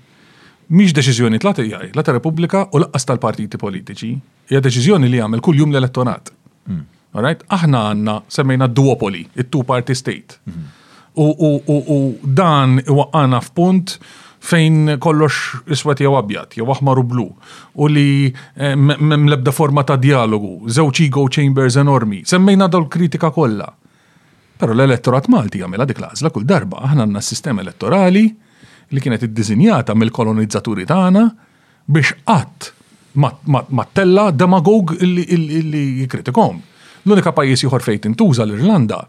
mhix deċiżjoni tla tiegħi, la ta' Repubblika u laqqas tal-partiti politiċi, hija deċiżjoni li jagħmel kuljum l-elettorat. Alright? Aħna għandna semmejna duopoli, it-two party state. U dan iwaqqana f'punt fejn kollox iswed jew abjad, jew aħmar u blu, u li eh, m'hemm l-ebda forma ta' dialogu, żewġ ego chambers enormi. Semmejna dawn kritika kollha. Però l-elettorat Malti jagħmilha dik l-għażla kull darba. Aħna għandna sistema elettorali li kienet iddiżinjata mill-kolonizzaturi tagħna biex qatt ma tella demagog li jikritikom. L-unika pajjiż ieħor fejn tintuża l-Irlanda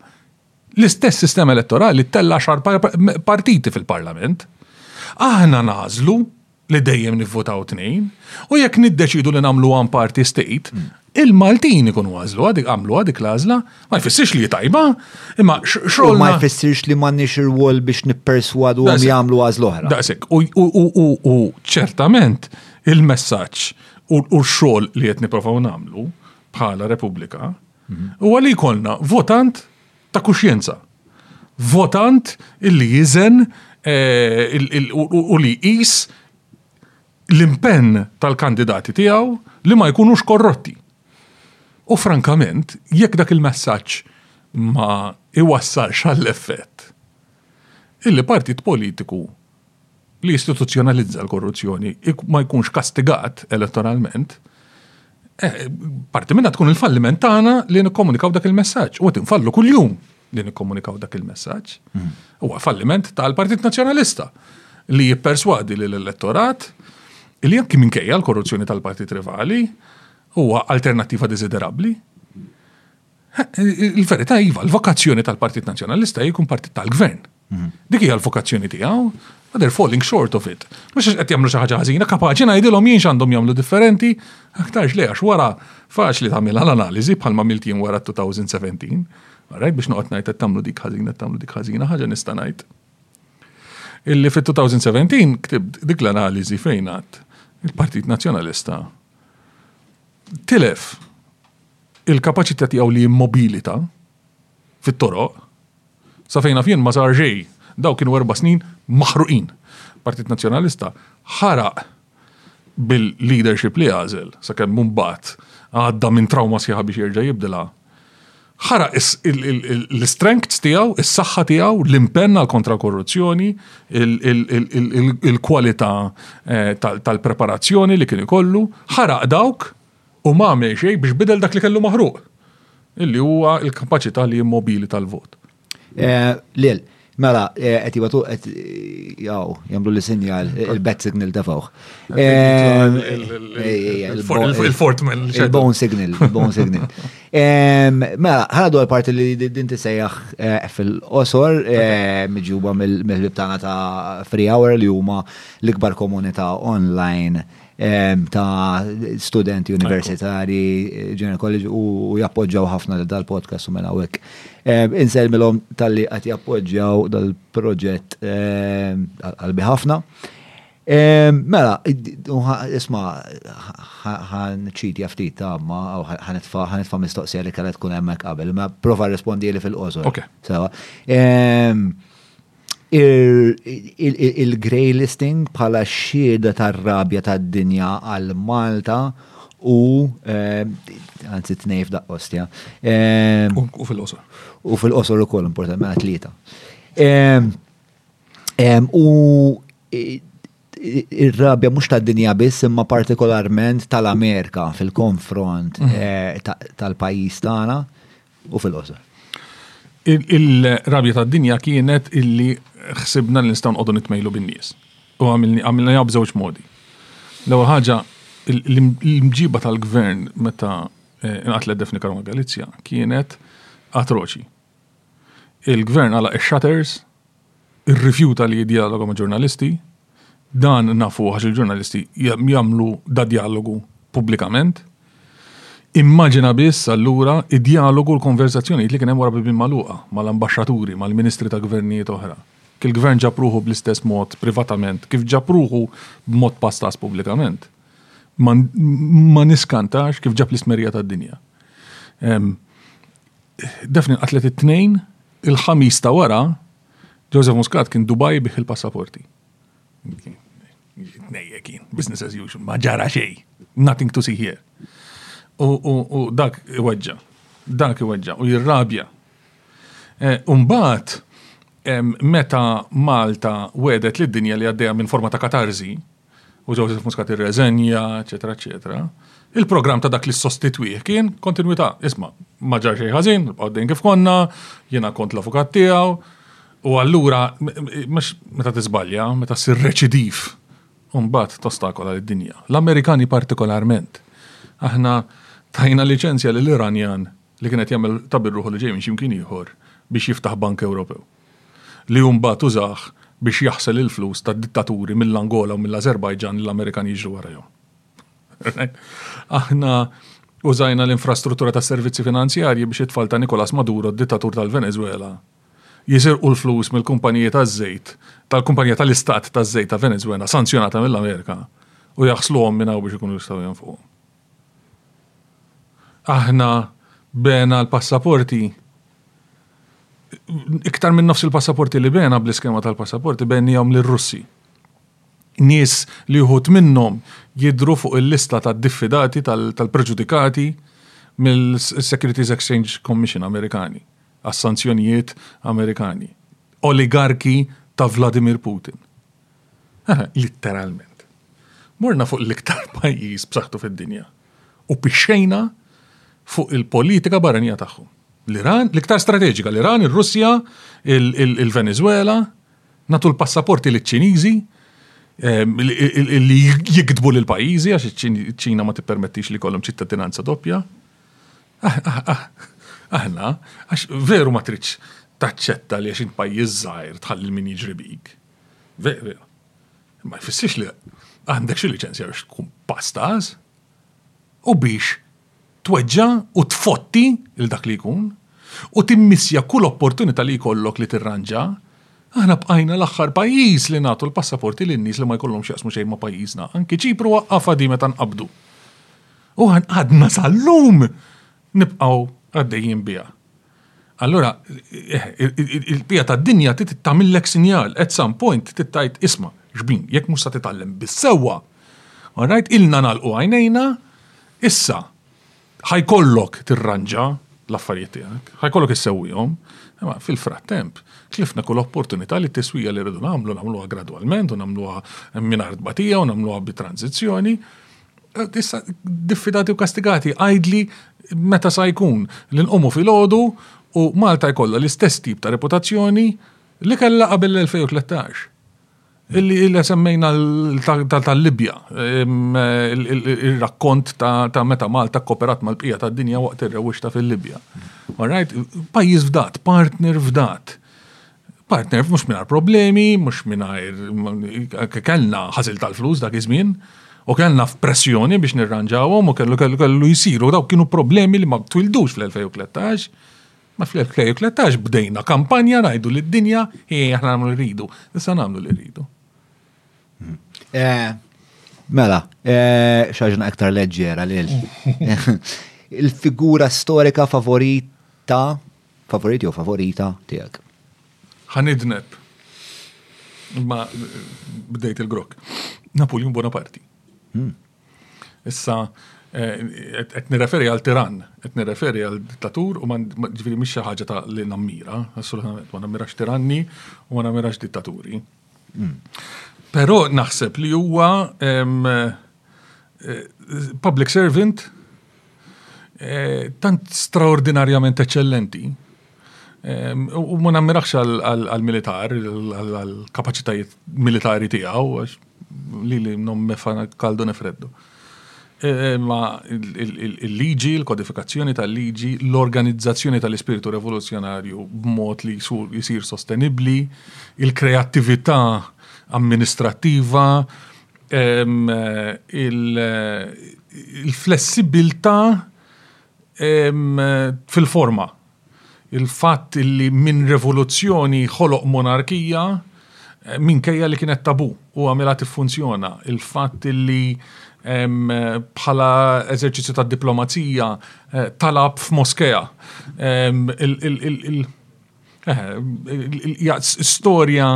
L-istess sistema elettorali ttell' għaxar partiti fil-Parlament. Aħna nagħżlu li dejjem nivvutaw tnejn u jekk niddeċiedu li nagħmlu one party state, il-Maltin ikunu għażluha dik għamluha dik l-għażla. Ma jfissirx li hi tajba, imma xogħolna. U ma jfissirx li m'għandniex irwol biex nipperswaduhom jagħmlu għażla oħra. Daqshekk. U ċertament il-messaġġ u x-xogħol li qed nipprovaw nagħmlu bħala Repubblika, U għalli jkollna votant ta' kuxjenza. Votant illi jizen eh, u li jis l-impenn tal-kandidati tiegħu li ma jkunux korrotti. U frankament, jekk dak il-messaġġ ma iwassalx għall-effett, il-partit politiku li jistituzzjonalizza l-korruzzjoni ma jkunx kastigat elettoralment, eh, parti minna tkun il-falliment tagħna li nikkomunikaw dak il-messaġġ. U qed infallu kuljum li nikkomunikaw dak il-messaġġ. Hmm. Huwa falliment tal-Partit Nazzjonalista li jipperswadi li l-elettorat li anki minkejja l-korruzzjoni tal-partit rivali huwa alternattiva desiderabbli. Eh, il-verità iva, l-vokazzjoni tal-Partit Nazzjonalista jkun partit tal-gvern. Dik hija l-vokazzjoni tiegħu, but they're falling short of it. Mhux għax qed jagħmlu xi ħaġa ħażina, kapaċi ngħidilhom jien x'għandhom jagħmlu differenti, aktarx li għax wara faċli tagħmilha l-analiżi bħalma milt jien wara 2017. Rajt biex noqgħod ngħid qed tagħmlu dik ħażina, tagħmlu dik ħażina, ħaġa nista' ngħid. Illi fit-2017 ktibt dik l-analiżi fejn il-Partit Nazzjonalista tilef il-kapaċità tiegħu li jimmobilita' fit-toroq. Sa fejn naf jien ma sar xejn. Dawk kienu erba' snin maħruqin. Partit Nazzjonalista ħaraq bil-leadership li għażel, sakemm mbagħad għadda minn trawma sħiħa biex jerġa' jibdilha. Ħaraq l-istrengths tiegħu, is-saħħa tiegħu, l-impenn għal kontra korruzzjoni, il-kwalità eh, tal-preparazzjoni li kien ikollu, ħaraq dawk u ma għamel xejn biex bidel dak li kellu maħruq, illi huwa l-kapaċità li immobili tal-vot. Eh, Lil, mela, eh, qed jibatu qed jaw, jagħmlu li sinjal il-bat signal tefgħuh. Il-Fortman. Il-bone signal, il-bone signal. Mela, ħana dwar parti li din tisejjaħ eh, fil-qosor miġuba mill-ħbib tagħna ta' Free Hour li huma l-ikbar komunità online ta' studenti universitari, ġener college, u jappoġġaw ħafna dal-podcast u mela għek. Inselmilom tal-li għat jappoġġaw dal-proġett għalbi ħafna. Mela, isma, ħan ċiti għaftit ta' ma, ħan itfa, ħan itfa mistoqsija li kallet kun emmek qabel, ma prova rispondi li fil-qosor. Ok. Sawa. il-grey listing bħala xieda tar-rabja tad-dinja għal Malta u eh, anzi tnejf da' ostja. Eh, u fil-qosor. U fil-qosor ukoll importanti mela tlieta. Eh, u ir-rabja mhux tad-dinja biss imma partikolarment tal-Amerika fil-konfront mhm. tal-pajjiż tagħna. u fil-qosor. Il-rabja tad-dinja kienet illi ħsibna li nistgħu nqogħdu nitmejlu bin-nies. U għamilna jaw b'żewġ modi. L-ewwel ħaġa l-imġiba tal-gvern meta eh, inqatlet Defni Karma Galizja kienet atroċi. Il-gvern għala shutters irrifjuta li jiddjaloga ma' ġurnalisti. Dan nafuh għax il-ġurnalisti jagħmlu da djalogu pubblikament. Immaġina biss allura id-djalogu u l-konverżazzjonijiet li kien hemm wara bibien magħluqa mal-ambaxxaturi, mal-ministri ta' gvernijiet oħra. Il-gvern ġab ruħu bl-istess mod privatament kif ġab ruħu b'mod pastaż pubblikament. Ma niskantax kif ġab l-istmerrija tad-dinja. Daphne nqatlet it-Tnejn, il-Ħamis ta' wara, Joseph Muscat kien Dubai bih il-passaporti. Tnejja kien, business as usual, ma ġara xej, nothing to see here. U dak iweġġa, dak iweġġa, u jirrabja. Eh, Umbat, meta Malta wedet li d-dinja li għaddeja minn forma ta' katarzi, u Joseph Muscat irreżenja, eċetera, eċetera. Il-programm ta' dak li sostitwih kien kontinwità. Isma, ma ġar xejn ħażin, għoddejn kif konna, jiena kont l-avukat tiegħu, u allura mhux meta tiżbalja, meta ssir reċidiv, mbagħad tostakola lid-dinja. L-Amerikani partikolarment. Aħna tajna liċenzja lill-Iranjan li kienet jagħmel tabirruħu li ġej minn ximkien ieħor biex jiftaħ bank Ewropew. li hu mbagħad użah biex jaħsel il-flus tad-dittaturi mill-Angola u mill-Ażerbajġan li l-Amerikan jiġru warajhom. Aħna użajna l-infrastruttura tas-servizzi finanzjarji biex it-tfal ta' Nicolas Maduro, d-dittatur tal-Venezwela, jisirqu l-flus mill-kumpaniji taż-żejt, tal-kumpanija tal-istat taż-żejt ta' Venezwela sanzjonata mill-Amerika u jaħsluhom minn hawn biex ikunu jistgħu jonfquhom. Aħna bena l-passaporti iktar minn nofs il-passaporti li bena bl-iskema tal-passaporti benijom l-Russi. Nis li uħut minnom jidru fuq il-lista ta' diffidati tal-preġudikati mill-Securities Exchange Commission Amerikani, għas-sanzjonijiet Amerikani. Oligarki ta' Vladimir Putin. Aħna litteralment morna fuq l-iktar pajjiż b'saħħtu fid-dinja u pixxejna fuq il-politika barranija tagħhom. L-Iran, l-iktar strateġika, l-Iran, ir-Russja, il-Venezuela, nagħtu l-passaporti liċ-Ċiniżi ehm, li jikdbu lil pajjiżi għax iċ-Ċina ma tippermettix li kollhom ċittadinanza doppja. Ah, ah, ah. Aħna, għax veru ma tridx taċċetta li għax pajjiż żgħir tħalli min jiġri bik. Veri. Ma jfissirx li għandek xi liċenzja biex tkun pastas u biex tweġġa u tfotti il dak li jkun u timmissja kull opportunità li jkollok li tirranġa Aħna bqajna l-aħħar pajjiż li nagħtu l-passaporti lin nies li ma jkollhomx jaqsmu xejn ma' pajjiżna. Anki Ċipru waqqafha di meta nqabdu. U għadna sal-lum nibqgħu għaddejjin biha. Allura, il-qbija tad-dinja trid tagħmillek sinjal, at some point trid tgħid isma' xbin, jekk mhux sa titgħallem bis-sewwa, alright, ilna nagħlqu għajnejna, issa ħajkollok tirranġa l-affarijiet tiegħek, ħajkollok issewwihom, imma fil-frattemp tlifna kull opportunità li t-tiswija li rridu nagħmlu nagħmluha gradwalment u nagħmluha mingħajr tbatija u nagħmluha bi tranżizzjoni. Issa, diffidati u kastigati, għajdli meta sa jkun li nqumu fil-ħodu u Malta jkollha l-istess tip ta' reputazzjoni li kellha qabel l-2013. Illi illa semmejna tal-Libja, il-rakkont ta' meta Malta kooperat mal-bqija ta' dinja waqt ir-rewwixta fil-Libja. Alright, pajjiż fdat, partner fdat. Partner, mhux mingħajr problemi, mhux mingħajr kellna ħasil tal-flus dak iż-żmien, u kellna f'pressjoni biex nirranġawhom u kellu kellu kellu jsiru daw kienu problemi li ma twildux fl-2013. Ma fl-2013 bdejna kampanja ngħidu lid-dinja hi aħna nagħmlu rridu. Issa nagħmlu li rridu. Hmm. Eh, mela, eh, xaġna aktar leġġera lil. Il-figura storika favorita Favorit jew favorita tiegħek? Ħa nidneb. Ma bdejt il-grok. Napoleon Bonaparte. Hmm. Issa, eh, qed nirreferi għal tiran, qed nirreferi għal dittatur u ġifieri mhix xi ħaġa ta' li nammira, assolutament ma nammirax tiranni u ma nammirax dittaturi. Hmm. Però naħseb li huwa eh, public servant eh, tant straordinarjament eccellenti ehm, u ma nammirax għal-militar, għal-kapacitajiet militari tijaw, li li non mefana kaldu nefreddu. Eh, ma il-liġi, il-kodifikazzjoni tal-liġi, l-organizzazzjoni tal-ispirtu revoluzzjonarju b'mod li jisir sostenibli, il-kreattività amministrativa, il-flessibilità fil-forma. Il-fatt li minn revoluzzjoni ħoloq monarkija minkejja li kienet tabu u għamilha tiffunzjona. Il-fatt li bħala eżerċizzju ta' diplomazija eh, talab f'Moskea. Storja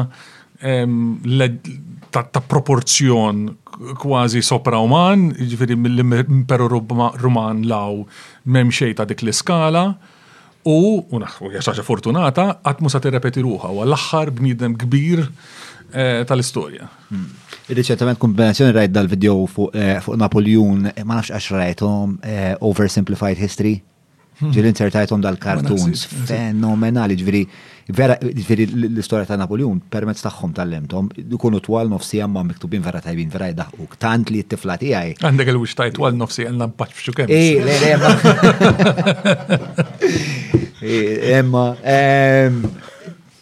ta' proporzjon kważi soprauman, ġifiri mill-imperu Ruman law mem xej ta' dik l-iskala, u, u naħsbu jaxaġa fortunata, għatmu sa' t-repeti ruħa, u għall-axħar bnidem kbir eh, tal-istoria. Hmm. Riċentament kombinazzjoni rajt dal-video fuq eh, Napoleon, eh, ma nafx għax rajtom, Oversimplified History, Ġiri insertajtom dal-kartuns fenomenali, ġviri, vera, ġviri l-istoria ta' Napoleon, permezz tagħhom tal-lemtom, ikunu twal nofsija ma' miktubin vera tajbin, vera jdaħku. Tant li t-tifla tiegħi. Għandek il-wix ta' twal nofsija għandna mpaċ f'xu kemm. Eh, le, le, ma. Emma, eh,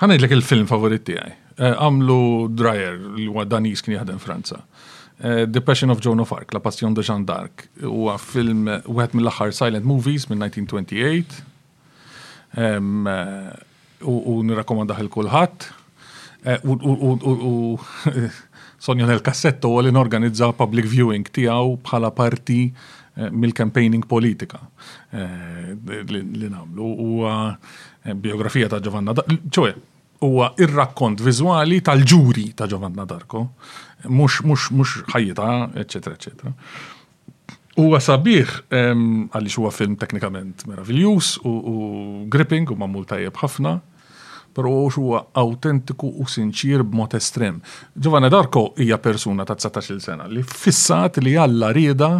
Ħanajdlek il-film favorit tiegħi. Eh, għamlu Dreyer li huwa Danis kien jaħdem Franza. Eh, The Passion of Joan of Arc, La Passion de Jean d'Arc, huwa film wieħed mill-aħħar silent movies minn 1928. Eh, u nirrakkomandah il kulħadd. Eh, u Sonja Nel Kassetto u li norganizza public viewing tiegħu bħala parti eh, mill-campaigning politika eh, li nagħmlu. U biografija ta' Giovanna ċoe, huwa ir-rakkont viżwali tal-ġuri ta' Giovanna Darko, mhux mhux mhux ħajjita, eċetera, eċetera. Huwa sabiħ għaliex huwa film teknikament meraviljuż u gripping u magħmul tajjeb ħafna, però huwa awtentiku u sinċier b'mod estrem. Giovanna Darko hija persuna ta' 19-il sena li ffissat li Alla riedha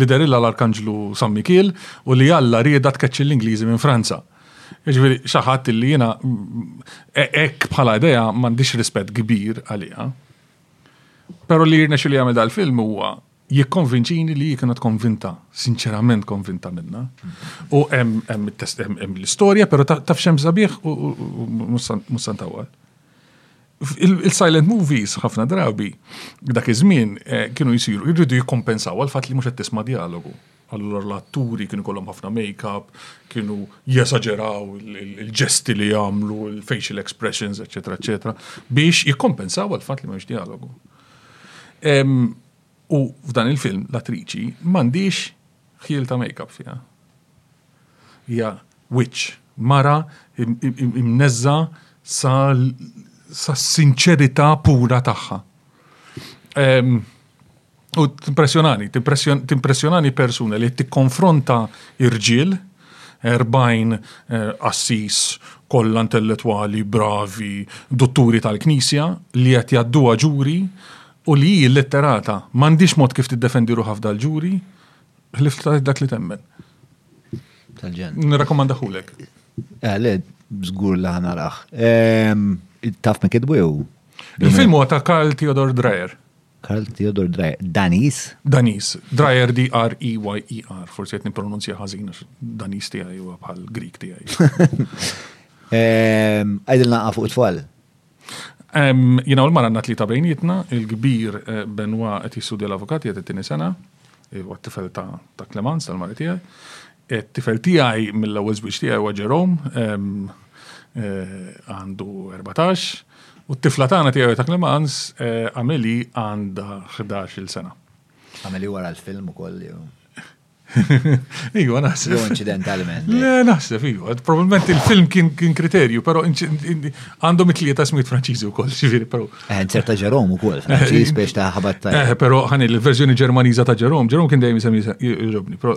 li derilha l-Arkanġlu San Mikiel u li Alla riedha tkeċċi l-Ingliżi minn Franza. Jiġifieri xi ħadd illi jiena hekk bħala idea m'għandix rispett kbir għaliha. Però li jirnexxilu jagħmel dal-film huwa Jikkonvinċini li hi kienet konvinta, sinċerament konvinta minna. U hemm l-istorja, però taf xem sabiħ u mussan tawal. Il-silent movies ħafna drabi dak iż-żmien eh, kienu jisiru jridu jikkompensaw għal fatt li mhux qed tisma' dialogu. Allura l-atturi kienu kollhom ħafna make-up, kienu jesaġeraw il-ġesti li jagħmlu, il-facial expressions, eċetera, eċetera, biex jikkompensaw għal fatt li m'hemmx dialogu. U f'dan il-film l-attriċi m'għandix ħil ta' make-up fiha. Hija witch, mara imneżża sa sinċerità pura tagħha. U timpressjonani, timpressjonani persuna li tikkonfronta irġiel 40 eh, assis kollha intellettwali, bravi, dutturi tal-Knisja li qed jadduha ġuri u li hi litterata m'għandix mod kif tiddefendi ruħha f'dal-ġuri ħlif dak li temmen. Nirrakkomanda ħulek. Eh, le, żgur li ħanaraħ. Ehm, taf me kidbu Il-film huwa ta' Karl Theodor Dreyer. Karl Theodor Dreyer, Daniż? Daniż, Dreyer D-R-E-Y-E-R, forsi qed nippronunzja ħażin għax Daniż tiegħi huwa bħal Grik tiegħi. Ehm, Għajdilna fuq it-tfal. Ehm, jina u l-mara għanna tlita bejnietna, il-kbir eh, Benwa qed jistudja l-avukati qed it-tieni sena, huwa t-tifel ta' Clemens tal-mara tiegħi. It-tifel tiegħi mill-ewwel żwieġ tiegħi huwa Jerome, għandu 14, u t-tifla tagħna tiegħi ta' Clemence, Amelie, għandha 11-il sena. Amelie wara l-film ukoll jew? Iva, naħseb. Jew incidentalment. Le, naħseb, iva. Probabilment il-film kien kriterju, pero għandhom it-tlieta smit franċiżi u koll, ġifiri, pero. Eh, ċerta ġerom u koll, franċiż biex ta' ħabat ta' Eh, pero ħani l-verżjoni ġermaniza ta' ġerom, ġerom kien dejjem jisem jirrobni, pero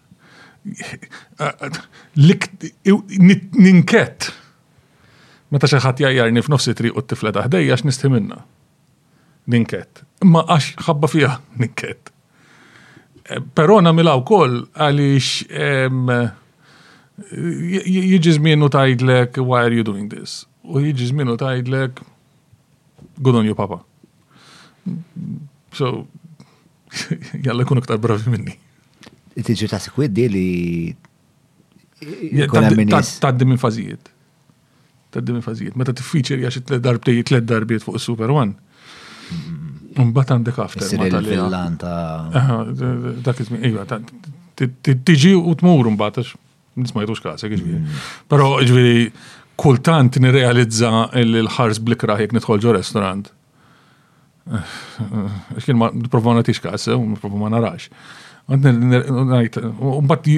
Ninkett meta xi ħadd jgħajjarni f'nofs it-triq u t-tifla ta' ħdejja għax nistħi minnha. Ninkett. Imma għax ħabba fiha ninkett. Eh, però nagħmilha wkoll għaliex jiġi żmienu tgħidlek why are you doing this? U jiġi żmienu tgħidlek good on you papa. So, jalla kun iktar bravi minni. Tiġi ta' sikwiddi li. Taddi minn fażijiet. Taddi minn fażijiet. Meta tiffiċer jax it-tlet darbtej, it-tlet darbiet fuq il-Super One. Mbagħad għandek after. Il-villan ta' dak iż-żmien. Iva, tiġi u tmur mbagħad għax nisma' jidux kasek iġifieri. Mm. Però iġifieri kultant nirrealizza l-ħars blikrah jekk nidħol ġo restaurant Għax kien ma nipprova ma nagħtix każ, u nipprova ma narax. Mbatt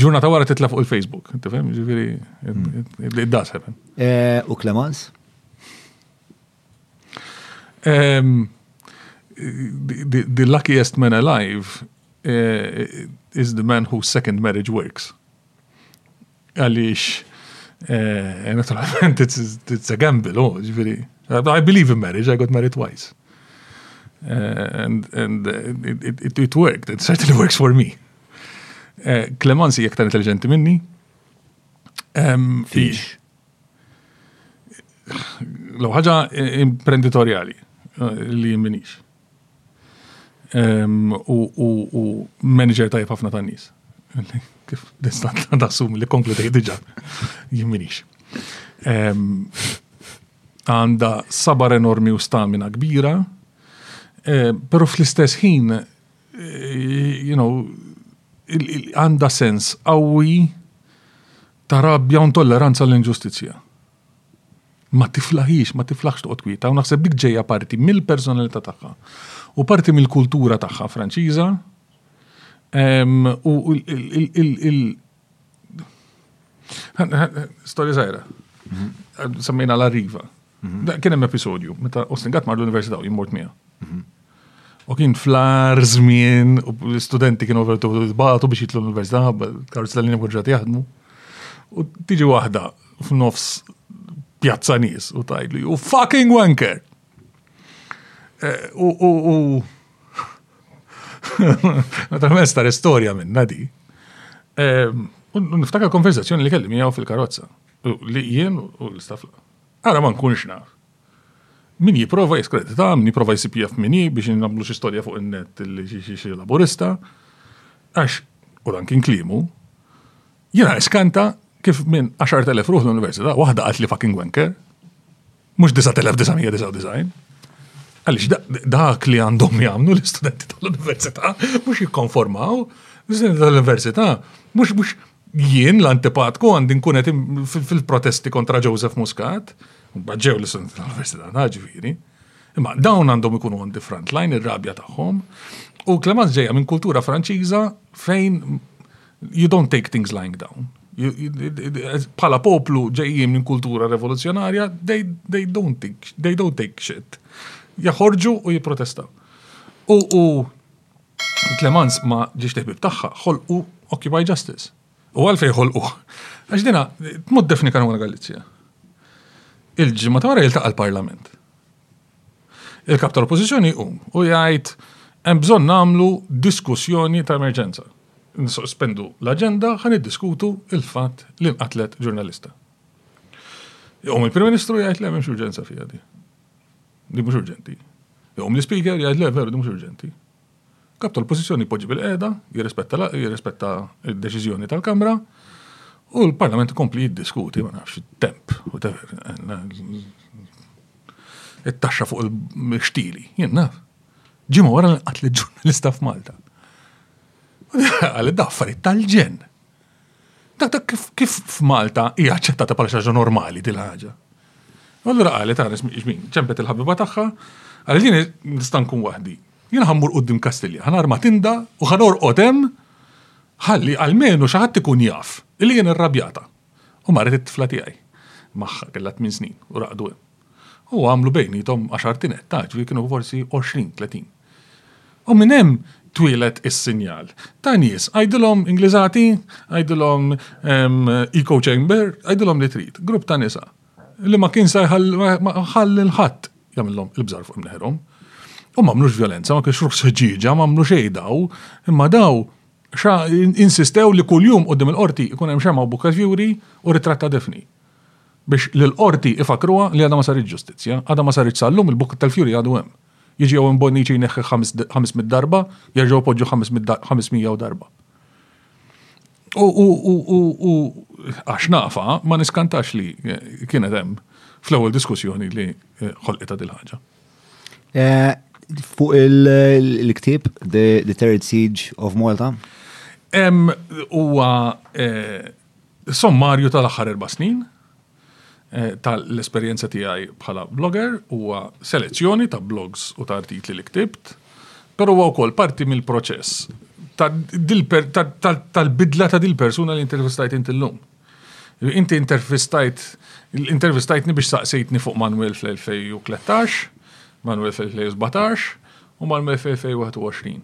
ġurnata wara titla fuq il-Facebook, tifhem, ġifieri id-das hemm. Eh, u Clemens? The luckiest man alive eh, is the man whose second marriage works. Għaliex, eh, naturalment, it's a gamble, oh, ġviri. I believe in marriage, I got married twice. Eh, and, and it, it, it worked, it certainly works for me. Eh, Clemency jek ta' intelligenti minni. Fix. Law ħaġa imprenditorjali eh, li minix. u manager tajjeb ħafna ta' nies. Kif distant tassum li konkludej diġa, jimminix. Għanda sabar enormi u stamina kbira, pero fl-istess ħin, you know, għanda sens qawwi ta' rabja un tolleranza l-inġustizja. Ma tiflaħix, ma tiflaħx toqgħod kwieta u naħseb dik ġejja parti mill-personalità tagħha u parti mill-kultura tagħha Franċiża. U il Storja żgħira. Mhm. Semmejna l-arriva. Mhm. Kien hemm episodju meta Oslingat mar l-università u jimmort miegħu. Mhm. U kien fl-ar żmien, u l-istudenti kienu vertu jitbatu biex jitlu l-Università ħabba, karozza tal-linja poġġat jaħdmu. U tiġi waħda f'nofs pjazza nies u tajdlu, u fucking wanker! Eh, u, u, u, Naturalment star istorja minna di. Eh, niftakar konversazzjoni li kelli miegħu fil-karozza. Li jien u l-istafla. Ara ma nkunx naf. Min jipprova jiskredita, min jipprova jsib jaf min hi biex nagħmlu xi storja fuq in-nett li xi xi Laburista, għax u dan kien kliemu, jiena iskanta kif minn 10,000 ruħ l-Università waħda qalt li fucking wanker, mhux 9,999. Għaliex dak li għandhom jagħmlu l-istudenti tal-Università mhux jikkonformaw, l-istudenti tal-Università mhux mhux Jien l-antipatku għandi nkun qed fil-protesti kontra Joseph Muscat, mbagħad ġew l-istudenti tal-Università ta' ġifieri. Imma dawn għandhom ikunu on the front line ir-rabja tagħhom. U Clemence ġejja minn kultura Franċiża fejn you don't take things lying down. Pala poplu ġejjin minn kultura revoluzzjonarja, they, they, don't take, they don't take shit. Jaħorġu u jiprotestaw. U, u Clemence ma ġiex l-ħbieb tagħha, ħolqu Occupy Justice. U għalfej ħolquh. Għax dina, tmod defni kanuna Galizja. Il-ġimma ta' wara jiltaqa' l-Parlament. Il-kap tal-Oppożizzjoni jqum u jgħid hemm bżonn nagħmlu diskussjoni ta' emerġenza. Nsospendu l-aġenda ħan iddiskutu il-fatt li nqatlet ġurnalista. Jqum il-Prim Ministru jgħid li hemm urġenza fiha di. Di mhux urġenti. Iqum l-Ispeaker jgħid le veru di mhux urġenti. Kap tal-Oppożizzjoni jpoġġi bil-qiegħda, jirrispetta d-deċiżjoni tal-Kamra u l-Parlament ikompli jiddiskuti, ma nafx, temp, it-taxxa fuq il-xtili, jien naf. Ġimgħa wara l-qatli ġurnalista f'Malta. Għalli daffariet tal-ġen. Dak dak kif, kif f'Malta hija aċċettata bħala xaġa normali din ħaġa. Allura qalet għara xmin, ċempet il-ħabiba tagħha, għal jien nista' nkun waħdi. Jien ħammur qudiem Kastilja, ħanarma tinda u ħanor qodem ħalli għalmenu xi ħadd ikun jaf illi jien irrabjata. U marret it-tifla tiegħi magħha kellha tmien snin u raqdu hemm. U għamlu bejnietom għaxar tinet, ta' ġifieri kienu forsi 20-30. U minn hemm twieled is-sinjal. Ta' nies, għidilhom Ingliżati, għidilhom echo chamber, għidilhom li trid, grupp ta' nisa li ma kien se jħalli l-ħadd jagħmilhom il-bżar fuq imneħerhom. U m'għamlux vjolenza, ma kienx ruħs ħġieġa, m'għamlu xejn daw, imma daw insistew li kuljum quddiem il-qorti jkun hemm xemgħa u bukkett fjuri u ritratt ta' Daphne. Biex lill-qorti ifakkruha li għadha ma saritx ġustizzja, għadha ma saritx sa llum il-bukkett tal-fjuri għadu hemm. Jiġi Owen Bonnici jneħħi 500 darba, jerġgħu poġġu 500 darba. U għax nafa, ma niskantax li kienet hemm fl-ewwel diskussjoni li eh, ħolqita dil-ħaġa. Eh, fuq il-ktib The Third Siege of Malta? Huwa eh, sommarju tal-aħħar erba' snin eh, tal-esperjenza tiegħi bħala blogger huwa selezzjoni ta' blogs u ta' artikli li ktibt, però huwa wkoll parti mill-proċess tal-bidla ta' dil-persuna li intervistajt inti l-lum. Inti intervistajt, intervistajtni biex saqsejtni fuq Manuel fl-2013, Manuel fl-2017 u Manuel fl-2021.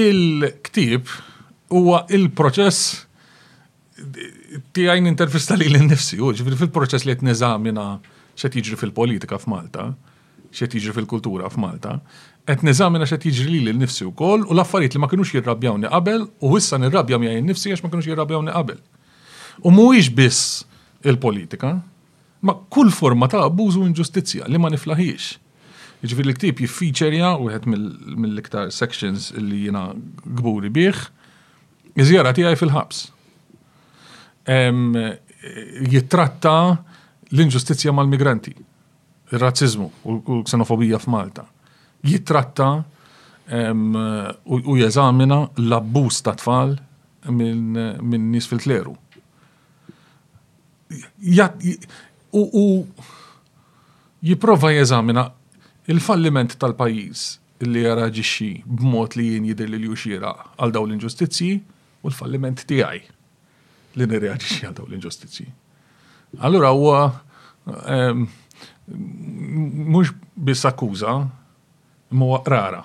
Il-ktib huwa il-proċess Tiegħi nintervista li l-nifsi, u ġifri fil-proċess li qed neżamina x'qed jiġri fil-politika f'Malta, x'qed jiġri fil-kultura f'Malta, qed neżamina x'qed jiġri li l-nifsi wkoll u l-affarijiet li ma kinux jirrabjawni qabel u issa nirrabja miegħi nnifsi għax ma kinux jirrabjawni qabel. U mhuwiex biss il-politika, ma kull forma ta' abbuż u inġustizzja li ma niflaħhiex. Ġifri l-ktieb jiffiċerja wieħed mill-iktar sections li jiena kburi bih, Iżjara tiegħi fil-ħabs. Jittratta l-inġustizzja mal-migranti, ir-razzizmu u l-ksenofobija f'Malta. Jittratta u jeżamina l-abbuż ta' tfal minn nies fil-kleru. U jiprofa jeżamina il-falliment tal-pajjiż li jeraġixxi b'mod li jien jidhirli li hu xieraq għal dawn l-inġustizzji u l-falliment tiegħi li nirreaġixxi għal dawn l-inġustizzji. Allura huwa mhux biss akkuża, imma huwa qrara.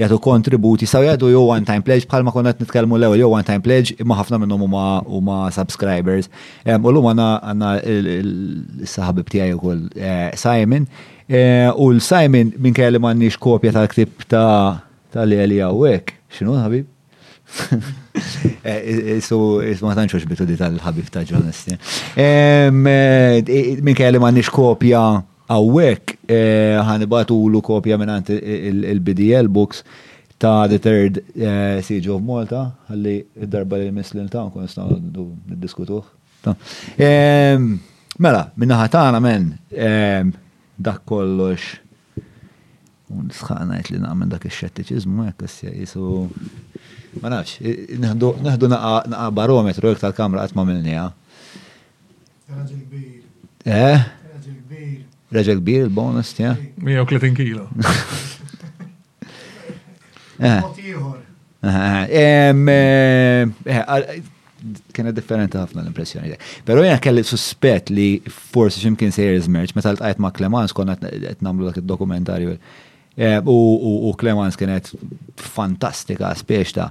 jagħtu kontribut, jistgħu jgħidu jew one time pledge bħalma konna qed nitkellmu l-ewwel jew one time pledge imma ħafna minnhom huma huma subscribers. U lum għandna għandna s-saħabib tiegħi wkoll eh, Simon. Eh, u l-Simon minn kelli m'għandniex kopja tal-ktib ta' tal-li għalli għawek. X'inhu ħabib? Eh, so, ma tantx bitu di tal-ħabib ta' John Minn kelli m'għandniex kopja Hawnhekk ħa nibagħtulu kopja mingħand il-BDL Books ta' The Third Siege of Malta, ħalli d-darba li jmiss lil ta' nkun nistgħu noqogħdu niddiskutuh. Mela, min-naħa tagħna men, dak kollox u nisħaq ngħid li naqgħa minn dak ix-xettiċiżmu hekk issa qisu ma nafx, nieħdu naqgħa barometru hekk tal-Kamra qatt m'għamilnieha. Raġel kbir. Eh? Raġel kbir. Raġel kbir il-bonus tja. 130 kilo. Eh. Eh, eh, kena differenti ħafna l-impressjoni. Pero jena kelli suspett li forsi ximkien sejr izmerċ, meta l-tqajt ma' Clemans konna qed namlu dak il-dokumentarju. U Clemans kienet fantastika, speċta.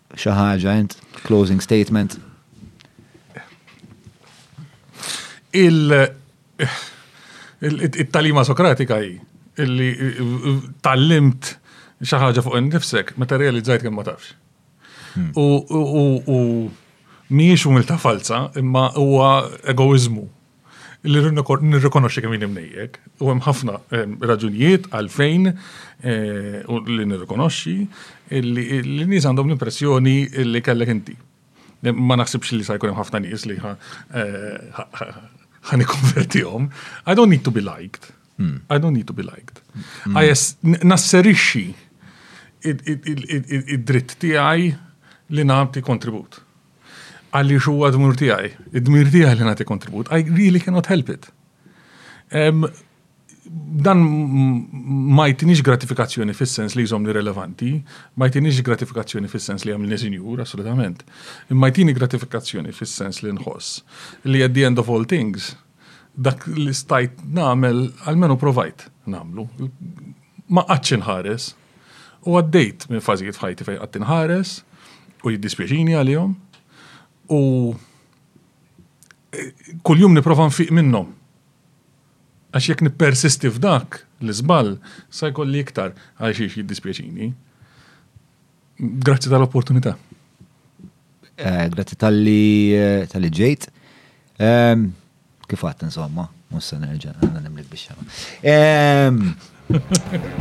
Xi ħaġa int, closing statement. Il it-talima Sokratika hi illi tallimt xi ħaġa fuq innifsek meta realizzajt kemm ma tafx. Hmm. U mhijiex umilta falza, imma huwa egoizmu li nirrikonoxxi kemm jien imnejjek u hemm ħafna ehm, raġunijiet għalfejn eh, li nirrikonoxxi li nies għandhom l-impressjoni li kellek inti. Ma naħsibx li sa jkun hemm ħafna nies li eh, ħani konvertihom. I don't need to be liked. Hmm. I don't need to be liked. Hmm. I nasserixxi id-dritt tiegħi li nagħti kontribut. Għaliex huwa dmur tiegħi, id-dmir tiegħi li nagħti kontribut. I really cannot help it. Um, dan ma jtinix gratifikazzjoni fis-sens li jżomni relevanti, ma jtinix gratifikazzjoni fis-sens li għamilni sinjur, assolutament. Ma jtini gratifikazzjoni fis-sens li nħoss li at the end of all things dak li stajt namel għalmenu provajt namlu. Ma qaċċin inħares, U għaddejt minn fażijiet f'ħajti fejn qatt inħares u jiddispjaċini għalihom u eh, kuljum niprofa nfiq minnhom. Għax jekk nippersisti f'dak l iżball sa jkolli iktar għal xiex jiddispjaċini. Grazzi tal-opportunità. Eh, grazzi tal-li eh, tal-li ġejt. Ehm, Kif għadt insomma, mhux se nerġa' għandna nimlik biex xama.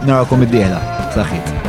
Narakom id-dieħla, saħħit.